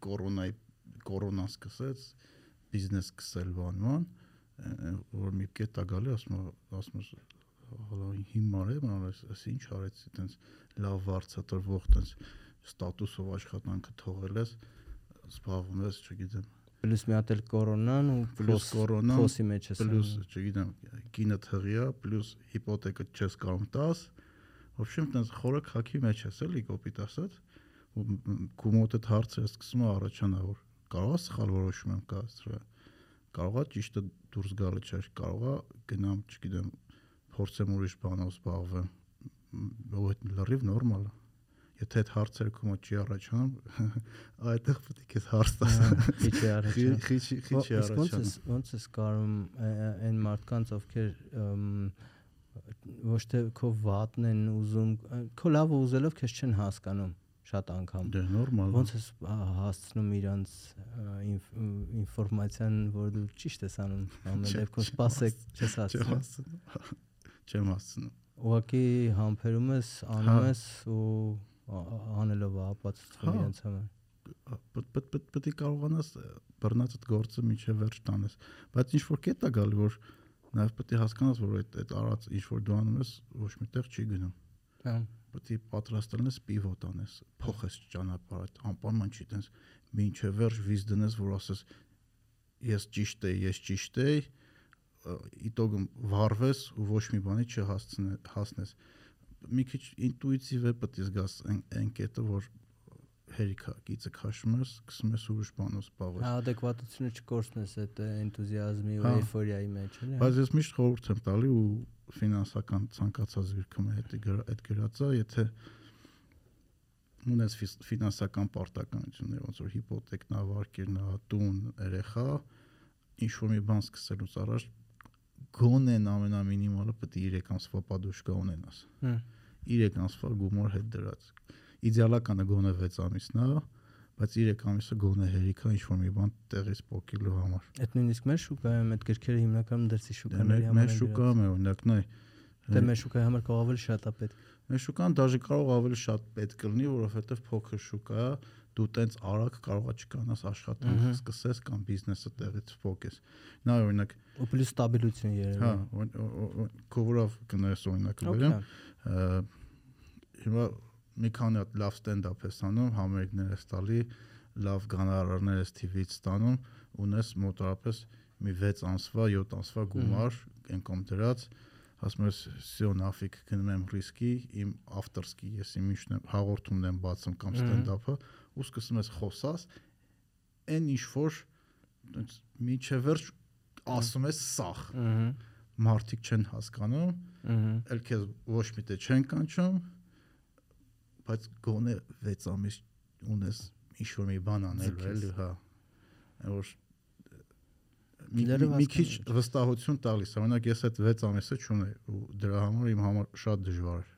կորոնայի կորոնան սկսեց բիզնես սկսել բանման որ մի կետ է գալի ասում ասում հələ հիմար է ման այս ինչ արեցի տենց լավ վարձատրվող տենց ստատուսով աշխատանքը թողել ես զբաղվում ես չգիտեմ պլյուս մի հատ էլ կորոնան ու պլյուս կորոնան փոսի մեջ ես պլյուս չգիտեմ գինը թղիա պլյուս հիպոթեկը չես կարող տաս ոբշեմ տես խորը քաքի մեջ ես էլի կոպիտ ասած ու կումոտդ հարցը սկսում է առաջանա որ կարողա սխալ որոշում եմ կասրա կարողա ճիշտը դուրս գալը չէ կարողա գնամ չգիտեմ փորձեմ ուրիշ բանով զբաղվեմ ու այդ լրիվ նորմալ է եթե այդ հարցերը քո մոտ չի առաջանում, [LAUGHS] այդտեղ պետք է քեզ հարց տաս։ Քիչ է առաջանում։ Քիչ քիչ է առաջանում։ Ոնց ես ոնց ես կարում այն մարդկանց, ովքեր ոչ թե քո վատն են ուզում, քո լավը ուզելով քեզ չեն հասկանում շատ անգամ։ Դե նորմալ։ Ոնց ես հասցնում իրանց ինֆորմացիան, որ դու ճիշտ ես անում, ամեն դեպքում սпасեք, չես հասցնում։ [LAUGHS] Չեմ հասցնում։ Ուղղակի համբերում ես, անում հա։ ես ու անելով է ապացուցվում Հա։ իրենց համար Պետք է կարողանաս բռնած այդ գործը միջև վերջ տանես։ Բայց ինչ որ կետ է գալի որ նաև պետք է հասկանաս որ այդ այդ արած ինչ որ դու անում ես ոչ միտեղ չի գնում։ հա Պետք է պատրաստել ես պիվոտ անես, փոխես ճանապարհ այդ անպայման չի տես միջև վերջ վիզ դնես որ ասես ես ճիշտ եի, ես ճիշտ եի իտոգում վառվես ու ոչ մի բանի չհասցնես հասնես մի քիչ ինտուիտիվ է պետք է զգաս այն կետը որ հերիքա գիծը քաշում ես սկսում ես ուրիշ բանով զբաղվել Ադեկվատությունը չկորցնես այդ էնտուզիազմի ու Հա։ էյֆորիայի մեջ, էլի։ բայց ես միշտ խորհուրդ եմ տալի ու ֆինանսական ցանկացած զիրքում հետ այդ գրածա եթե ունես ֆինանսական պարտականություններ ոնց որ հիպոթեքն ավարկերն տուն երեխա ինչ որ մի բան սկսելուց առաջ գոնեն ամենամինիմալը պետք է 3 ամսվա պատուշկա ունենաս Հմ։ 3 ամսվա գումար հետ դրած իդեալականը գոնե 6 ամիսն է բայց 3 ամիսը գոնե հերիքա ինչ որ մի բան տեղից փոկելու համար Այդ նույնիսկ մեր շուկայում այդ գրքերը հիմնականում դրսի Դե շուկաների մեր համար մեր շուկայում է օրինակն գրած։ Դե մեր շուկայի համար կարող ավելի շատ է պետք։ Մեր շուկան դաժե կարող ավելի շատ պետք կլինի, որովհետև փոքր շուկա է, դու տենց արագ կարողա չկանաս աշխատանք սկսես կամ բիզնեսը տեղից փոկես։ Նա օրինակ, Ու պլյուս ստաբիլություն երևի։ հա, կովրով կներես օրինակ վերեմ, հիմա մի քանի հատ լավ ստենդափ ես անում, համերգներ ես տալի, լավ գանարարներ ես TV-ից ստանում, ունես մոտարապես մի 6 ամսվա, 7 ամսվա գումար, ենկոմ դրած, ասում ես սյո նաֆիկ գնում եմ ռիսկի, իմ ավտորսկի ես իմ ինչն եմ հաղորդումն եմ բացում կամ ստենդափը, ու սկսում ես խոսած, այն ինչ որ այնց միջև վերջ ասում ես սախ, Ահա։ մարդիկ չեն հասկանում, էլ քեզ ոչ մի տեղ չեն կանչում, բայց գոնե 6 ամիս ունես ինչ որ մի բան անելու էլի, հա։ Որ մի, քիչ վստահություն տալիս, օրինակ ես այդ 6 ամիսը չունեի ու դրա համար իմ համար շատ դժվար էր։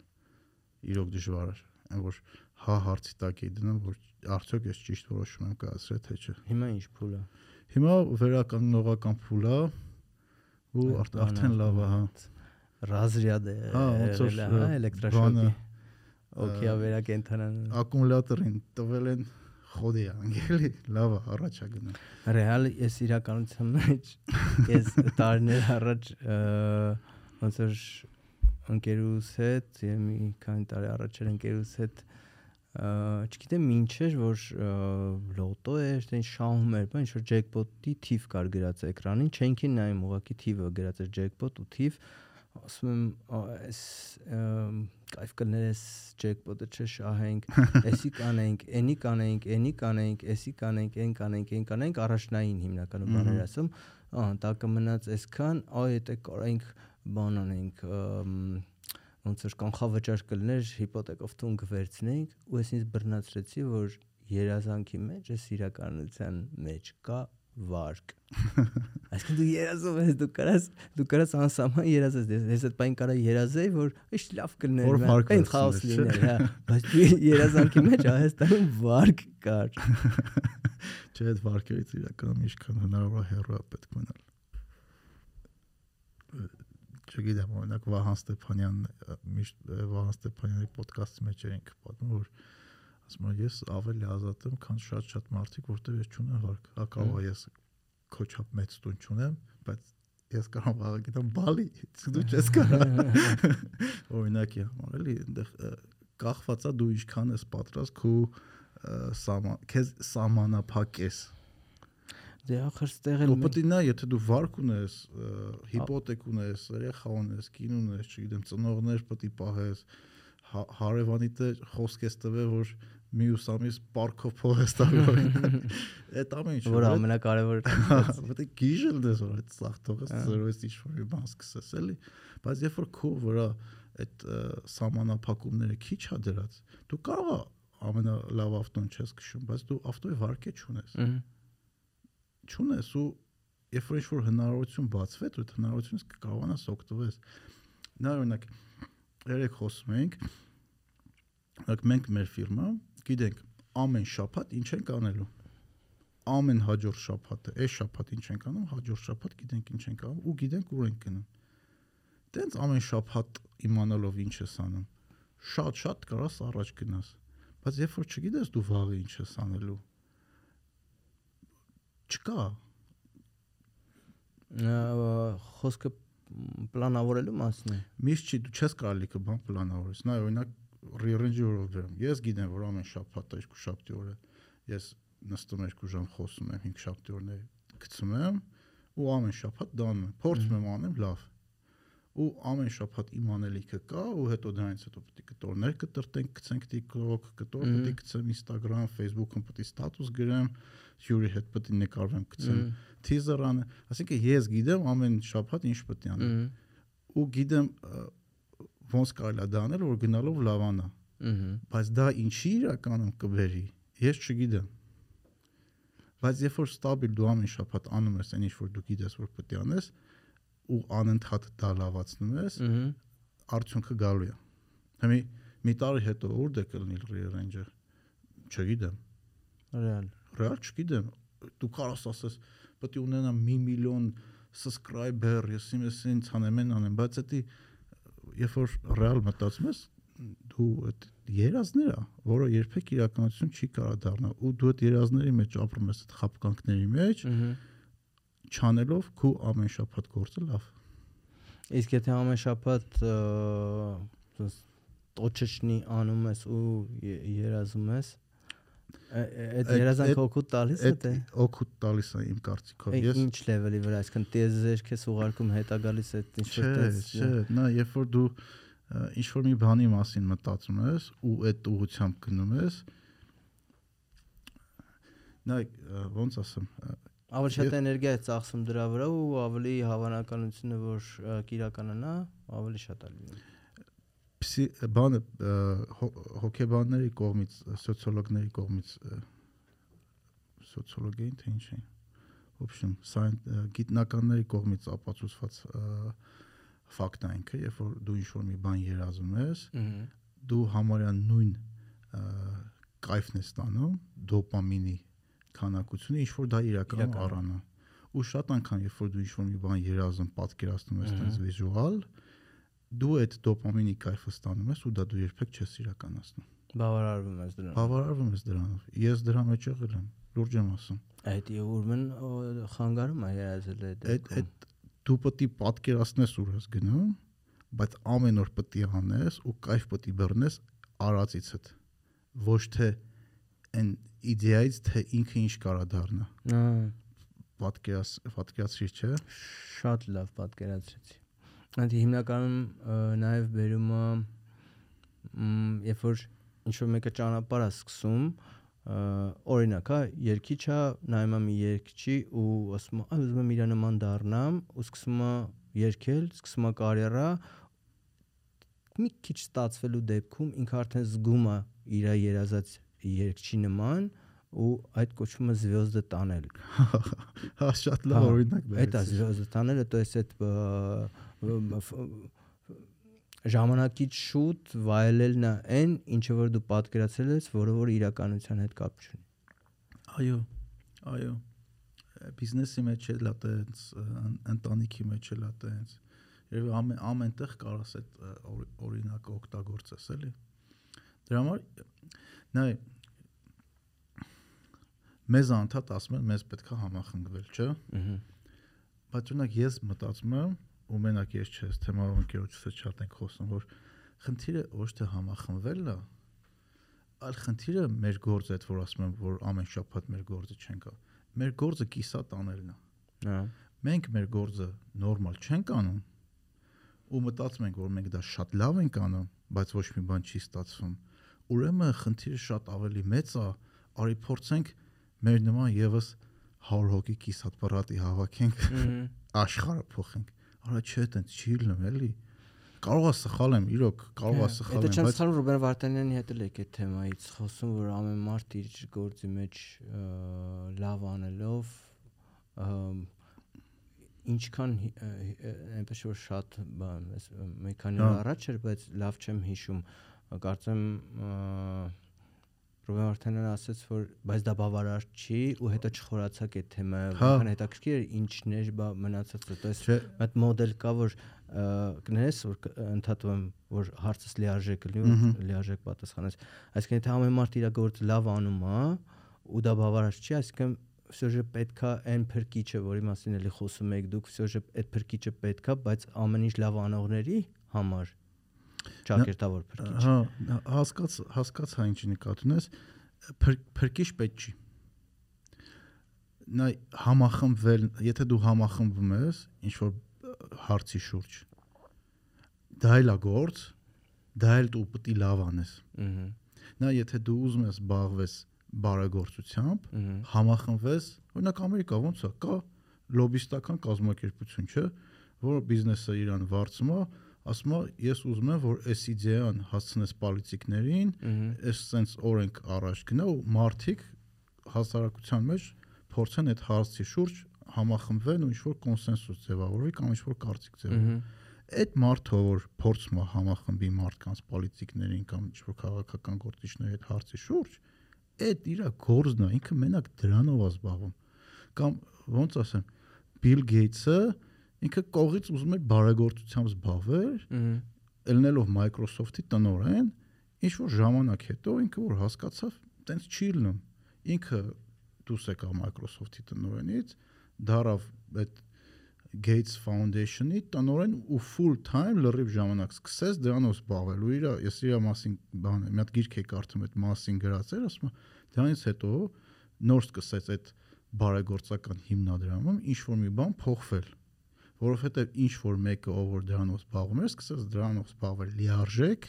Իրոք դժվար էր։ Այն որ հա հարցի տակ էի դնում, որ արդյոք ես ճիշտ որոշում եմ կայացրել թե չէ։ Հիմա ինչ փուլ է։ Հիմա վերականգնողական փուլ է, ու արդ- արդեն լավ է, հա։ Ռազրյադ է։ Հա, էլեկտրաշոկի։ բանը, Okay, վերակենդանան։ ակումուլյատորին տվել են խոդի անգելի, լավ է, առաջ է գնում։ Ռեալ ես իրականության մեջ ես տարիներ առաջ ոնց որ ընկերուս հետ, եւ մի քանի տարի առաջ էր ընկերուս հետ չգիտեմ ինչ էր, որ լոտո էր, ինչ շահում էր, բան ինչ որ ջեկպոտի թիվ կար գրած էկրանին, չենքի նայում ուղակի թիվը գրած էր ջեկպոտ ու թիվ ասում եմ «Ա, էս ըմ, կայֆ կներես ջեկպոտը չշահենք, էսի կանենք, էնի կանենք, էնի կանենք, էսի կանենք, էն կանենք, էն կանենք, առաջնային հիմնականում բաներ ասում, ահա տակը մնաց այսքան, այ եթե կարայինք բան անենք, ոնց որ կանխավճար կլներ հիպոթեկով տուն կվերցնենք ու ես ինձ բռնացրեցի որ երազանքի մեջ էս իրականության մեջ կա վարկ [LAUGHS] այսինքն դու երազում ես դու կարաս դու կարաս անսահման երազես ես այդ բան կարա երազեի որ ինչ լավ կլներ այն խաոս լիներ հա բայց երազանքի մեջ Հայաստանում վարկ կար [LAUGHS] Չէ, այդ վարկերից իրականում ինչքան հնարավոր է հեռու է պետք մնալ։ Չգիտեմ, օրինակ Վահան Ստեփանյանն միշտ Վահան Ստեփանյանի ոդկասթի մեջ էինք պատմում, որ ասում եմ ես ավելի ազատ եմ, քան շատ-շատ մարդիկ, որտեղ ես չունեմ վարկ։ Հա կարող ես քոչապ մեծ տուն չունեմ, բայց ես կարող եմ գիտեմ բալի, դու չես կարող։ [LAUGHS] Օրինակի համար էլի, այնտեղ ը, կախված է դու ինչքան ես պատրաստ քո սաման քեզ սամանափակ ես դե ախր ստեղ էլ պետք է նա եթե դու վարկ ունես հիպոթեք ունես երեխա ունես կին ունես չգիտեմ ծնողներ պետք է պահես հա- հարևանիդ է խոսք ես տվել որ մյուս ամիս պարկով փող ես տալու այդ [LAUGHS] ամեն ինչը որ որ ամենակարևորը պետք է գիժել դες որ այդ սախ թողես Հա։ զրոյես ինչ որ մի բան սկսես էլի բայց երբ որ քո վրա այդ սահմանափակումները քիչ է դրած դու կարող ամենալավ ավտոն չես քշում բայց դու ավտոյի վարկե չունես Մհմ։ չունես ու երբ որ ինչ-որ հնարավորություն բացվի, դու այդ հնարավորությունից կկարողանաս օգտվես։ Նա օրինակ երեք խոսում էինք, օրինակ մենք մեր ֆիրմա գիտենք ամեն շաբաթ ինչ ենք անելու։ Ամեն հաջորդ շաբաթը, այս շաբաթ ինչ ենք անում, հաջորդ շաբաթ գիտենք ինչ ենք անում ու գիտենք ուր ենք գնում։ Տենց ամեն շաբաթ իմանալով ինչ ես անում, շատ-շատ կարաս առաջ գնաս։ Բայց երբ որ չգիտես դու վաղը ինչ ես անելու, չկա խոսքը պլանավորելու մասն է միշտ չի դու չես կարելի կը բան պլանավորես նա օրինակ rearrange օրով դրեմ ես գիտեմ որ ամեն շաբաթ երկու շաբթի օրը ես նստում եմ երկու ժամ խոսում եմ 5 շաբթի օրներ գցում եմ ու ամեն շաբաթ դանում եմ փորձում եմ անեմ լավ ու ամեն շաբաթ իմ անելիքը կա ու հետո դրանից հետո պետք է կտորներ կտրտենք գցենք TikTok կտոր պետք է գցեմ Instagram Facebook-ում պետք է ստատուս գրեմ հյուրի հետ պետք է նկարվեմ գցեմ Մհմ, teaser անը ասինքն ես գիտեմ ամեն շաբաթ ինչ պետք է անեմ ու գիտեմ ոնց կարելի է դա անել որ գնալով լավանա բայց դա ինչի իրականում կբերի ես չգիտեմ բայց երբ որ ստաբիլ դու ամեն շաբաթ անում ես այն ինչ որ դու գիտես որ պետք է անես ու անընդհատ դա լավացնում ես արդյունքը գալու է հիմա մի տարի հետո ուր դե կլինի rearrange չգիտեմ ռեալ ռեալ չգիտեմ դու կարաս ասես պետք է ունենամ մի միլիոն subscriber ես ես ինձ անեմ անեմ բայց դա երբ որ ռեալ մտածում ես դու այդ երազներ է որը երբեք իրականություն չի կարա դառնալ ու դու այդ երազների մեջ ապրում ես այդ խապկանքների մեջ մհմ չանելով քու ամեն շաբաթ գործը լավ Իսկ եթե ամեն շաբաթ ոնց տոչեչնի անում ես ու երազում ես, այդ Այդ- երազանքը այդ- օգուտ տալիս է այդ թե? օգուտ տալիս է իմ կարծիքով Այդ ես ինչ լեվելի վրա, այսինքն տեզեր քեզ ուղարկում հետա գալիս է ինչ որ չէ, նա երբ որ դու ինչ որ մի բանի մասին մտածում ես ու այդ ուղությամբ գնում ես նա ը, ոնց ասեմ ավելի շատ էներգիա է ծախսում դրա վրա ու ավելի հավանականությունը որ կիրականանա ավելի շատ է լինում բանը հոկեբանների կողմից սոցիոլոգների կողմից սոցիոլոգիան թե ինչ է option science գիտնականների կողմից ապացուցված ֆակտ է ինքը երբ որ դու ինչ որ մի բան երազում ես դու համարյա նույն կայֆն ես ստանում դոպամինի քանակությունը ինչ որ դա իրականում առանա ու շատ անգամ երբ որ դու ինչ-որ մի բան երազում պատկերացնում ես Ահա։ տես վիզուալ դու այդ դոպամինի կայֆը ստանում ես ու դա դու երբեք չես իրականացնում բավարարվում ես դրան բավարարվում ես դրանով ես դրա մեջ եղել եմ լուրջ եմ ասում այդ ուրմն խանգարում է երազել այդ այդ այդ դու պետք է պատկերացնես ուր ես գնում բայց ամեն օր պետք է անես ու կայֆ պետք է բռնես արածիցդ ոչ թե այն իդեայից թե ինքը ինչ կարա դառնա Ա, պատկերաս պատկերացրի չէ շատ լավ պատկերացրեցի այդ հիմնականում նաև բերում է երբ որ ինչ որ մեկը ճանապարհ է սկսում օրինակ հա երկիչ է նայում է մի երկչի ու ասում «Ա, ուզում եմ իր նման դառնամ ու սկսում է երկել սկսում է կարիերա մի քիչ ստացվելու դեպքում ինքը արդեն զգում է իր երազած երկչի նման ու այդ կոչվում է звёзды տանել հա [LAUGHS] շատ Հա, լավ օրինակ Это բերեցի звезды տանելը, то есть այդ ը, ը, ֆ- ժամանակից շուտ վայելելն է այն, ինչը որ դու պատկերացրել ես, որը որ իրականության հետ կապ չունի։ այո այո բիզնեսի մեջ էլ է տենց ըն- ընտանիքի մեջ էլ է տենց եւ ամեն ամենտեղ կարաս այդ ը, օր- օրինակը օգտագործես էլի դրա համար նայ մեզ անդադ ասում են մեզ պետքա համախմբվել չէ Ահա։ բայց օրինակ ես մտածում եմ ու մենակ ես այս թեմայով ընկերոջս շատ ենք խոսում, որ խնդիրը ոչ թե համախմբվելն է, այլ խնդիրը մեր գործը այդ որ ասում եմ, որ ամեն շաբաթ մեր գործը չեն կա։ Մեր գործը կիսա տանելն է։ Հա։ Մենք մեր գործը նորմալ չենք անում ու մտածում ենք, որ մենք դա շատ լավ ենք անում, բայց ոչ մի բան չի ստացվում։ Ուրեմն խնդիրը շատ ավելի մեծ է, արի փորձենք մեր նման եւս 100 հոգի կիսատպարատի հավաքենք աշխարհը փոխենք։ Արա չէ, տենց չի լինում, էլի։ Կարող է սխալ եմ, իրոք, կարող է սխալ Դա եմ, չեմ բայց սխալվում Ռոբեն Վարդանյանի հետ էլ եք այդ թեմայից խոսում, որ ամեն մարդ իր գործի մեջ լավ անելով ինչքան այնպես որ շատ բան, օր Հա։ առաջ էր, բայց լավ չեմ հիշում, կարծեմ ը, Ռոբեն Վարդանյանը ասաց, որ բայց դա բավարար չի ու հետո չխորացակ այդ թեմայով, Հա։ որքան հետաքրքիր էր ինչն էր բա մնացածը, то есть չէ, այդ մոդել կա որ ը, կներես որ կ- ընդհատում եմ որ հարցս լիարժեք լինի Մհմ։ որ լիարժեք պատասխանես այսինքն եթե ամեն մարդ իր գործը լավ անում է ու դա բավարար չի այսինքն всё же պետքա այն փրկիչը որի մասին էլի խոսում եք դուք всё же այդ փրկիչը պետքա բայց ամեն ինչ լավ անողների համար ճակերտավոր փրկիչ հա, հասկաց, հասկաց հա ինչ նկատի ունես, փր- փրկիչ պետք չի։ Նա համախմբվել, եթե դու համախմբվում ես ինչ որ հարցի շուրջ, դա էլ է գործ, դա էլ դու պետք է լավ անես։ ըհը Նա եթե դու ուզում ես զբաղվես բարեգործությամբ, համախմբվես, օրինակ Ամերիկա ոնց է, կա լոբիստական կազմակերպություն, չէ, որը բիզնեսը իրան վարձում է, ասում է, ես ուզում եմ, որ այս իդեան հասցնես պոլիտիկներին, այս sense օրենք առաջ գնա ու մարդիկ հասարակության մեջ փորձեն այդ հարցի շուրջ համախմբվեն ու ինչ-որ կոնսենսուս ձևավորվի կամ ինչ-որ կարծիք ձևավորվի։ Այդ մարդը, որ փորձում է համախմբի մարդկանց պոլիտիկներին կամ ինչ-որ քաղաքական գործիչների հետ հարցի շուրջ, այդ իր գործն է, ինքը մենակ դրանով է զբաղվում։ Կամ ոնց ասեմ, Bill Gates-ը ինքը կողից ուզում էր բարեգործությամբ զբաղվել, ելնելով Microsoft-ի տնօրեն, ինչ որ ժամանակ հետո ինքը որ հասկացավ, տենց չի լինում։ Ինքը դուրս եկավ Microsoft-ի տնօրենից, դարավ այդ Gates Foundation-ի տնօրեն ու full time լրիվ ժամանակ սկսեց դրանով զբաղվել ու իր ես իր մասին բան մի հատ գիրք էի կարդում այդ մասին գրած էր ասում է, դրանից հետո նոր սկսեց այդ բարեգործական հիմնադրամում ինչ որ մի բան փոխվել որովհետև ինչ որ մեկը ով որ դրանով զբաղվում էր սկսեց դրանով զբաղվել լիարժեք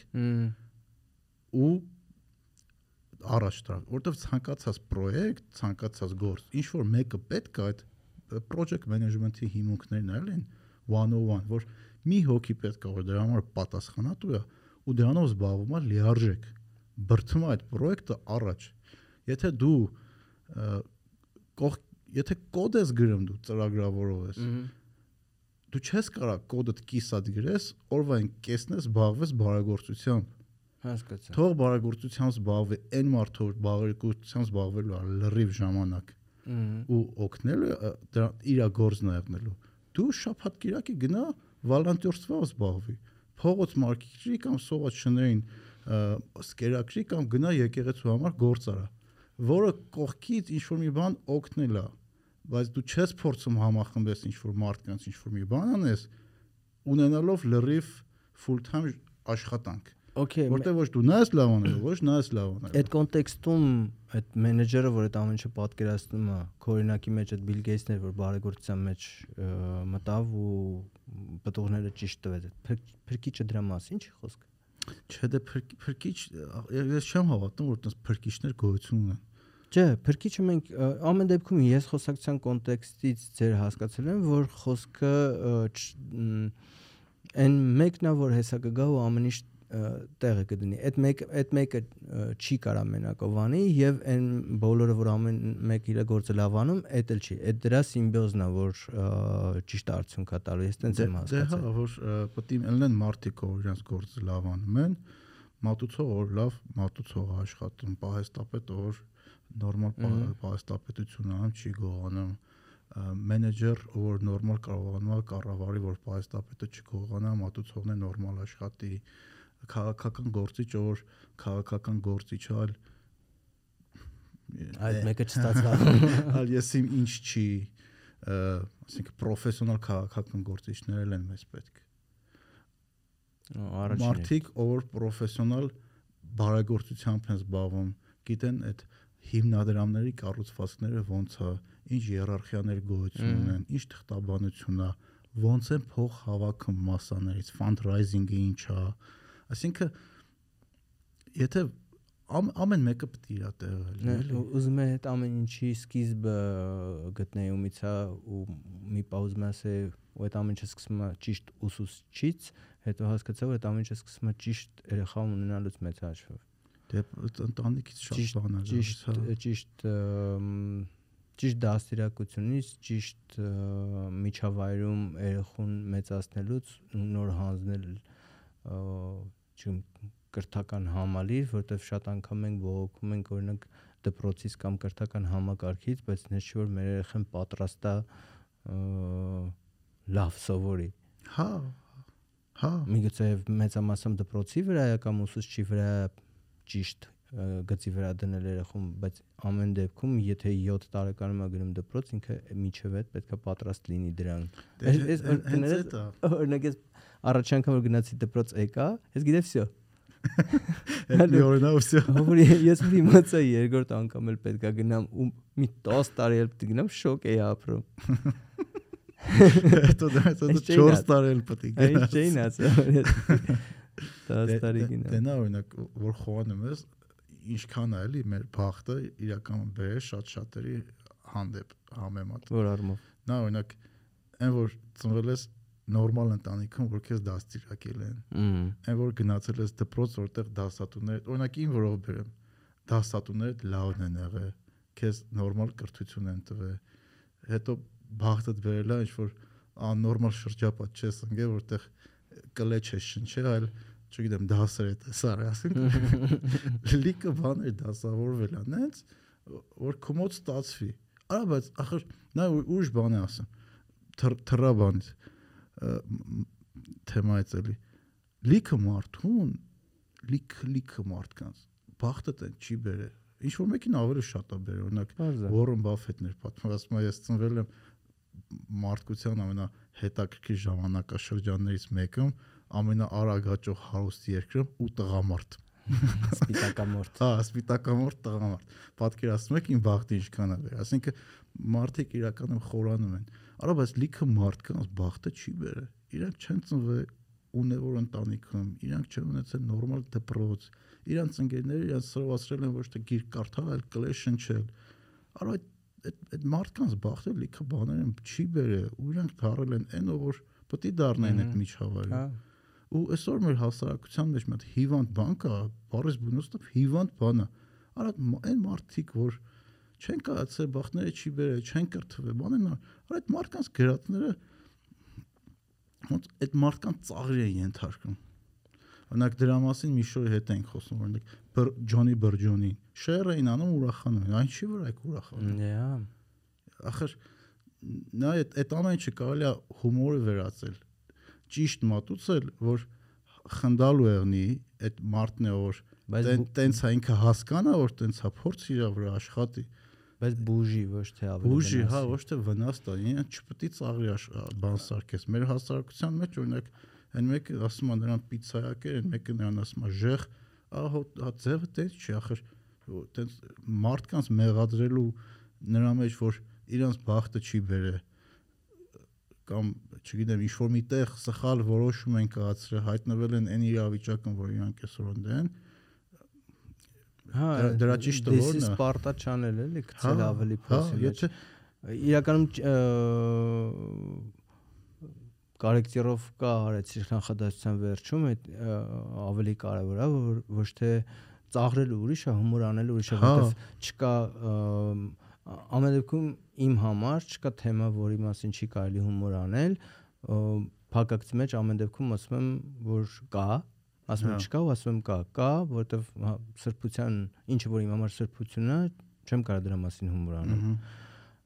ու առաջ տալ որովհետև ցանկացած պրոյեկտ ցանկացած գործ ինչ որ մեկը պետք է այդ project management-ի հիմունքներն էլ են 101 որ մի հոգի պետք է որ դրա համար պատասխանատու է ու դրանով զբաղվում է լիարժեք բրթում այդ պրոյեկտը առաջ եթե դու կող եթե կոդ ես գրում դու ծրագրավորող ես դու չես կարող կոդդ կիսած գրես, օրվա այն կեսն ես զբաղվես բարագործությամբ։ Հասկացա։ Թող բարագործությամբ զբաղվի այն մարդը, որ բարագործությամբ զբաղվելու է լրիվ ժամանակ։ Ու օգնելու դրա իր գործն աղնելու։ Դու շփատ կիրակի գնա վոլանտյորствоով զբաղվի։ Փողոց մարքեթինգի կամ սոված շներին սկերակրի կամ գնա եկեղեցու համար գործ արա, որը կողքից ինչ որ մի բան օգնելա բայց դու չես փորձում համախմբես ինչ որ մարդկանց ինչ որ մի բան անես ունենալով լրիվ full time աշխատանք Okay, որտեղ ոչ դու նա ես լավ անելու ոչ նա ես լավ անելու Այդ կոնտեքստում այդ մենեջերը, որ այդ ամեն ինչը պատկերացնում է, քորինակի մեջ այդ Bill Gates-ն էր, որ բարեգործության մեջ մտավ ու պատողները ճիշտ տվեց։ Փրկիչը դրա մասին ի՞նչ է խոսքը։ չէ դե փրկ- փրկիչ ես չեմ հավատում որ տես փրկիչներ գոյություն ունեն Չէ, փրկիչը մենք ամեն դեպքում ես խոսակցության կոնտեքստից ձեր հասկացել եմ, որ խոսքը այն մեկն է, որ հեսա կգա ու ամեն ինչ տեղը կդնի։ Այդ մեկ այդ մեկը չի կարա մենակովանի եւ այն բոլորը որ ամեն մեկ իր գործը լավանում, այդ էլ չի։ Այդ դրա սիմբիոզն է, որ ճիշտ արդյունք է տալու։ Ես տենց եմ դե հասկացել։ հա որ պետք է լինեն մարդիկ որ իրենց գործը լավ անում են մատուցող որ լավ մատուցող է աշխատում պահեստապետ որ նորմալ պահ- պահեստապետություն անում չի գողանում մենեջեր որ նորմալ կարողանում է կառավարի որ պահեստապետը չգողանա մատուցողն է նորմալ աշխատի քաղաքական գործիչ որ քաղաքական գործիչ այլ Այդ մեկը չստացավ։ [LAUGHS] այլ ես իմ ինչ չի ասենք պրոֆեսիոնալ քաղաքական գործիչներ են մեզ պետք Առաջին։ մարդիկ ով պրոֆեսիոնալ բարեգործությամբ են զբաղվում գիտեն այդ հիմնադրամների կառուցվածքները ոնց է ինչ իերարխիաներ գոյություն ունեն ինչ թղթաբանություն է ոնց են փող հավաքում մասաներից fundraising-ը ինչ է այսինքն եթե ամ, ամեն մեկը պետք է իր տեղը լինի Ուզում եմ այդ ամեն ինչի սկիզբը գտնեի ումից է ու մի պա ուզում եմ ասել ու այդ ամեն ինչը սկսում է ճիշտ ուսուցչից, հետո հասկացա որ այդ ամեն ինչը սկսում է ճիշտ երեխա ունենալուց մեծ հաշվով։ դե ընտանիքից շատ բան է ճիշտ հա։ ճիշտ ճիշտ դաստիարակությունից, ճիշտ միջավայրում երեխուն մեծացնելուց ու նոր հանձնել չգիտեմ կրթական համալիր, որտեվ շատ անգամ մենք բողոքում ենք օրինակ դպրոցից կամ կրթական համակարգից, բայց նշ որ մեր երեխան պատրաստ է լավ սովորի։ հա հա Միգուցե մեծամասամբ դպրոցի վրա է կամ ուսուցչի վրա է ճիշտ գծի վրա դնել երախում, բայց ամեն դեպքում, եթե 7 տարեկանում է գնում դպրոց, ինքը միջև այդ պետքա պատրաստ լինի դրան։ դե, Այս [LAUGHS] օրինակ ես առաջ անգամ որ գնացի դպրոց եկա, ես գիտեմ всё։ Այդ մի օրնա всё։ Որ ես մի իմացա երկրորդ անգամ էլ պետքա գնամ ու մի 10 տարի էլ պետք է գնամ, շոկ էի ապրում։ [LAUGHS] Հետո դա հետո 4 տարի էլ պետք է գնաս։ Այն չէին ասա։ 10 Դե- դե- Դե նա օրինակ որ խոհանում ես ինչքան է էլի մեր բախտը իրականում բերե շատ շատերի հանդեպ համեմատ։ Որ առումով։ Նա օրինակ այն որ ծնվել ես նորմալ ընտանիքում որ քեզ դաստիարակել են այն որ գնացել ես դպրոց որտեղ դասատուներ օրինակ ին որով բերեմ դասատուներ լավն են եղել քեզ նորմալ կրթություն են տվել հետո բախտդ բերել է ինչ որ աննորմալ շրջապատ չես ընկել որտեղ կլեչ ես շնչել այլ չգիտեմ դասեր է տեսար ասենք [LAUGHS] լիքը բաներ դասավորվել է նենց որ կոմոդ ստացվի արա բայց ախր նա ուրիշ բան է ասում թռա բանից թեմայից էլի լիքը մարդուն լիք լիքը մարդկանց բախտը տեն չի բերել ինչ որ մեկին ավելի շատ է բերել օրինակ Warren Buffett-ներ պատմում ասում է ես ծնվել եմ մարդկության ամենահետաքրքիր ժամանակաշրջաններից մեկում ամենաարագաճող հարուստ երկրում ու տղամարդ [LAUGHS] Սպիտակամորթ։ Հա, սպիտակամորտ տղամարդ։ Պատկերացնում եք իմ բախտը ինչքան է Այսինքն մարդիկ իրականում խորանում են։ Արա բայց լիքը մարդկանց բախտը չի բերել։ Իրանք չեն ծնվել ունևոր ընտանիքում, իրանք չեն ունեցել նորմալ դպրոց։ Իրանք ընկերները իրանք սրվացրել են ոչ թե գիրք կարդալ, այլ կլեշ շնչել։ Արա այդ այդ այդ մարդկանց բախտը լիքը բաներ են չի բերել։ Ու իրանք դարել են այն ով որ պետք է դառնային այդ միջավայրը։ Հա։ ու այսօր մեր հասարակության մեջ մի հատ հիվանդ բան կա, բարես բունոստով հիվանդ բան է։ Արա այն մարդիկ, որ չեն կայացել բախտները չի բերել, չեն կրթվել, բանն է։ Արա այդ մարդկանց գրածները ոնց այդ մարդկանց ծաղրի են ենթարկում։ Օրինակ դրա մասին մի շոյի հետ ենք խոսում, օրինակ Ջոնի Բրջոնի։ Շերը էին անում ուրախանում, այն չի վրա եք ուրախանում։ Հա։ ախր նա այդ այդ ամեն ինչը կարելի է հումորը վերածել ճիշտ մատուցել որ խնդալու եղնի այդ մարդն է որ տենց է ինքը հասկանա որ տենց է փորձ իր վրա աշխատի բայց բուժի ոչ թե ավելի բուժի հա ոչ թե վնաս տա ինքը չպետք է ծաղրի բան սարքես մեր հասարակության մեջ օրինակ այն մեկը ասում է նրան պիցայակեր այն մեկը նրան ասում է ժեղ ահա հա ձևը տենց չի ախր տենց մարդկանց մեղադրելու նրա մեջ որ իրանց բախտը չի բերե կամ չգիտեմ ինչ որ միտեղ սխալ որոշում են կայացրել հայտնվել են այն իրավիճակում որ իրանք այսօր ունեն Հա, Դրա- this ո՞րն է? Սպարտա channel էլի գցել ավելի հա փոսի մեջ։ եթե իրականում կարեկտիրովկա արեցի նախադասության վերջում այդ ավելի կարևոր է որ ոչ թե ծաղրել ուրիշը հումոր անել ուրիշը Հա։ որովհետև չկա ըմ, ամեն դեպքում իմ համար չկա թեմա որի մասին չի կարելի հումոր անել փակակցի մեջ ամեն դեպքում ասում եմ որ կա ասում եմ Հա։ չկա ու ասում եմ կա կա որովհետև հա, սրբության ինչը որ իմ համար սրբությունն է չեմ կարող դրա մասին հումոր անել ը,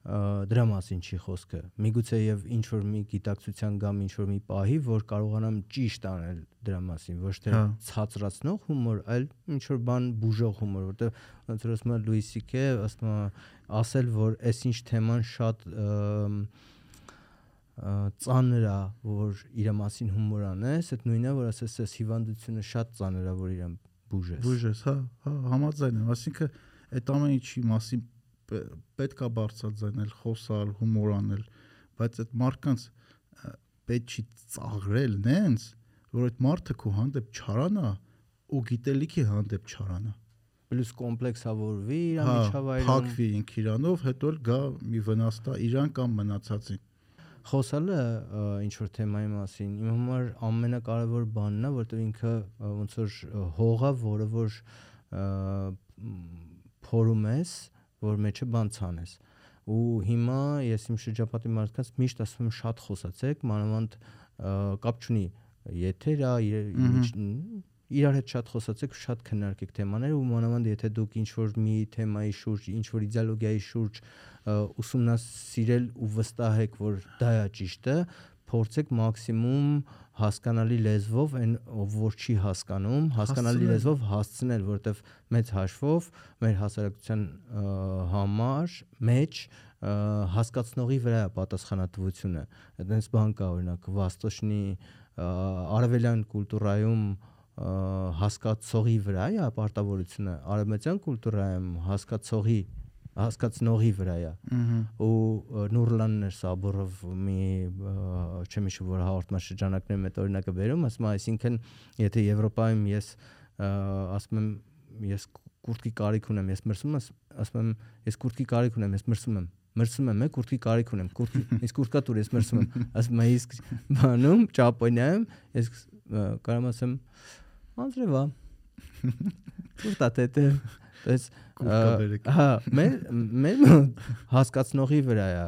դրա մասին չի խոսքը։ Միգուցե եւ ինչ որ մի գիտակցության կամ ինչ որ մի պահի, որ կարողանամ ճիշտ անել դրա մասին, ոչ թե Հա։ ցածրացնող հումոր, այլ ինչ որ բան բուժող հումոր, որտեղ ոնց որ ասում է Լուի Սիկե, ասում է ասել, որ այսինչ թեման շատ ծանր է, որ իր մասին հումոր անես, այդ նույնն է, որ ասես այս հիվանդությունը շատ ծանր է, որ իրան բուժես։ Բուժես, հա, հա, համաձայն եմ, ասինքն այդ ամեն ինչի մասին պե- պետք է բարձրաձայնել, խոսալ, հումոր անել, բայց այդ մարդկանց պետք չի ծաղրել նենց, որ այդ մարդը քո հանդեպ չարանա ու գիտելիքի հանդեպ չարանա։ Պլյուս կոմպլեքսավորվի իր Հա, միջավայրում։ փակվի ինք իրանով, հետո էլ գա մի վնաս տա իրան կամ մնացածին։ խոսալը ինչ որ թեմայի մասին իմ համար ամենակարևոր բանն է որովհետև ինքը ոնց որ ը, հողա որը որ փորում ես որ մեջը բան ցանես ու հիմա ես իմ շրջապատի մարդկանց միշտ ասում եմ շատ խոսացեք մանավանդ կապ չունի եթեր է իրար հետ շատ խոսացեք շատ քննարկեք թեմաները ու մանավանդ եթե դուք ինչ որ մի թեմայի շուրջ ինչ որ իդեոլոգիայի շուրջ ուսումնասիրել ու վստահեք որ դա է ճիշտը փորձեք մաքսիմում հասկանալի լեզվով այն ով որ չի հասկանում հասկանալի լեզվով հասցնել որովհետև մեծ հաշվով մեր հասարակության համար մեջ հասկացնողի վրա է պատասխանատվությունը այդպես բան կա օրինակ վաստոշնի արևելյան կուլտուրայում հասկացողի վրա է պարտավորությունը արևմտյան կուլտուրայում հասկացողի հասկացնողի վրա է ու Նուրլանն էր Սաբուրով մի չեմ հիշում որ հաղորդման շրջանակներում այդ օրինակը վերում ասում այսինքն եթե Եվրոպայում ես ասում եմ ես կուրտկի կարիք ունեմ ես մրսում եմ ասում եմ ես կուրտկի կարիք ունեմ ես մրսում եմ մրսում եմ կուրտկի կարիք ունեմ կուրտկի իսկ [LAUGHS] կուրտկա տուր ես մրսում եմ ասում եմ իսկ բանում ճապոնիայում ես կարամ ասեմ անձրևա [LAUGHS] կուրտա տետե Բերեք։ հա մեր մեր հասկացնողի վրա է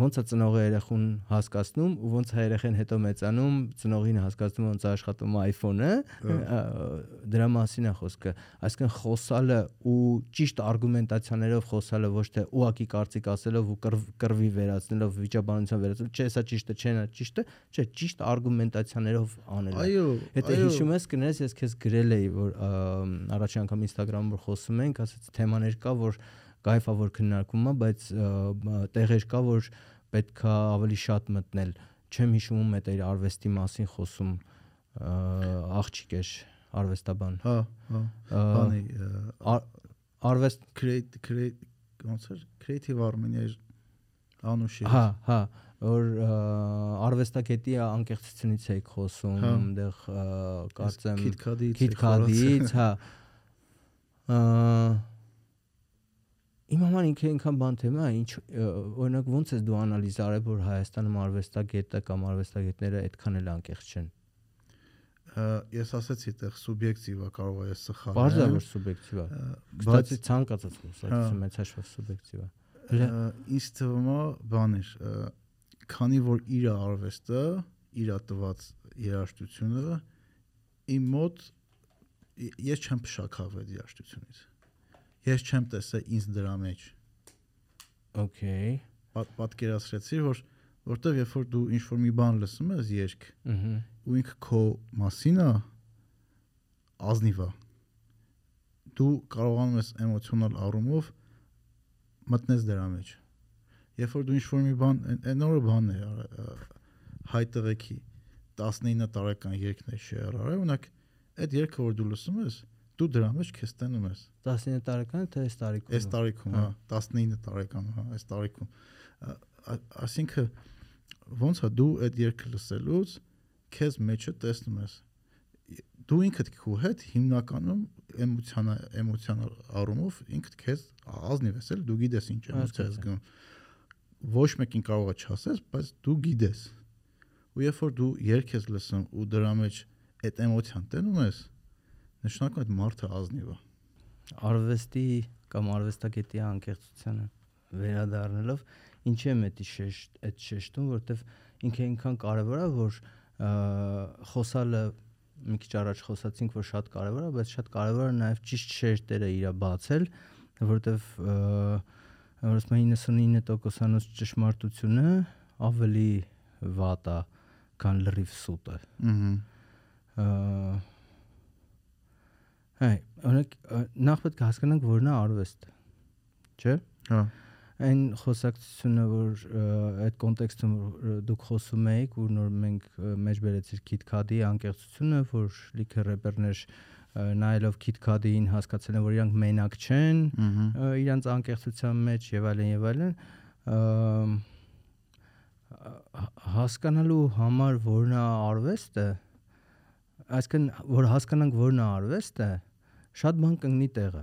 ոնց է ծնողը երախուն հասկացնում ու ոնց է երախեն հետո մեծանում ծնողին հասկացնում ոնց է աշխատում iPhone-ը ա, դրա մասին է խոսքը այսինքն խոսալը ու ճիշտ արգումենտացիաներով խոսալը ոչ թե ուղակի կարծիք ասելով ու կռվի վերացնելով վիճաբանության վերացնելով չէ սա ճիշտ է չէ նա ճիշտ է չէ ճիշտ արգումենտացիաներով անելը Այո, Եթե հիշում ես, կներես, ես քեզ գրել էի, որ առաջին անգամ Instagram-ում որ խոսում ենք, ասած թեմաներ կա, որ կայֆ է որ քննարկում է, բայց տեղեր կա, որ պետքա ավելի շատ մտնել։ Չեմ հիշում ում այդ արվեստի մասին խոսում աղջիկ էր արվեստաբան։ հա, հա, բանի Արվեստ create create ոնց էր creative Armenia անուշի Հա, հա, որ արվեստագետի անկեղծությունից էի խոսում, Հա։ այնտեղ կարծեմ KitKat-ից KitKat-ից, հա։ [LAUGHS] Իմ համար ինքը ինքան բան թեմա, է, ինչ օրինակ ոնց ես դու անալիզ արել, որ Հայաստանում արվեստագետը կամ արվեստագետները այդքան էլ անկեղծ չեն։ ես ասացի այդտեղ սուբյեկտիվ է կարող է սխալ Բարձր որ սուբյեկտիվ է։ Կստացի ցանկացած խոսակցություն Հա։ մեծ հաշվով սուբյեկտիվ է։ ը, ինձ թվում է բան էր քանի որ իր արվեստը իր տված երաժշտությունը իմ մոտ ես չեմ փշակավել երաժշտությունից ես չեմ տեսել ինձ դրա մեջ Okay։ պատ- պատկերացրեցի, որ որտեվ երբ որ դու ինչ որ մի բան լսում ես երգ, Ահա։ ու ինքը քո մասին է ազնիվ է դու կարողանում ես էմոցիոնալ առումով մտնես դրա մեջ երբ որ դու ինչ որ մի բան այն- նորը բան է հայ տղեկի 19 տարեկան երգն է շեյր արել օրինակ այդ երգը որ դու լսում ես դու դրա մեջ քեզ տենում ես 19 տարեկան թե այս տարիքում։ այս տարիքում հա 19 տարեկան հա այս տարիքում այսինքն ոնց է դու այդ երգը լսելուց քեզ մեջը տեսնում ես դու ինքդ քու հետ հիմնականում էմոցիոնալ էմոցիոնալ առումով ինքդ քեզ ազնիվ ես էլ դու գիտես ինչ էմոցիա ես գնում ոչ մեկին կարող է չասես բայց դու գիտես ու երբ որ դու երգ ես լսում ու դրա մեջ այդ էմոցիան տենում ես նշանակում է մարդը ազնիվ է արվեստի կամ արվեստագետի անկեղծությանը վերադառնալով ինչի եմ դա շեշտ այդ շեշտում որովհետև ինքը այնքան կարևոր է որ խոսալը մի քիչ առաջ խոսացինք որ շատ կարևոր է բայց շատ կարևոր է նաև ճիշտ շերտերը իրա բացել որովհետև որ ասում են 99%-անոց ճշմարտությունը ավելի վատ է քան լրիվ սուտը ըհը Ա, Հայ, օրինակ նախ պետք է հասկանանք որն է արվեստը։ Չէ՞։ հա Այն խոսակցությունը, որ այդ կոնտեքստում դուք խոսում եք, որ նոր մենք մեջ բերեցիր KitKat-ի անկեղծությունը, որ լիքը рэպերներ նայելով KitKat-ին հասկացել են, որ իրանք մենակ չեն, իրանց անկեղծության մեջ եւ այլն եւ այլն հասկանալու համար որն է արվեստը այսինքն որ հասկանանք որն է արվեստը շատ բան կընկնի տեղը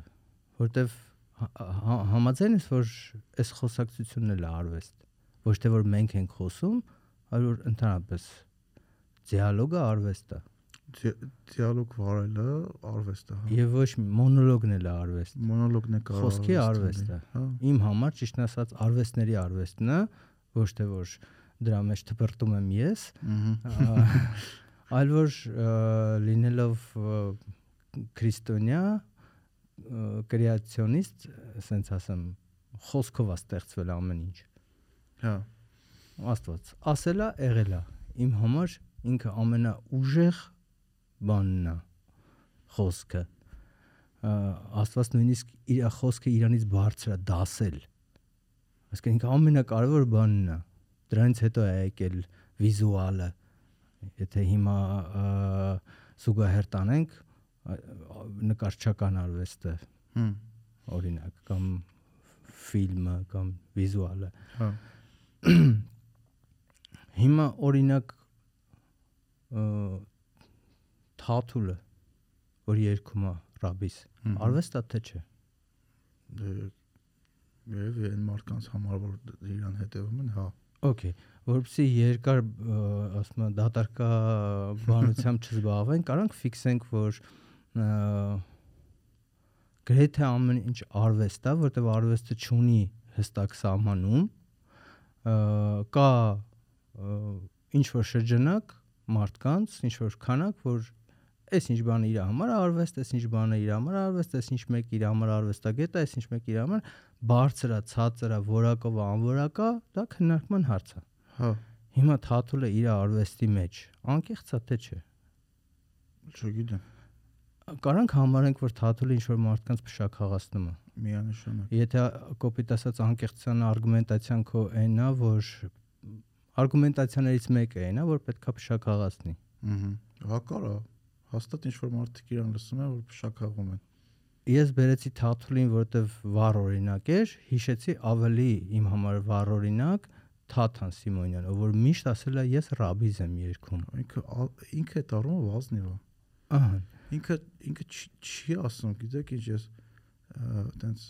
որտեվ համաձայն ես որ այս խոսակցությունն էլ արվեստ ոչ թե որ մենք ենք խոսում այլ որ ընդհանրապես դիալոգը արվեստ է Դի- դիալոգ վարելը արվեստ է, հա։ եւ ոչ մոնոլոգն էլ արվեստ Մոնոլոգն է կարող Խոսքի արվեստ արվեստը։ Հա։ իմ համար ճիշտն ասած արվեստների արվեստն է ոչ թե որ դրա մեջ թփրտում եմ ես այլ որ լինելով քրիստոնյա կրեացիոնիստ ասենց ասեմ խոսքով է ստեղծվել ամեն ինչ Հա։ աստված ասելա եղելա իմ համար ինքը ամենաուժեղ բանն է խոսքը աստված նույնիսկ իր խոսքը իրանից բարձր է դասել այսինքն ինքը ամենակարևոր բանն է դրանից հետո է եկել վիզուալը եթե հիմա ա, զուգահեռ տանենք նկարչական արվեստը Հմ։ օրինակ կամ ֆիլմը կամ վիզուալը Հա։ Հիմա օրինակ Թաթուլը որ երկում է ռաբիս արվեստա թե չէ Դե երևի այն մարդկանց համար որ իրան հետևում են, հա։ Okay, որովհետեւ երկար ասում եմ դատարկա բանությամբ [LAUGHS] չզբաղվեն, կարանք ֆիքսենք, որ գրեթե ամեն ինչ արվեստ է, որտեղ արվեստը չունի հստակ սահմանում, կա ինչ որ շրջանակ մարդկանց, ինչ որ քանակ, որ այս ինչ բանը իր համար է արվեստ, այս ինչ բանը իր համար է արվեստ, այս ինչ մեկ իր համար արվեստագետ է, այս ինչ մեկ իր համար բարձր է, ցածր է, որակով է, անորակա, դա քննարկման հարց է։ Հա։ Հիմա Թաթուլը իր արվեստի մեջ անկեղծ է թե չէ։ Չգիտեմ։ Կարանք համարենք, որ Թաթուլը ինչ որ մարդկանց փշակաղացնում է։ Միանշանակ։ Եթե կոպիտ ասած անկեղծության արգումենտացիան քո այնն է, որ արգումենտացիաներից մեկը այնն է, որ պետքա փշակաղացնի։ Ահա։ Հա կարա։ Հաստատ ինչ որ մարդիկ իրան լսում են, որ փշակաղում են։ Ես բերեցի Թաթուլին, որովհետև վառ օրինակ էր, հիշեցի ավելի իմ համար վառ օրինակ Թաթան Սիմոնյանը, որ միշտ ասել է ես ռաբիզ եմ երգում։ Ինքը ինքը այդ առումով ազնիվ է։ Ահա։ Ինքը ինքը չի- ասում, գիտեք ինչ ես այտենց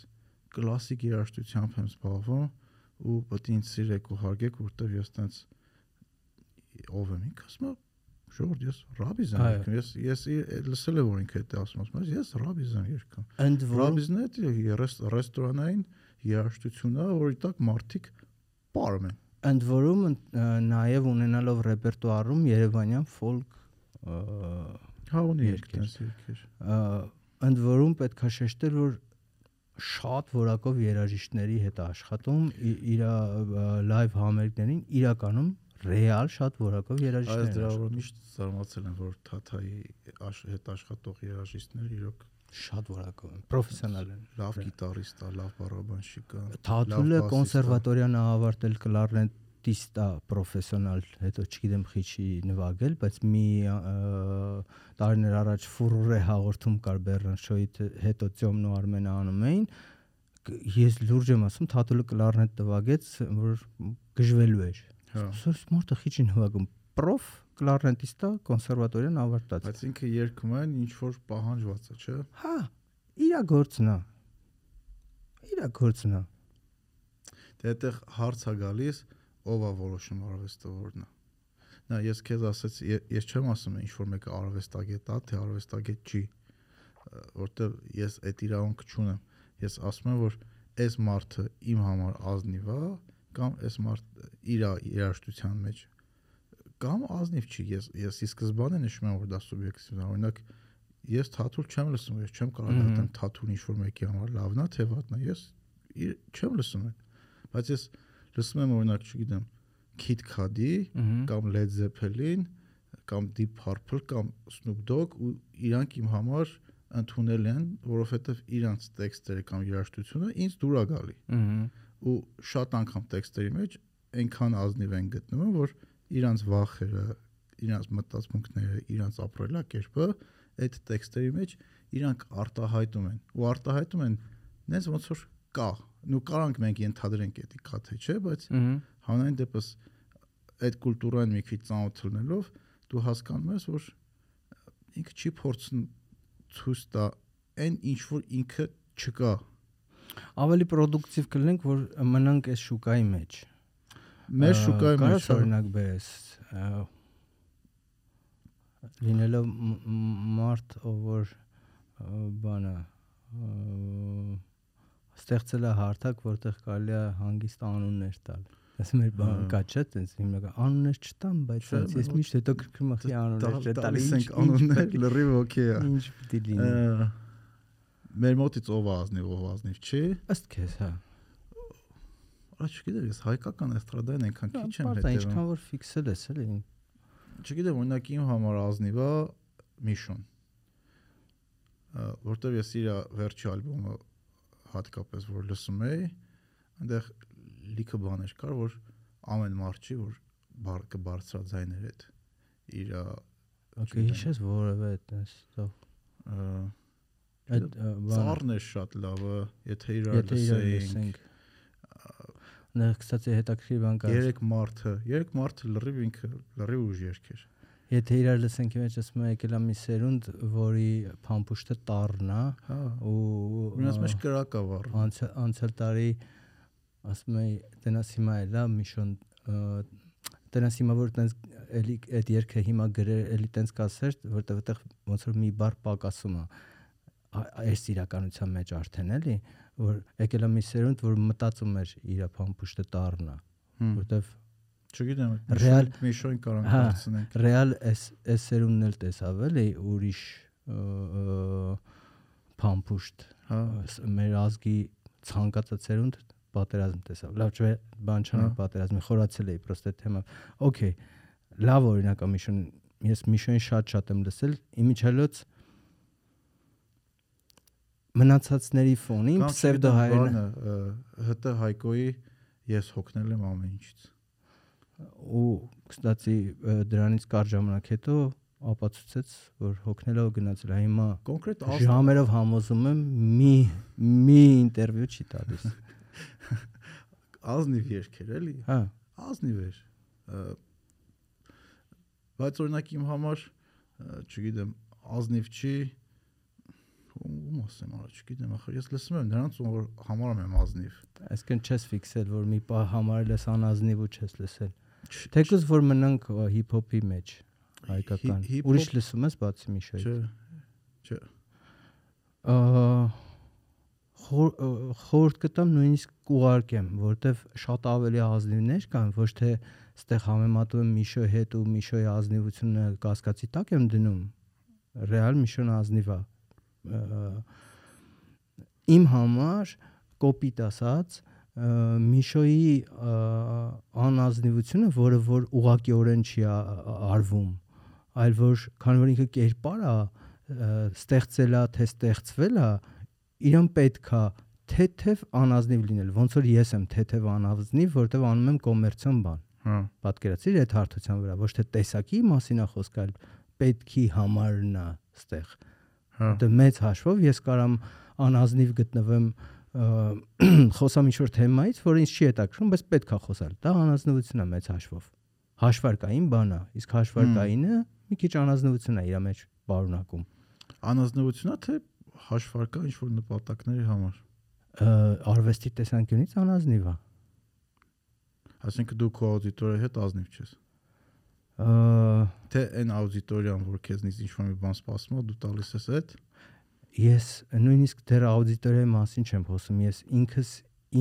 կլասիկ երաժշտությամբ եմ զբաղվում ու պետք է ինձ սիրեք ու հարգեք, որտեվ ես այտենց ով եմ ինքը ասում Ժորդ, ես ռաբիզ եմ Այո։ երգում։ Ես ես լսել եմ որ ինքը դա ասում, ասում ես ռաբիզ եմ որում Ռաբիզն է ռես- ռեստորանային երաժշտությունն է, որի տակ մարդիկ պարում են։ ընդ որում նաև ունենալով ռեպերտուարում Երևանյան ֆոլք ը, Հա ունի ը, ընդ որում պետքա շեշտել որ շատ որակով երաժիշտների հետ աշխատում իր լայվ համերգներին իրականում ռեալ շատ որակով Այս երաժիշտներ դրա են վրա միշտ զարմացել են որ Թաթայի հետ աշխատող երաժիշտներ իրոք շատ որակով են պրոֆեսիոնալ են լավ գիտարիստ է, լավ բառաբանշիկ է։ Թաթուլը կոնսերվատորիան ավարտել կլարնետիստ է պրոֆեսիոնալ, հետո չգիտեմ խիչի նվագել, բայց մի տարիներ առաջ ֆուրուրե հաղորդում կար Բեռնշոյի հետո Ծյոմն ու Արմենը անում էին։ Ես լուրջ եմ ասում, Թաթուլը կլարնետ նվագեց, որ գժվելու էր։ Հա։ Սոս մորտը խիչի նվագում պրոֆ կլարնետիստ է, կոնսերվատորիան ավարտած։ Բայց ինքը երգում են ինչ որ պահանջված է, չէ՞։ Հա, իրա գործն է։ Իրա գործն է։ Դե այդտեղ հարց է գալիս, ով է որոշում արվեստը որն է։ Նա ես քեզ ասեցի, ես չեմ ասում ինչ որ մեկը արվեստագետ է, թե արվեստագետ չի, որտեվ ես այդ իրավունք չունեմ։ Ես ասում եմ, որ այս մարդը իմ համար ազնիվ է կամ այս մարդ իր երաշտության մեջ կամ ազնիվ չի։ Ես ես ի սկզբանե նշում եմ, որ դա սուբյեկտիվ է։ Օրինակ ես թաթուլ չեմ լսում, ես չեմ կարող դատեմ թաթուլ ինչ որ մեկի համար լավն է, թե վատն է։ Ես չեմ լսում այն։ Բայց ես լսում եմ օրինակ, չգիտեմ, Kid Cudi կամ Led Zeppelin կամ Deep Purple կամ Snoop Dogg ու իրանք իմ համար ընդունել են, որովհետև իրանց տեքստերը կամ երաժշտությունը ինձ դուր է գալի ու շատ անգամ տեքստերի մեջ այնքան ազնիվ են գտնում, որ իրանց վախերը, իրանց մտածմունքները, իրանց ապրելակերպը այդ տեքստերի մեջ իրանք արտահայտում են ու արտահայտում են նենց ոնց որ կա նու կարանք մենք ենթադրենք դա կա թե չէ բայց հանրային դեպս այդ կուլտուրան մի քիչ ծանոթ լինելով դու հասկանում ես որ ինքը չի փորձում ցույց տա այն ինչ որ ինքը չկա ավելի պրոդուկտիվ կլինենք, որ մնանք այս շուկայի մեջ։ մեր շուկայի մեջ հա, օրինակ բերես լինելով մարդ, ով որ բանը ստեղծել է հարթակ, որտեղ կարելի է հանգիստ անուններ տալ։ Ասում մեր բան կա չէ, տենց հիմնական անուններ չտամ, բայց ես մենք միշտ հետո քրքրում եմ անուններ ինչ ենք անուններ լրիվ օքեյ է ինչ պիտի լինի։ մեր մոտից ով ազնիվ ով ազնիվ չի Ըստ քեզ, հա։ Ա չգիտեմ ես հայկական էստրադային այնքան քիչ եմ հետևում ինչքան որ ֆիքսել ես, էլի։ չգիտեմ օրինակ իմ համար ազնիվ է Միշոն Ա, որտեվ ես իր վերջի ալբոմը հատկապես որ լսում էի այնտեղ լիքը բաներ կար որ ամեն մարդ չի որ բար կբարձրաձայներ այդ իր Okay, հիշես որևէ այդպես, տող։ ա, Այդ ծառն է շատ լավը եթե իրար լսենք։ Նա կստացի հետաքրքիր բան կա։ երեք մարդը երեք մարդը լրիվ ինքը լրիվ ուժ երկեր Եթե իրար լսենք, ինչ ասում եմ, եկել է մի սերունդ, որի փամփուշտը տառն է հա ու Մենաս մեջ կրակ է վառ անցյալ անցյալ տարի ասում եմ, տենաս հիմա էլ է Միշոն տենաս հիմա որ տենց էլի այդ երգը հիմա գրել էլի տենց կասեր, որտեղ այդտեղ ոնց որ մի բառ պակասում է այս իրականության մեջ արդեն էլի որ եկել է մի սերունդ որ մտածում էր իր փամփուշտը տառն է Հմ, որտեվ չգիտեմ Ռեալ- Միշոն կարանք Հա, հարցնենք ռեալ էս էս սերունդն էլ տեսավ էլի ուրիշ փամփուշտ հա մեր ազգի ցանկացած սերունդ պատերազմ տեսավ լավ չէ բան չանենք Հա։ պատերազմի խորացել էի պրոստե թեմա օքեյ լավ օրինակ է Միշոն ես Միշոնի շատ շատ եմ լսել իմիջելոց մնացածների ֆոնին պսևդո ը, ՀՏ Հայկոյի ես հոգնել եմ ամեն ինչից ու կստացի դրանից կար ժամանակ հետո ապացուցեց որ հոգնելով գնացել է հիմա կոնկրետ ժամերով համոզում եմ մի մի ինտերվյու չի տալիս [LAUGHS] ազնիվ երկեր էլի հա ազնիվ էր բայց օրինակ իմ համար չգիտեմ ազնիվ չի ում ասեմ արա չգիտեմ ախր ես լսում եմ նրանց որ համարում եմ ազնիվ այսինքն չես ֆիքսել որ մի պահ համարել ես անազնիվ ու չես լսել թեկուզ որ մնանք հիփ-հոփի մեջ հայկական ուրիշ լսում ես բացի Միշոյի չէ չէ Ա, խորտ կտամ նույնիսկ կուղարկեմ, որտեվ շատ ավելի ազնիվներ կան, ոչ թե ստեղ համեմատում եմ Միշոյի հետ ու Միշոյի ազնիվությունը կասկածի տակ եմ դնում։ Ռեալ Միշոն ազնիվ է։ Ա, իմ համար կոպիտ ասած Միշոյի ը, անազնիվությունը, որը որ ուղակիորեն չի արվում, այլ որ քանի որ ինքը կերպար է, ը, ստեղծել է, թե ստեղծվել է, իրան պետքա թեթև անազնիվ լինել, ոնց որ ես եմ թեթև անազնիվ, որտեվ անում եմ կոմերցիոն բան։ Հա։ Պատկերացրիր այդ հարթության վրա, ոչ թե տեսակի մասին է խոսքը, այլ պետքի համարն է ստեղ։ Հա։ Դե մեծ հաշվով ես կարամ անազնիվ գտնվեմ [CLEARS THROAT] խոսամ ինչ-որ թեմայից, որ ինձ չի հետաքրքրում, բայց պետքա խոսալ։ Դա անազնվություն է մեծ հաշվով։ Հաշվարկային բան է, իսկ հաշվարկայինը մի քիչ անազնվություն է իր մեջ բարունակում։ Անազնվությունա թե հաշվարկա ինչ որ նպատակների համար։ Արվեստի տեսանկյունից անազնիվ է։ Այսինքն դու քո աուդիտորիայի հետ ազնիվ չես։ Ը, Թե այն աուդիտորիան, որ քեզնից ինչ որ մի բան սպասում է, դու տալիս ես այդ։ Ես նույնիսկ դեռ աուդիտորիայի մասին չեմ խոսում, ես ինքս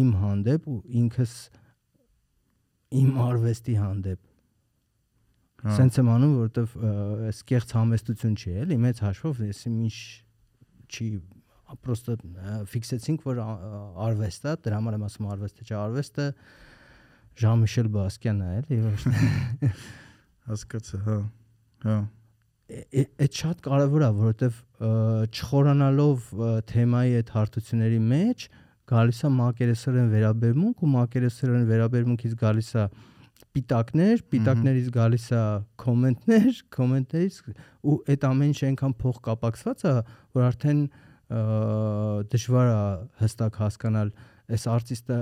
իմ հանդեպ ու ինքս իմ արվեստի հանդեպ Հա։ Սենց եմ անում, որովհետև այս կեղծ համեստություն չի, էլի, մեծ հաշվով ես ինչ չի պրոստը ֆիքսեցինք, որ ա- արվեստ է, դրա համար եմ ասում արվեստը, չէ, արվեստը Ժան-Միշել Բասկյանն է, էլի, ոչ Հասկացա, հա։ Հա։ այդ շատ կարևոր է, որովհետև չխորանալով թեմայի այդ հարթությունների մեջ գալիս է մակերեսորեն վերաբերմունք ու մակերեսորեն վերաբերմունքից գալիս է պիտակներ, պիտակներից գալիս է կոմենտներ, կոմենտներից ու այդ ամեն ինչը այնքան փող կապակցված է, որ արդեն դժվար է հստակ հասկանալ այս արտիստը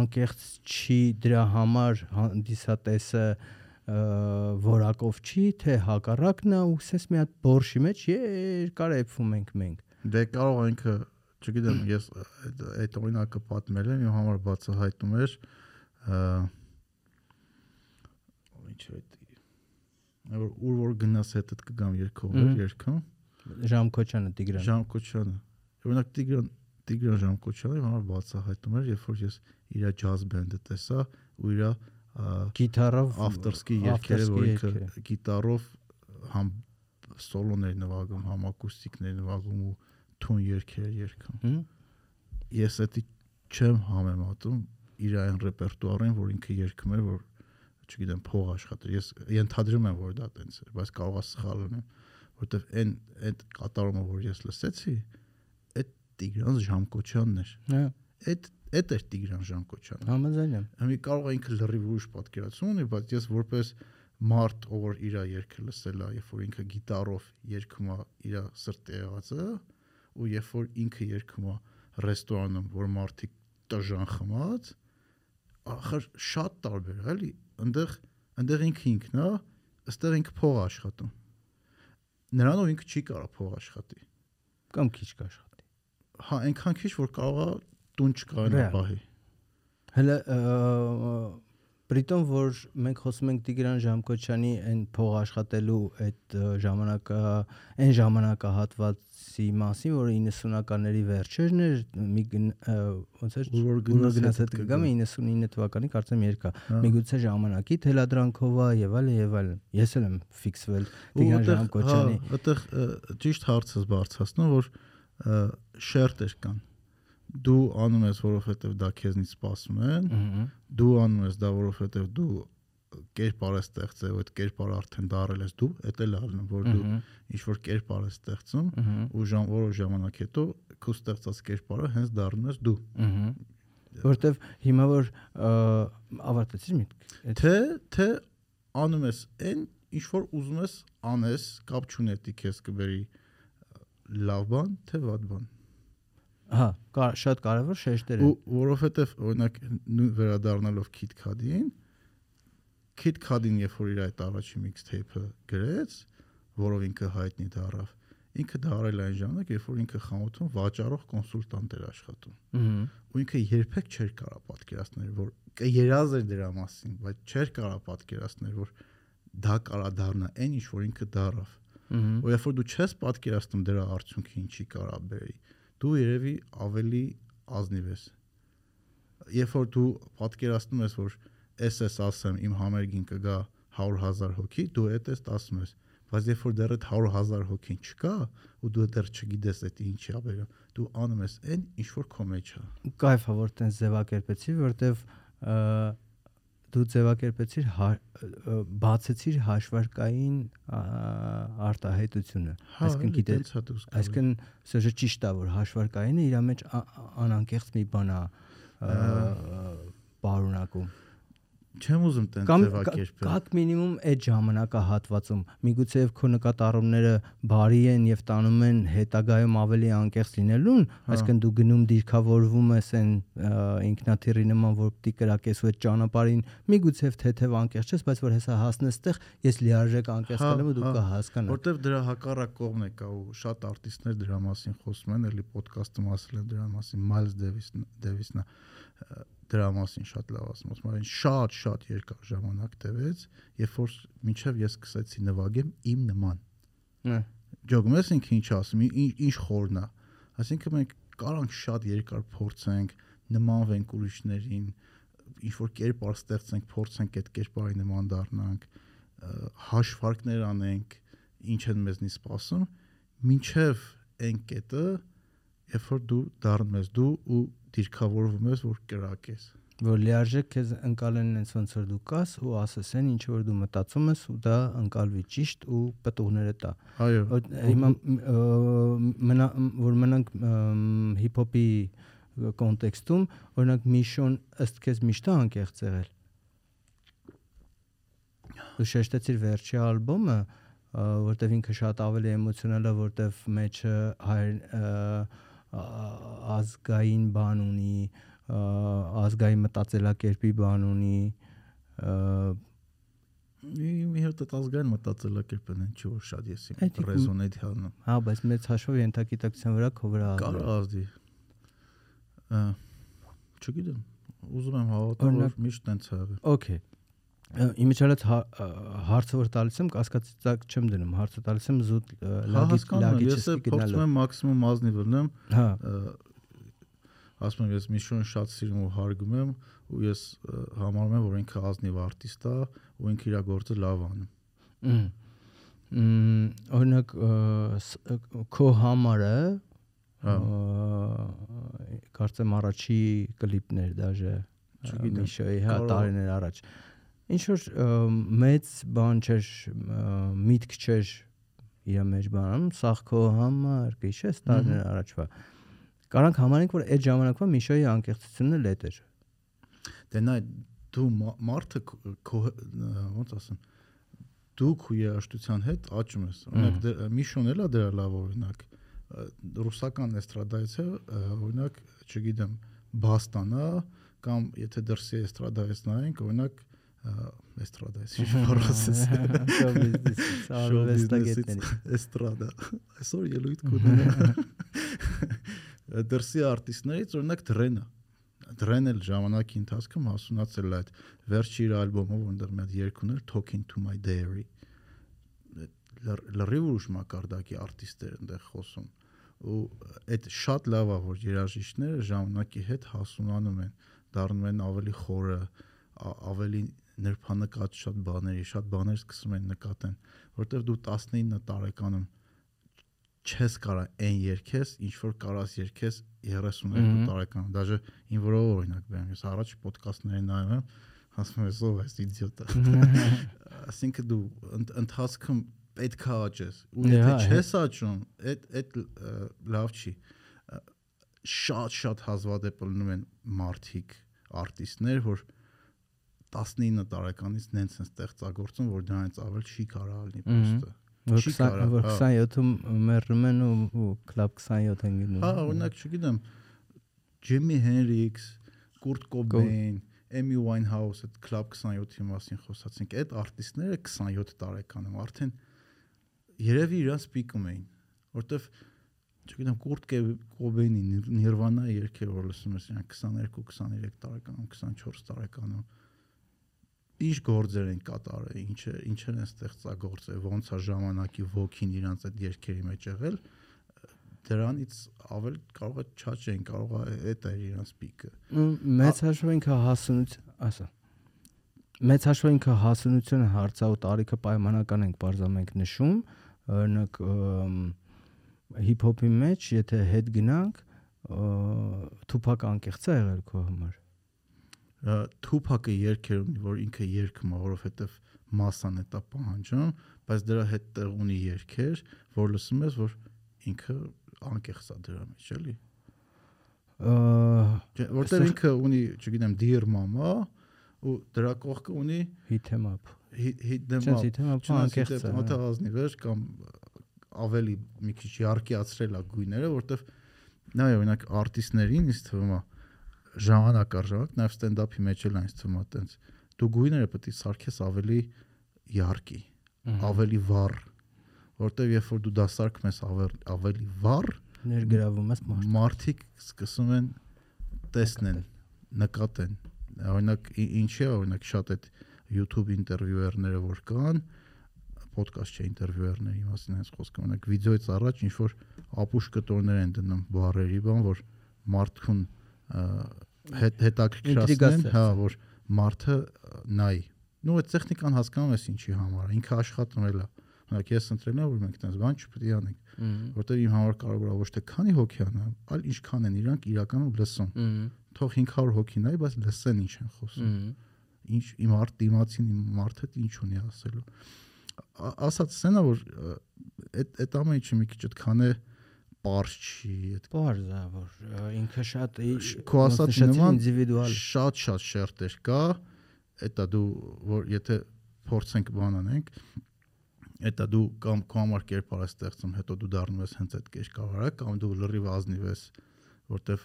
անկեղծ չի դրա համար հանդիսատեսը ը, որակով չի, թե հակառակն է ու սես մի հատ բորշի մեջ երկար էփվում ենք մենք։ Դե կարող ինքը, չգիտեմ, ես այդ այդ օրինակը պատմել եմ, իմ համար բացահայտում էր ինչ է այդ որ ուր որ գնաս հետդ կգամ Մհմ։ երկում Ժամկոչյանը Տիգրան։ Ժան Կոչյանը օրինակ Տիգրան Տիգրան Ժան Կոչյանը իմ համար բացահայտում էր երբ որ ես իր ջազ բենդը տեսա ու իր Գիտարով ավտորսկի երգերը որ ավտորսկի ինքը երգերը։ գիտարով համ սոլոներ նվագում, համ ակուստիկներ նվագում ու թուն երգեր երգում։ Ես էդի չեմ համեմատում իր այն ռեպերտուարին, որ ինքը երգում էր, որ չգիտեմ, փող աշխատեր։ Ես ենթադրում եմ, որ դա տենց էր, բայց կարող է սխալ լինեմ, որովհետև այն այդ կատարումը, որ ես լսեցի, այդ Տիգրան Ժամկոչյանն էր։ Հա, Այդ այդ էր Տիգրան Ժամկոչյանը։ համաձայն եմ։ Համի կարող է ինքը լրիվ ուրիշ պատկերացում ունի, բայց ես որպես մարդ, ով իր երգը լսել է, երբ որ ինքը գիտարով երգում է իր սրտի եղածը, ու երբ որ ինքը երգում է ռեստորանում, որ մարդիկ տժան խմած, ախր շատ տարբեր է, էլի, այնտեղ այնտեղ ինքը ինքն է, ըստեղ ինքը փող աշխատում։ Նրանով ինքը չի կարող փող աշխատի։ Կամ քիչ կաշխատի։ Հա, այնքան քիչ որ կարող է տուն չկարողանա Ռեալ։ պահի։ Հələ Բրիտոն որ մենք խոսում ենք Տիգրան Ժամկոչյանի այն փող աշխատելու այդ ժամանակա այն ժամանակահատվածի մասին, որը 90-ականների վերջերն էր, մի ոնց էր որ գնաց հետ կգամ 99 թվականի կարծեմ երկա։ Հա։ Միգուցե ժամանակի թելադրանքով է եւ այլն եւ այլն։ Ես էլ եմ ֆիքսվել Տիգրան այդտեղ, Ժամկոչյանի հա, այդտեղ ճիշտ հարցս բարձրացնում որ շերտեր կան դու անում ես որովհետև դա քեզնից սպասում են Ահա, դու անում ես դա որովհետև դու կերպար ես ստեղծել այդ կերպարը արդեն դարել ես դու դա էլ ալնում որ դու ահա, ինչ որ կերպար ես ստեղծում ահա, ու ժամ որոշ ժամանակ հետո քո ստեղծած կերպարը հենց դառնում ես դու ահա։ Որտեվ հիմա որ ը, ավարտեցի միտք։ այդ- թե թե անում ես այն ինչ որ ուզում ես անես կապ չունի դի քեզ կբերի լավ բան թե վատ բան Հա, կար, շատ կարևոր շեշտեր ու են։ որովհետև օրինակ նույն վերադառնալով Kid Cudi-ին երբ որ իր այդ առաջի mixtape-ը գրեց, որով ինքը հայտնի դառավ, ինքը դարել այն ժամանակ, երբ որ ինքը խանութում վաճառող կոնսուլտանտ էր աշխատում։ Ահա, Ու ինքը երբեք չէր կարա պատկերացնել, որ կերազ էր դրա մասին, բայց չէր կարա պատկերացնել, որ դա կարա դառնա այն ինչ որ ինքը դառավ։ Ու երբ որ դու չես պատկերացնում դրա արդյունքը ինչի կարա բերի, դու երևի ավելի ազնիվ ես։ Երբ որ դու պատկերացնում ես, որ էս էս ասեմ, իմ համերգին կգա 100.000 հոգի, դու այդ ես ասում ես, բայց երբ որ դեռ այդ 100.000 հոգին չկա ու դու դեռ չգիտես այդ ինչի ա բերում դու անում ես այն ինչ որ քո մեջ է Կայֆ է որ տենց ձևակերպեցի, որտեվ դու ձևակերպեցիր հա- բացեցիր հաշվարկային արտահայտությունը։ Այսինքն գիտես, հա այսինքն սա ճիշտ է որ հաշվարկայինը իր մեջ ա- ա- անանկեղծ մի բան է ը, պարունակում։ չեմ ուզում Կամ ձևակերպել կակ մինիմում այդ ժամանակահատվածում միգուցե եւ քո նկատառումները բարի են եւ տանում են հետագայում ավելի անկեղծ լինելուն, Հա։ այսինքն դու գնում դիրքավորվում ես այն ինքնաթիռի նման, որ պիտի կրակես ու այդ ճանապարհին միգուցե թեթև անկեղծ չես, բայց որ հեսա հասնես տեղ, ես լիարժեք անկեղծ Հա, կլեմ ու դու հա, կհասկանաս։ որտեվ դրա հակառակ կողմն է կա ու շատ արտիստներ դրա մասին խոսում են, էլի ոդկասթում ասել են դրա մասին, Miles Davis Davis-ն ը, դրա մասին շատ լավ ասում, ասում են շատ շատ երկար ժամանակ տևեց, երբ որ մինչև ես սկսեցի նվագեմ իմ նման։ Հա, Ջոգում ես ինքը ինչ ասում, ինչ խորնա։ Այսինքն մենք կարանք շատ երկար փորձենք, նմանվենք ուրիշներին, ինչ որ կերպար ստեղծենք, փորձենք այդ կերպարի նման դառնանք, հաշվարկներ անենք, ինչ են մեզնից սպասում, մինչև այն կետը, երբ որ դու դառնում ես դու ու դիրքավորվում ես, որ կրակես։ որ լիարժեք քեզ ընկալեն այնց ոնց որ դու կաս ու ասես այն ինչ որ դու մտածում ես ու դա ընկալվի ճիշտ ու պտուղները տա։ Այո։ Հիմա մնա որ մնանք հիփ-հոփի կոնտեքստում, օրինակ Միշոն ըստ քեզ միշտ է անկեղծ եղել։ Դու շեշտեցիր վերջի ալբոմը, որտեվ ինքը շատ ավելի էմոցիոնալ է, որտեվ մեջը հայր ազգային բան ունի, ազգային մտածելակերպի բան ունի, Մի հատ այդ ազգային մտածելակերպն են, չի որ շատ ես իմ ռեզոնետ հանում։ հա, բայց մեծ հաշվով ենթագիտակցության վրա քո վրա ազդի։ Կարող ազդի։ Չգիտեմ։ Ուզում եմ հավատալ, որ միշտ տենց ա եղել։ Okay։ Իմիջիալից հարցը որ տալիս եմ, կասկածի տակ չեմ դնում, հարցը տալիս եմ զուտ ը, Հա, լագի հասկանում եմ, ես փորձում գնալով։ եմ մաքսիմում ազնիվ լինեմ, Հա, ասում եմ, ես Միշոն շատ սիրում ու հարգում եմ ու ես համարում եմ, որ ինքը ազնիվ արտիստ է ու ինքը իր գործը լավ անում։ մ, մ, օրինակ քո համարը Հա։ կարծեմ առաջի կլիպներ դաժե Միշոյի հա տարիներ առաջ։ Ինչ որ մեծ բան չէր, միտք չէր իր մեջ բանում, սաղ քո համար, գիշես տարիներ առաջվա։ Կարանք համարենք, որ այդ ժամանակվա Միշոյի անկեղծությունը լետ էր։ Դե նայ դու մա- մարդը քո- ոնց ասեմ դու քո երաշտության հետ աճում ես։ Օրինակ դե- Միշոն էլա դրա լավ օրինակ ռուսական էստրադայից է օրինակ, չգիտեմ, Բաստանա կամ եթե դրսի էստրադայից նայենք, օրինակ էստրադայից ինչ բառացես։ Show business-ից, արվեստագետների։ էստրադա։ Այսօր ելույթ կունենա։ [LAUGHS] Դրսի արտիստներից օրինակ Դրենը։ Դրեն էլ ժամանակի ընթացքում հասունացել է այդ վերջի իր ալբոմը, որտեղ մի հատ երգ ուներ Talking to my diary։ Լր- Լրիվ ուրիշ մակարդակի արտիստեր այնտեղ խոսում ու այդ շատ լավ է որ երաժիշտները ժամանակի հետ հասունանում են դառնում են ավելի խորը ավելի նրբանկատ շատ բաների շատ բաներ սկսում են նկատեն որտեվ դու 19 տարեկանում չես կարա այն երկես ինչ որ կարաս երկես 32 Մհմ։ տարեկանում դաժե ին որով օրինակ բերեմ ես առաջ ոդկասթների նայում եմ ասում եմ ով է իդիոտը ասինքն դու ընթացքում պետք է աճես ու եթե չես աճում այդ այդ լավ չի շատ շատ հազվադեպ լինում են մարդիկ արտիստներ որ 19 տարեկանից նենց են ստեղծագործում որ դրանից ավել չի կարա լինի պոստը Որ Չի 20 կարա, որ հա։ 27-ում մեռնում են ու կլաբ 27 են գնում։ Հա, օրինակ, չգիտեմ, Ջիմի Հենրիքս, Կուրտ Կոբեյն, Էմի Ուայնհաուս, այդ Club 27-ի մասին խոսացինք, այդ արտիստները 27 տարեկանում արդեն երևի իրանց պիկում էին, որտեվ չգիտեմ, Կուրտ Կոբեյնի Nirvana երգերը որ լսում ես, իրանք 22-23 տարեկանում, 24 տարեկանում ինչ գործեր են կատարել, ինչ ինչեր են ստեղծագործել, ոնց է ժամանակի ոգին իրանց այդ երգերի մեջ եղել, դրանից ավել կարող է չաճեն, կարող է այդ է իրանց պիկը։ Մեծ հաշվով ինքը հասունություն, ասա։ մեծ հաշվով ինքը հասունությունը հարցա ու տարիքը պայմանական ենք բարձամենք նշում օրինակ հիփ-հոփի մեջ եթե հետ գնանք թուփակ անկեղծ է եղել քո համար Թուփակը երկեր ունի, որ ինքը երգում է, որովհետև mass-ան է տա պահանջում, բայց դրա հետ տեղ ունի երկեր, որ լսում ես, որ ինքը անկեղծ է դրա մեջ, էլի։ Որտեղ ինքը ունի, չգիտեմ, dear mama, ու դրա կողքը ունի hit em up։ Hit them up։ Hit em up-ը անկեղծ է։ հա։ Մտահազնի վեր կամ ավելի մի քիչ յարկիացրել է գույները, որտեղ նայ օրինակ արտիստներին ինձ թվում է ժամանակ առ ժամանակ նաև ստենդափի մեջ էլ այնպես թվում է տենց դու գույները պետք է սարքես ավելի յարկի, ավելի վառ, որտեվ երբ որ դու դա սարքում ես ավելի վառ, ներգրավում ես մարդիկ։ Մարդիկ սկսում են տեսնեն, նկատեն։ Օրինակ ինչ է, օրինակ շատ այդ YouTube ինտերվյուերները որ կան, ոդկասթ չէ ինտերվյուերների մասին այս խոսքը, օրինակ վիդեոից առաջ ինչ որ ապուշ կտորներ են դնում բարերի բան, որ մարդուն հետաքրքրացնեն հա որ մարդը նայի նու այդ տեխնիկան հասկանում ես ինչի համար ինքը աշխատել է օրինակ ես ընտրել եմ որ մենք այդպես բան չպետք է անենք որտեղ իմ համար կարևոր է ոչ թե քանի հոգի անա այլ ինչքան են իրանք իրականում լսում թող 500 հոգի նայի բայց լսեն ինչ են խոսում ինչ իմ արտ դիմացին իմ մարդը ինչ ունի ասելու ասած սենա որ այդ այդ ամեն ինչը մի քիչ այդքան է པարզ չի այդ པարզ է որ ինքը շատ քո ասած նման ինդիվիդուալ շատ շատ շերտեր կա էտա դու որ եթե փորձենք բան անենք էտա դու կամ քո համար կերպար ես ստեղծում հետո դու դառնում ես հենց այդ կերկավարա կամ դու լրիվ ազնիվ ես որտեվ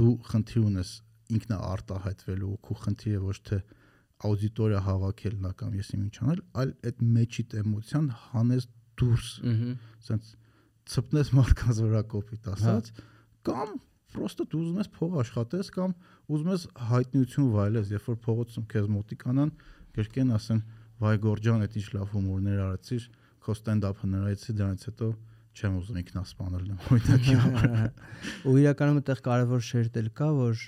դու խնդիր ունես ինքնա արտահայտվելու քո խնդիրը ոչ թե աուդիտորիա հավաքելն է կամ ես ինչ անել, այլ այդ մեջիտ էմոցիան հանես դուրս։ Սենց ցպնես մարդկանց վրա կոպիտ ասած կամ պրոստը դու ուզում ես փող աշխատես կամ ուզում ես հայտնիություն վայելես, երբ որ փողոցում քեզ մոտիկանան, գրկեն ասեն վայ Գորջան, այդ ինչ լավ հումորներ արեցիր, քո ստենդափը նրայեցի, դրանից հետո չեմ ուզում ինքնասպանել օրինակի համար։ [LAUGHS] Ու իրականում այդտեղ կարևոր շերտել կա, որ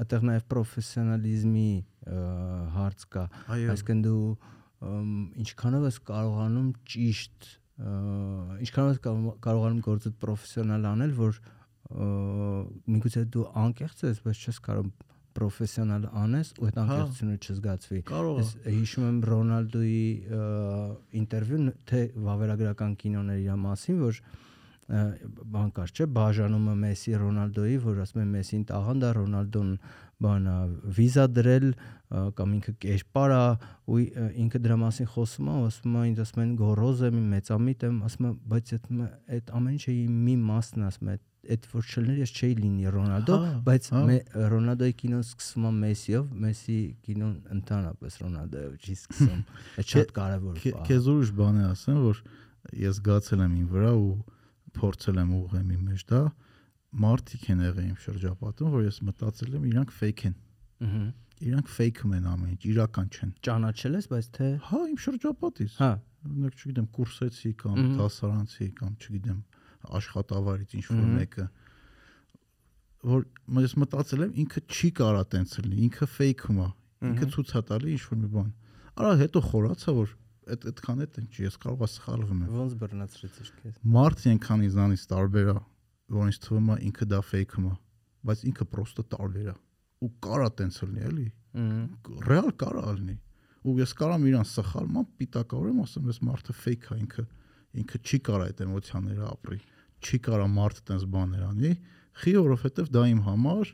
այդտեղ նաև պրոֆեսիոնալիզմի հարց կա այսինքն դու ինչքանով ես կարողանում ճիշտ ինչքանով ես կարողանում գործդ պրոֆեսիոնալ անել որ միգուցե դու անկեղծ ես բայց չես կարող պրոֆեսիոնալ անես ու այդ հա։ անկեղծությունը չզգացվի ես հիշում եմ ռոնալդոյի ինտերվյուն թե վավերագրական կինոների իր մասին որ բան կար չէ բաժանումը Մեսսի Ռոնալդոյի որ ասում են Մեսսին տաղանդ է Ռոնալդոն բանա վիզա դրել կամ ինքը կերպար է ու ինքը դրա մասին խոսում է ասում է ինձ ասում են գորոզ եմ մեծամիտ եմ ասում է բայց այդ այդ ամեն ինչը մի մասն ասում է այդ որ չլիներ ես չէի լինի Ռոնալդո, բայց Ռոնալդոյի կինոն սկսվում է Մեսիով, Մեսի կինոն ընդհանրապես Ռոնալդոյով չի սկսում։ Այդ շատ կարևոր բան։ Քեզ ուրիշ բան է ասեմ, որ ես գացել եմ ին վրա ու փորձել եմ ուղղեմ իմ մեջ դա մարդիկ են եղել իմ շրջապատում, որ ես մտածել եմ իրանք fake են։ Ահա։ Իրանք fake-ում են ամեն ինչ, իրական չեն։ Ճանաչել ես, բայց թե Հա, իմ շրջապատից։ հա, Օրինակ, չգիտեմ, կուրսեցի կամ դասարանցի կամ չգիտեմ, աշխատավարից ինչ որ մեկը որ ես մտածել եմ ինքը չի կարա տենց լինի, ինքը fake-ում է։ Ինքը ցույց է տալի ինչ որ մի բան։ Արա հետո խորացա որ այդ այդքան է տենց չի, ես կարող եմ սխալվում եմ։ ոնց բռնացրեցիր քեզ։ Մարդ ենքան իզանից տարբեր է, որ ինձ թվում է ինքը դա fake-ում է, բայց ինքը պրոստը տարբեր է։ Ու կարա տենց լինի, էլի։ Ռեալ կարա լինի։ Ու ես կարամ իրան սխալ, ման պիտակավորեմ, ասեմ, ես մարդը fake է ինքը, ինքը չի կարա այդ էմոցիաները ապրի։ Չի կարա մարդը տենց բաներ անի, խի որովհետև դա իմ համար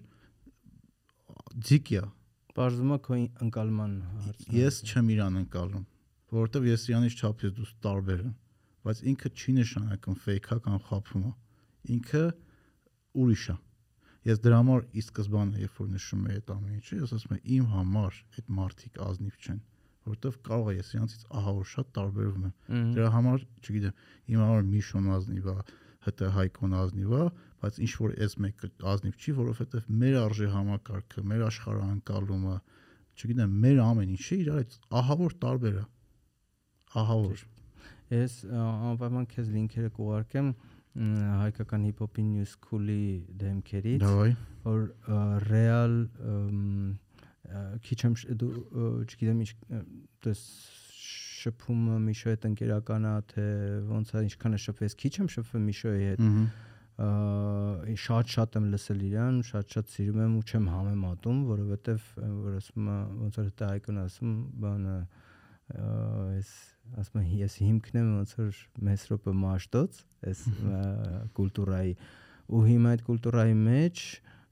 ձիկ է։ Բարձում է քո ընկալման հարցը։ Ես չեմ իրան ընկալում, որովհետև ես իրանից չափից դուս տարբեր եմ, բայց ինքը չի նշանակում fake-ա կամ խափում է։ Ինքը ուրիշ է։ Ես դրա համար ի սկզբանե երբ որ նշում եմ այդ ամեն ինչը, ես ասում եմ իմ համար այդ մարդիկ ազնիվ չեն, որովհետև կարող է ես իրանից ահա որ շատ տարբերվում եմ։ Դրա համար, չգիտեմ, իմ համար Միշոն ազնիվ է, ՀՏ Հայկոն ազնիվ է, բայց ինչ որ այս մեկը ազնիվ չի, որովհետև մեր արժե համակարգը, մեր աշխարհանկալումը, չգիտեմ, մեր ամեն ինչը իրար այդ ահա որ տարբեր է։ Ահա որ։ Ես ա, անպայման քեզ լինքերը կուղարկեմ հայկական հիփ-հոփի New School-ի դեմքերից, որ ռեալ քիչ եմ դու չգիտեմ ինչ դες շփումը Միշոյի հետ ընկերականա թե ոնց է ինչքան է շփվես քիչ եմ շփվում Միշոյի հետ Ահա։ ը, շատ շատ եմ լսել իրան, շատ շատ սիրում եմ ու չեմ համեմատում, որովհետև որ ասում է ոնց որ դա այկոն ասում, բանը այս ասում է ես հիմքն եմ ոնց որ Մեսրոպը մաշտոց, այս կուլտուրայի ու հիմա այդ կուլտուրայի մեջ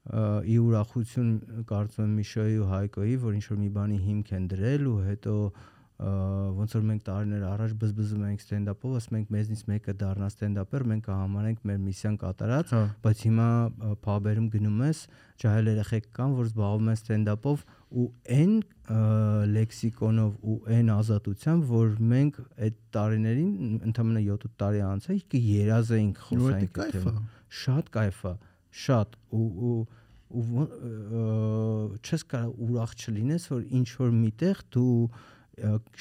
ի ուրախություն կարծում եմ Միշոյի ու Հայկոյի, որ ինչ որ մի բանի հիմք են դրել ու հետո ը, ոնց որ մենք տարիներ առաջ բզբզում ենք ստենդափով, ասում ենք մեզնից մեկը դառնա ստենդափեր, մենք կհամանենք մեր միսիան կատարած, Հա։ բայց հիմա փաբերում գնում ես, ջահել երեխեք կան, որ զբաղվում են ստենդափով ու այն լեքսիկոնով ու այն ազատությամբ, որ մենք այդ տարիներին ընդամենը 7-8 տարի անց է երազ էինք խոսանք կայֆ է։ շատ կայֆ է շատ ու ու ու չես կարող ուրախ չլինես որ ինչ որ միտեղ դու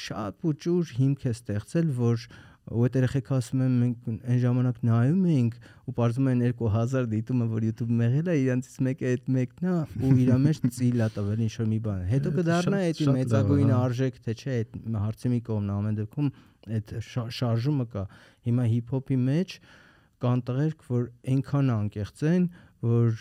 շատ ու ջուր հիմք է ստեղծել որ ու այդ երեխեքը ասում են մենք այն ժամանակ նայում էինք ու parzum են 2000 դիտումը որ YouTube-ում եղել է իրանցից մեկը այդ մեկն է ու իր մեջ ծիլ է տվել ինչ որ մի բան հետո կդառնա այդ մեծագույն արժեք թե չէ այդ հարցի մի կողմն ամեն դեպքում այդ շա- շարժումը կա հիմա հիփ-հոփի մեջ կան տղերք, որ այնքան անկեղծ են, որ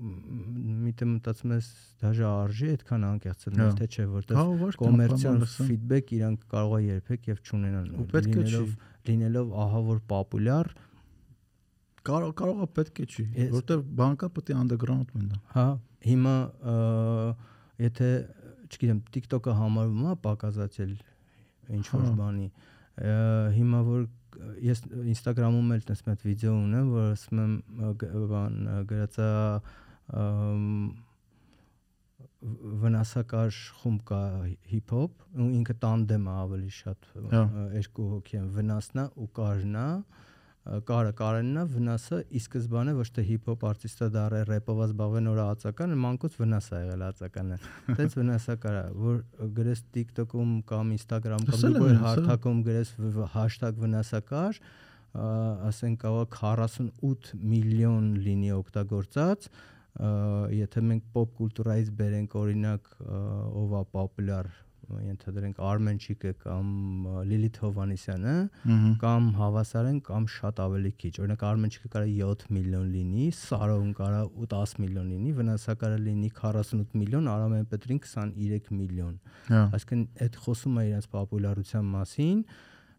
միտը մտածում ես դաժե արժի այդքան անկեղծ Հա։ լինել թե չէ, Հա, որտեղ ուղղակի կոմերցիոն ֆիդբեք իրանք կարող է երբեք եւ չունենան Ու պետք է չի։ լինելով լինելով ահա որ պոպուլյար Կարող կարող է պետք է չի, որտեվ բանկա պետք է underground մնա։ Հա, հիմա եթե չգիտեմ, TikTok-ը համարվում է պակասացել ինչ որ Հա։ բանի։ Հիմա որ ես Instagram-ում էլ տես մեծ վիդեո ունեմ, որ ասում եմ բան գրածա վնասակար խումբ կա հիփ-հոփ ու ինքը տանդեմ է ավելի շատ Հա։ երկու հոգի են վնասնա ու կարնա կարը կարեննա վնասը ի սկզբանե ոչ թե հիփ-հոփ արտիստը դառը րեփով զբաղվեն օր ածականը մանկուց վնաս ա եղել ածականը այդպես [LAUGHS] վնասակար է որ գրես TikTok-ում կամ Instagram կամ Լսել եմ դու ես, հա։ հարթակում գրես վնասակար ասենք կարող 48 միլիոն լինի օգտագործած եթե մենք pop կուլտուրայից բերենք օրինակ ով է պոպուլյար ենթադրենք Արմենչիկը կամ Լիլիթ Հովանեսյանը կամ հավասարեն կամ շատ ավելի քիչ։ Օրինակ Արմենչիկը կարա 7 միլիոն լինի, Սարոն կարա 10 միլիոն լինի, վնասակարը լինի 48 միլիոն, Արամեն Պետրին 23 միլիոն։ Հա։ Այսինքն այդ խոսում է իրենց պոպուլարության մասին,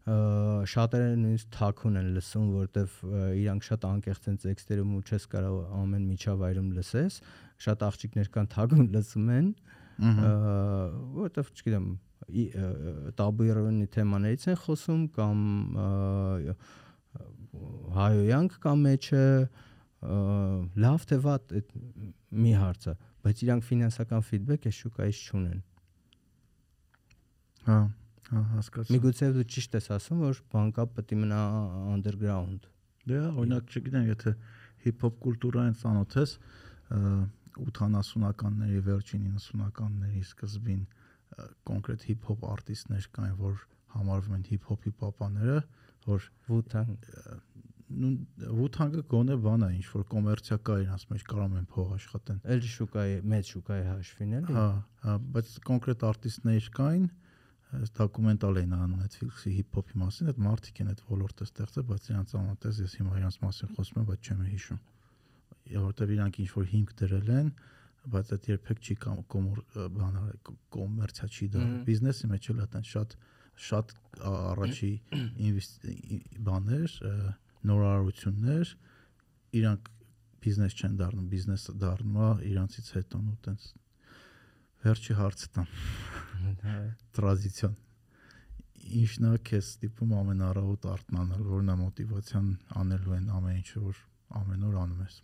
շատերը նույնիսկ թաքուն են լսում, որտեվ իրանք շատ անկեղծ են տեքստերում ու չես կարող ամեն միջավայրում լսես։ Շատ աղջիկներ կան թաքուն լսում են, որտեվ չգիտեմ, տաբուիրոնի թեմաներից են խոսում կամ հայոյանք կամ մեջը լավ թե վատ այդ մի հարցը, բայց իրանք ֆինանսական ֆիդբեք է շուկայից չունեն։ Հա հա, հասկացա։ միգուցե դու ճիշտ ես ասում որ բանկա պետք է մնա underground Դե, օրինակ, չգիտեմ, եթե հիփ-հոփ կուլտուրային ծանոթ ես, ը, 80-ականների վերջին 90-ականների սկզբին կոնկրետ հիփ-հոփ արտիստներ կային, որ համարվում են հիփ-հոփի պապաները, որ Wu-Tang նույն Wu-Tang-ը գոնե բան է, ինչ որ կոմերցիա կա իրաց մեջ կարող են փող աշխատեն։ էլ շուկայի մեծ շուկայի հաշվին էլի Հա, հա, բայց կոնկրետ արտիստներ կային, դոկումենտալ էին անում Netflix-ի հիփ-հոփի մասին, այդ մարդիկ են այդ ոլորտը ստեղծել, բայց իրանց ամենտես ես հիմա իրանց մասին խոսում եմ, բայց չեմ հիշում։ Որտեւ իրանք ինչ որ հիմք դրել են, բայց այդ երբեք չի կամ կոմոր բան կոմերցիա չի դա։ Բիզնեսի մեջ էլ այդտեն շատ շատ ա- առաջի բաներ, նորարարություններ իրանք բիզնես չեն դառնում, բիզնեսը դառնում է իրանցից հետո ու տենց վերջի հարցը տամ Տրադիցիոն ինչն է քեզ ստիպում ամենառավոտ արտնանալ որն է մոտիվացիան անելու են ամեն ինչը որ ամեն օր անում ես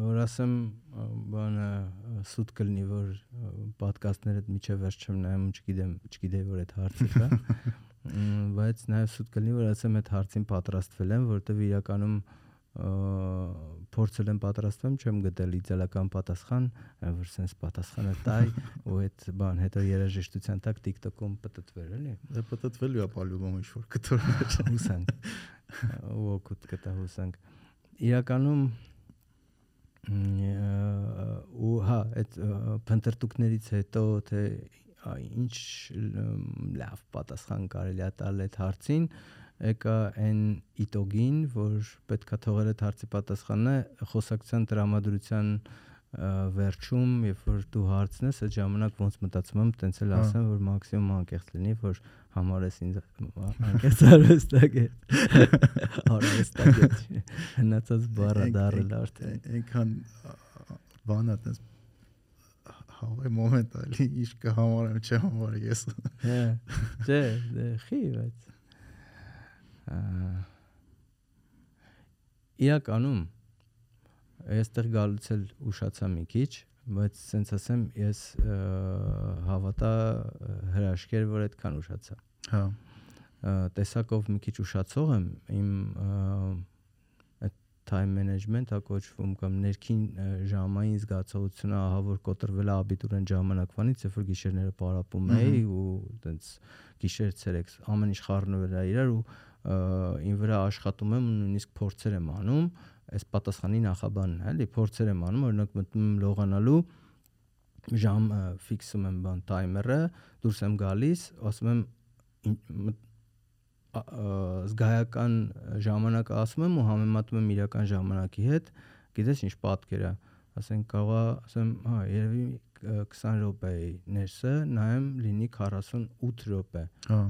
որ ասեմ բանը սուտ կլինի որ ոդկասթները միջև վերջ չեմ նայում ու չգիտեմ չգիտեի որ այդ հարցը կա [LAUGHS] բայց նաև սուտ կլինի որ ասեմ այդ հարցին պատրաստվել եմ որովհետև իրականում փորձել եմ պատրաստվեմ չեմ գտել իդեալական պատասխան որ sense պատասխանը տայ ու այդ բան հետո երաժշտության տակ TikTok-ում պատտվել էլի դա պատտվելու է պալյուբոմ ինչ որ կտորներ հուսանք ու օգուտ կտա հուսանք իրականում ու հա այդ փնտրտուկներից հետո թե ինչ լավ պատասխան կարելի է տալ այդ հարցին եկա այն իտոգին, որ պետքա թողել այդ հարցի պատասխանը խոսակցության տրամադրության վերջում, երբ որ դու հարցնես, այդ ժամանակ ոնց մտածում եմ, տենց էլ Հա։ ասեմ, որ մաքսիմում անկեղծ լինի, որ համարես ինձ անկեղծ Արվեստակ է։ [LAUGHS] Հնացած բառը դարել արդեն։ Այնքան բանա տես հավայ մոմենտ ալի ինչ կհամարեմ, չհամարեմ ես։ Հա։ Չէ, դե խի, բայց իրականում այստեղ գալուց էլ ուշացա մի քիչ, բայց սենց ասեմ, ես հավատա հրաշքեր, որ այդքան ուշացա։ Հա։ Տեսակով մի քիչ ուշացող եմ, իմ այդ time management-ը կոչվում կամ ներքին ժամային զգացողությունը ահա որ կոտրվել է աբիտուրեն ժամանակվանից, երբ որ գիշերները պարապում էի ու տենց գիշեր ցերեկ ամեն ինչ խառնվել է իրար ու ին վրա աշխատում եմ ու նույնիսկ փորձեր եմ անում այս պատասխանի նախաբանն է, էլի փորձեր եմ անում, օրինակ մտնում եմ լողանալու ժամ ֆիքսում եմ բան տայմերը, դուրս եմ գալիս, ասում եմ զգայական ժամանակը ասում եմ ու համեմատում եմ իրական ժամանակի հետ, գիտես ինչ պատկեր է, ասենք կարողա ասեմ, հա, երևի 20 րոպեի ներսը նայեմ լինի 48 րոպե։ Հա։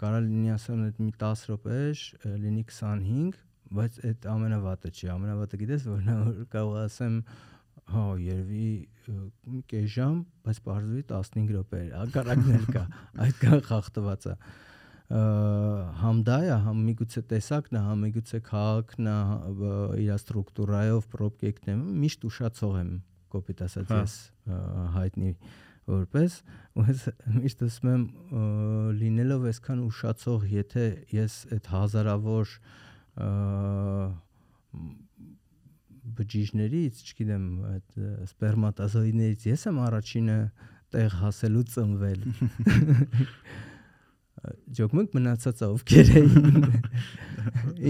Կարա լինի ասեմ այդ մի 10 րոպեշ լինի 25, բայց այդ ամենավատը չի, ամենավատը գիտես որն է որ կարող ասեմ հա երևի մի կես ժամ, բայց բարձրի 15 րոպե է, հակառակն էլ կա, [LAUGHS] այդքան խախտված է համ դա է, համ միգուցե տեսակն է, համ միգուցե քաղաքն է իր ստրուկտուրայով պրոբկեկտն է, միշտ ուշացող եմ, կոպիտ ասած ես հայտնի որպես ու ես միշտ ասում եմ լինելով այսքան ուշացող, եթե ես այդ հազարավոր բջիջներից, չգիտեմ, այդ սպերմատոզոիդներից ես եմ առաջինը տեղ հասելու ծնվել [LAUGHS] ջոկմենք մնացածը ովքեր էին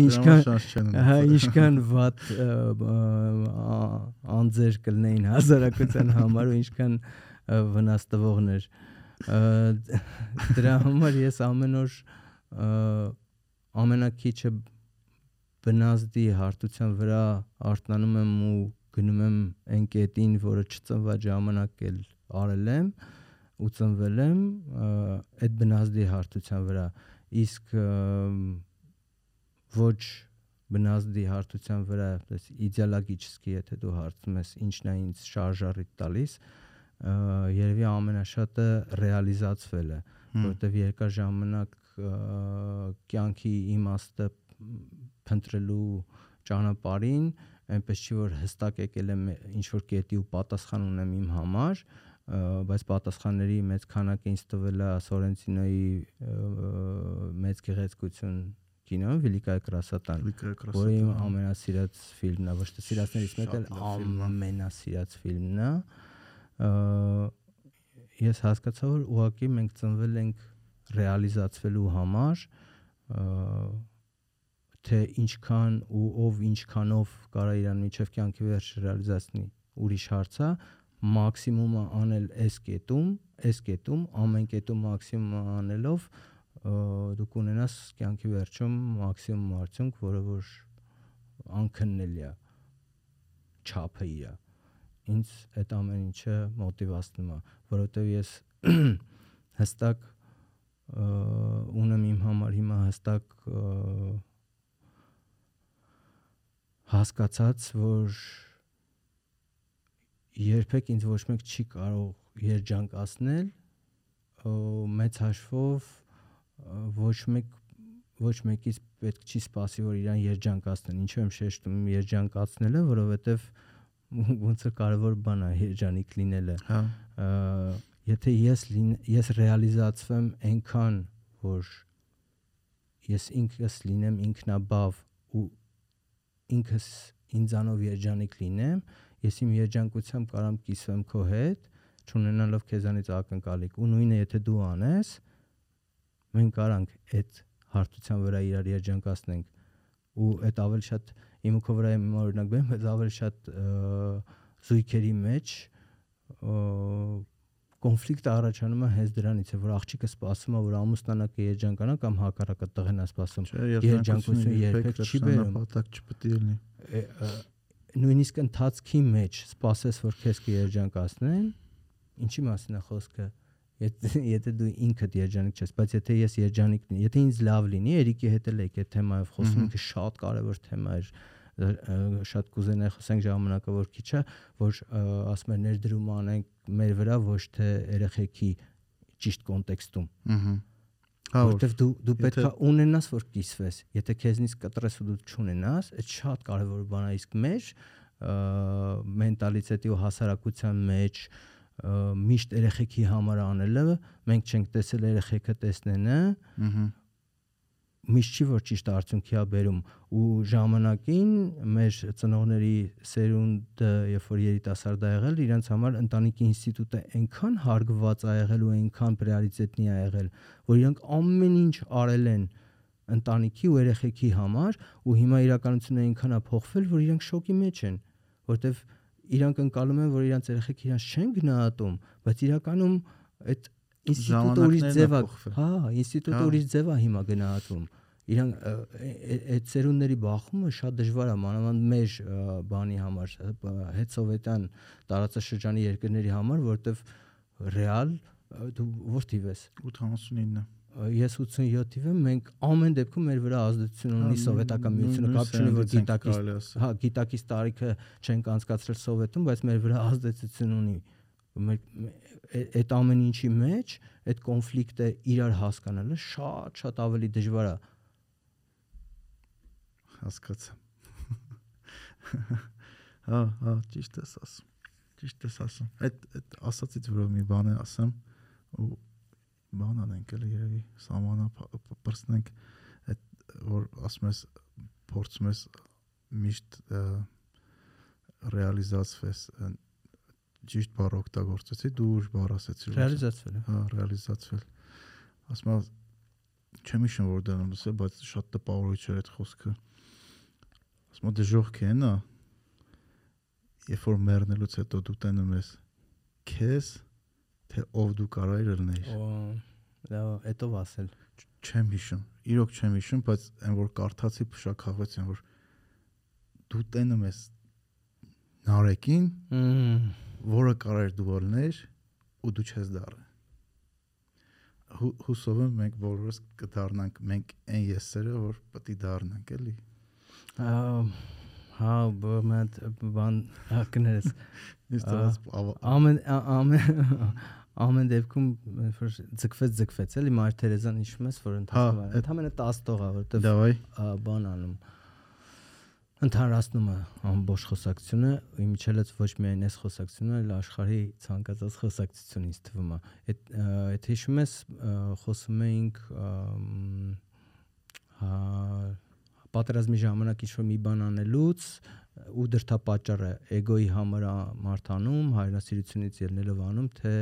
ինչքան հա ինչքան վատ անձեր կլնեին հասարակության համար ու ինչքան վնաս տվողներ դրա համար ես ամեն օր ամենակիչը բնազդի հարթության վրա արտնանում եմ ու գնում եմ այն կետին, որը չծնված ժամանակ էլ արել եմ ու ծնվել եմ այդ բնազդի հարթության վրա իսկ ոչ բնազդի հարթության վրա այս իդեալագիչսկի եթե դու հարցում ես ինչն է ինձ շարժարիտ տալիս երևի ամենաշատը ռեալիզացվել է որովհետև երկար ժամանակ կյանքի իմաստը փնտրելու ճանապարհին այնպես չի որ հստակ եկել եմ ինչ որ կետի ու պատասխան ունեմ իմ համար բայց պատասխանների մեծ քանակը ինձ տվել է Սորենցինոյի մեծ գեղեցկություն կինո Վիլիկայ Կրասատան, որը իմ ամենասիրած ֆիլմն է, ոչ թե սիրածներից մեկը, ամենասիրած ֆիլմն է։ Ես հասկացա, որ ուղղակի մենք ծնվել ենք ռեալիզացվելու համար թե ինչքան ու ով ինչքանով կարա իրան միջև կյանքի վերջ ռեալիզացնի ուրիշ հարց է մաքսիմումը անել այս կետում, այս կետում, ամեն կետում մաքսիմումը անելով դու կունենաս կյանքի վերջում մաքսիմում արդյունք, որը որ անքննելի է չափը իրա ինձ այդ ամեն ինչը մոտիվացնում է, որովհետև ես [CLEARS THROAT] հստակ ունեմ իմ համար հիմա հստակ հասկացած, որ երբեք ինձ ոչ մեկ չի կարող երջանկացնել մեծ հաշվով ոչ մեկ ոչ մեկից պետք չի սпасի որ իրան երջանկացնեն ինչու եմ շեշտում երջանկացնելը որովհետև որ ոնց է կարևոր բան է երջանիկ լինելը հա եթե ես ես ռեալիզացվեմ այնքան որ ես ինքս լինեմ ինքնաբավ ու ինքս ինձանով երջանիկ լինեմ ես իմ երջանկությամբ կարամ կիսվեմ քո հետ, չունենալով քեզանից ակնկալիք։ Ու նույնը եթե դու անես, մենք կարանք այդ հարթության վրա իրար երջանկացնենք ու այդ ավելի շատ իմ ու քո վրա իմ օրինակ բերեմ, բայց ավելի շատ զույգերի մեջ կոնֆլիկտը առաջանում է հենց դրանից է որ աղջիկը սպասում է որ ամուսնանակը երջանկանա կամ հակառակը տղեն է սպասում երջանկություն երբեք չի բերում պատակ չպետք է լինի նույնիսկ ընթացքի մեջ սպասես որ քեզ կերջանկացնեն ինչի մասին է խոսքը Եթե եթե դու ինքդ երջանիկ ես, բայց եթե ես երջանիկ լինի, եթե ինձ լավ լինի, Էրիկի հետ էլ եք այդ թեմայով խոսում, ինքը շատ կարևոր թեմա է շատ կուզենայի խոսենք ժամանակը որ քիչ է, որ ասում են ներդրում անենք մեր վրա ոչ թե երեխեքի ճիշտ կոնտեքստում։ Ահա Հա որտեվ դու դու պետք է ունենաս որ կիսվես։ Եթե քեզնից կտրես ու դու չունենաս, այդ շատ կարևոր բան է, իսկ մեր մենտալիտետի ու հասարակության մեջ միշտ երեխեքի համար անելը մենք չենք տեսել երեխեքը տեսնենը միշտ չի որ ճիշտ արդյունքի է բերում ու ժամանակին մեր ծնողների սերունդը երբ որ երիտասարդ ա եղել իրենց համար ընտանիքի ինստիտուտը այնքան հարգված ա եղել ու այնքան պրիորիտետնի ա եղել որ իրանք ամեն ինչ արել են ընտանիքի ու երեխեքի համար ու հիմա իրականությունը այնքան ա փոխվել որ իրանք շոկի մեջ են որտեվ իրանք ընկալում են որ իրանք երեխեքը իրանք չեն գնահատում բայց իրականում այդ ինստիտուտը ուրիշ ձև է հա ինստիտուտը Հա։ ուրիշ ձև է հիմա գնահատվում իրան այդ ծերունների բախումը շատ դժվար է մանավանդ մեր բանի համար ը, հետսովետյան տարածաշրջանի երկրների համար որովհետև ռեալ դու որ թիվ ես 89 Ը, ես 87 թիվ եմ մենք ամեն դեպքում մեր վրա ազդեցություն ունի սովետական միությունը կապ չունի որ գիտակից հա գիտակից տարիքը չենք անցկացրել սովետում բայց մեր վրա ազդեցություն ունի այդ ամեն ինչի մեջ այդ կոնֆլիկտը իրար հասկանալը շատ շատ ավելի դժվար է հասկացա հա հա ճիշտ ես ասում ճիշտ ես ասում այդ այդ ասացից որ մի բան է ասեմ ու բան անենք էլի երևի սամանա պրսնենք այդ որ ասում ես փորձում ես միշտ ռեալիզացվես ճիշտ բառ օգտագործեցի դու ուժ բառ ասեցի ռեալիզացվել հա ռեալիզացվել ասում եմ չեմ հիշում որ դա լսել բայց շատ տպավորիչ էր այդ խոսքը ասում եմ դժոխք է նա երբ որ մեռնելուց հետո դու տենում ես քեզ թե ով դու կարայր լինեիր Օ, դա էտով ասել։ չեմ հիշում իրոք չեմ հիշում բայց այն որ կարդացի փշակաղվեցին որ դու տենում ես նարեկին որը կարայր դու լինեիր ու դու չես դառը Հու- հուսով եմ մենք բոլորս կդառնանք մենք այն եսերը որ պետք է դառնանք էլի Հա, բան հակներս։ Ես Ահա։ դրանց ավ- Ամեն ամեն ամեն դեպքում երբ որ ձգվեց ձգվեց էլի Մար Թերեզան հիշում ես որ Հա, այդ- ընդամենը 10 տող է որտեվ Դավայ ա, բան անում ընդհանրացնում է ամբողջ խոսակցությունը իմիջելից ոչ միայն այս խոսակցությունը այլ աշխարհի ցանկացած խոսակցություն ինձ թվում է այդ այդ հիշում ես խոսում էինք հա պատերազմի ժամանակ ինչ որ մի բան անելուց ու դրթապաճառը էգոյի համար մարտանում հայրենասիրությունից ելնելով անում թե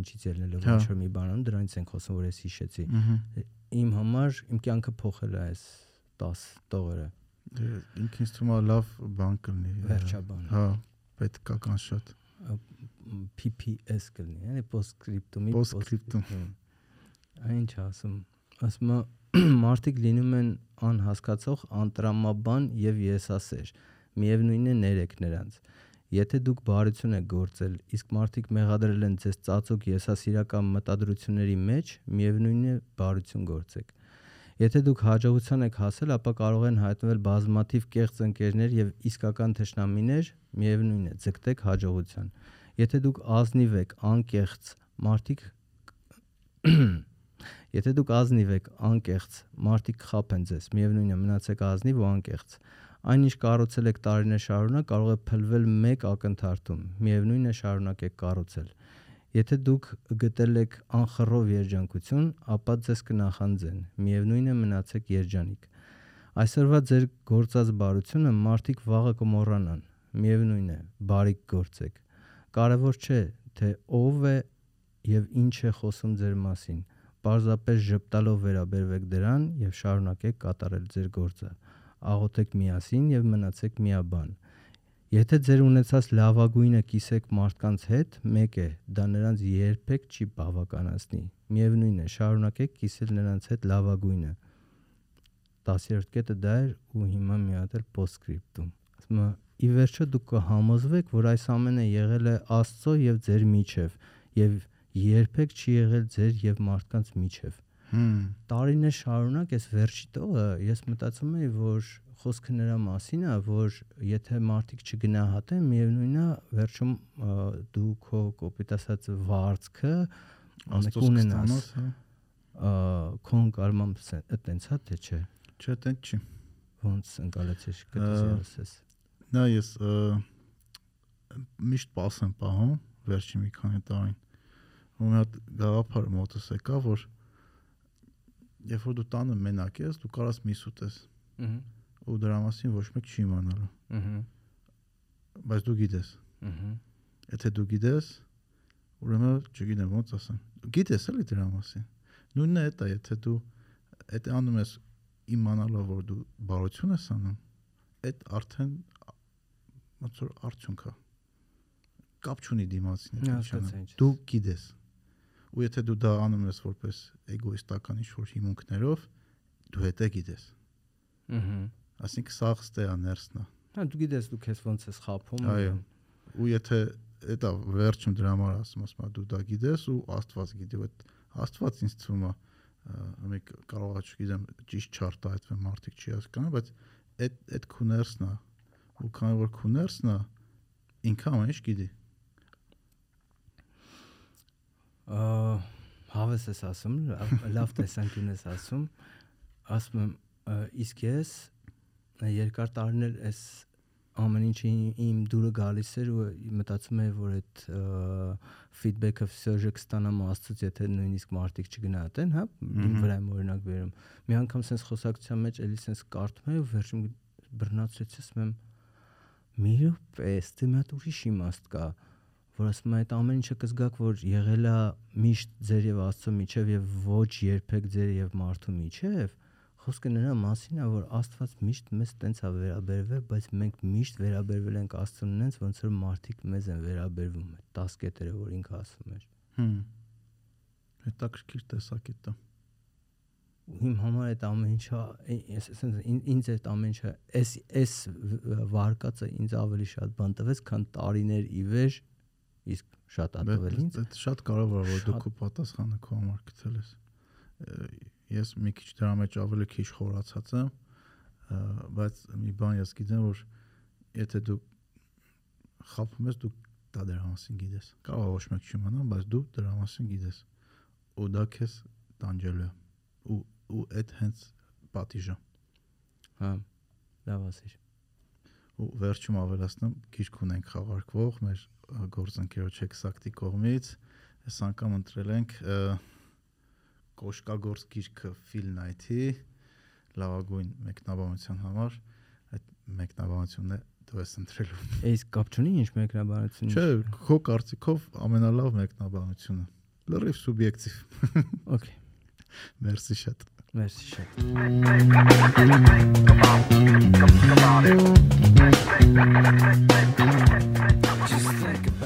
ինչից ելնելով Հա։ ինչ որ մի բան անում դրանից ենք խոսում որ ես հիշեցի իմ համար իմ կյանքը փոխել է այս 10 տողերը ինքն ինձ թվում է լավ բան կլինի Վերջաբան։ հա պետք է կան շատ PPS կլինի, yəni postscriptum-ի Postscriptum։ Այն ինչ ասում, ասում [CLEARS THROAT] մարդիկ լինում են անհասկացող, անտրամաբան եւ եսասեր։ Միևնույնն է ներեք նրանց։ Եթե դուք բարություն եք գործել, իսկ մարդիկ մեղադրել են ձեզ ծածուկ եսասիրական մտադրությունների մեջ, միևնույնն է բարություն գործեք։ Եթե դուք հաջողության եք հասել, ապա կարող են հայտնվել բազմաթիվ կեղծ ընկերներ եւ իսկական թշնամիներ, միևնույնն է, ձգտեք հաջողության։ Եթե դուք ազնիվ եք, անկեղծ, մարդիկ [CLEARS THROAT] Եթե դուք ազնիվ եք, անկեղծ, մարդիկ խափեն ձեզ, միևնույնն է, մնացեք ազնիվ ու անկեղծ։ Այնինչ կառուցել եք տարիներ շարունակ, կարող է փլվել մեկ ակնթարթում, միևնույնն է, շարունակեք կառուցել։ Եթե դուք գտել եք անխռով երջանկություն, ապա ձեզ կնախանձեն, միևնույնն է, մնացեք երջանիկ։ Այսօրվա ձեր գործած բարությունը մարդիկ վաղը կմոռանան, միևնույնն է, բարիք գործեք։ Կարևոր չէ, թե ով է եւ ինչ է խոսում ձեր մասին։ Պարզապես ճպտալով վերաբերվեք դրան եւ շարունակեք կատարել ձեր գործը։ աղոթեք միասին եւ մնացեք միաբան։ Եթե ձեր ունեցած լավագույնը կիսեք մարդկանց հետ, մեկ է, դա նրանց երբեք չի բավականացնի։ Միևնույն է, շարունակեք կիսել նրանց հետ լավագույնը։ 10-րդ կետը դա էր ու հիմա մի հատ էլ postscriptum։ Ասում է ի վերջո դուք կհամոզվեք, որ այս ամենը եղել է Աստծո եւ ձեր միջև եւ երբեք չի եղել ձեր եւ մարդկանց միջև։ Հմ։ Տարիներ շարունակ այս վերջի տողը ես մտածում էի, որ խոսքը նրա մասին է, որ եթե մարդիկ չգնահատեն, միևնույնն է, վերջում դու քո կոպիտ ասած վարձքը Աստծո ունենաս, սկսանոց, ա, քոն կարմամ այտենց հա թե չէ։ Չէ, տենց չի։ Ոնց ընկալեցիր Ա, կտեսես։ Նա ես միշտ պաս եմ պահում վերջի մի քանի տարին։ Ու մի հատ գաղափար մոտս եկա, որ երբ որ դու տանը մենակ ես, դու կարաս միս ուտես Ահա, ու դրա մասին ոչ մեկ չի իմանալու, ահա, բայց դու գիտես։ ահա։ Եթե դու գիտես, ուրեմն չգիտեմ ոնց ասեմ։ գիտես էլի դրա մասին։ Նույնն է դա, եթե դու այդ անում ես իմանալով որ դու բարություն ես անում, այդ արդեն ոնց որ արդյունք է։ Կապ չունի դիմացին։ Դու գիտես։ Ու եթե դու դա անում ես որպես էգոիստական ինչ-որ հիմունքներով, դու հետը գիտես։ Ահա։ Այսինքն սա ստեա ներսնա։ Հա դու գիտես դու քեզ ոնց ես խափում։ Այո։ ու եթե դա վերջում դրա համար ասում ասում դու դա գիտես ու Աստված գիտի այդ Աստված ինձ թվում է մեկ կարող է չգիտեմ ճիշտ չարտահայտվեն մարդիկ չի հասկանում բայց այդ այդ քուներսն է ու քանի որ քուներսն է ինքը ամեն ինչ գիտի Ա, հավես ես ասում, լավ- տեսանկյուն ես ասում։ Ասում եմ, ա, իսկ ես երկար տարիներ այս ամեն ինչը իմ- դուրը գալիս էր ու մտածում եի, որ այդ ֆիդբեքը ֆսեժը կստանամ աստծուց, եթե նույնիսկ մարդիկ չգնահատեն, հա, իմ վրա եմ օրինակ վերում։ Մի անգամ sense խոսակցության մեջ էլի sense կարդում եմ ու վերջում բռնացրեցի, ասում եմ մի պես, դե մի հատ ուրիշ իմաստ կա որ ասում է այդ ամեն ինչը կզգաք որ եղել է միշտ ձեր եւ Աստծո միջև եւ ոչ երբեք ձեր եւ մարդու միջև խոսքը նրա մասին է որ Աստված միշտ մեզ տենց է վերաբերվել բայց մենք միշտ վերաբերվել ենք Աստծուն նենց ոնց որ մարդիկ մեզ են վերաբերվում այդ 10 կետերը որ ինքը ասում էր հմ հետաքրքիր տեսակետ է իմ համար այդ ամեն ինչը ես ասենց ինձ այդ ամեն ինչը էս էս վարկածը ինձ ավելի շատ բան տվեց քան տարիներ ի վեր իսկ շատ ա տվել ինձ Դա շատ կարևոր է որ դու քո պատասխանը քո համար գտել ես ես մի քիչ դրա մեջ ավելի քիչ խորացած եմ բայց մի բան ես գիտեմ որ եթե դու խափում ես դու դա դրա մասին գիտես կարող ոչ մեկ չիմանա բայց դու դրա մասին գիտես ու դա քեզ տանջելու է ու ու այդ հենց պատիժը հա լավ ասիր ու վերջում ավելացնեմ գիրք ունենք խաղարկվող մեր գործընկերոջ Hexacti կողմից այս անգամ ընտրել ենք Կոշկագործ գիրքը Phil Knight-ի լավագույն մեկնաբանության համար այդ մեկնաբանությունն է դու ես ընտրելու Էս կապ չունի ինչ մեկնաբանություն։ չէ քո կարծիքով ամենալավ մեկնաբանությունը լրիվ սուբյեկտիվ [LAUGHS] Okay, մերսի շատ Merci. Just think about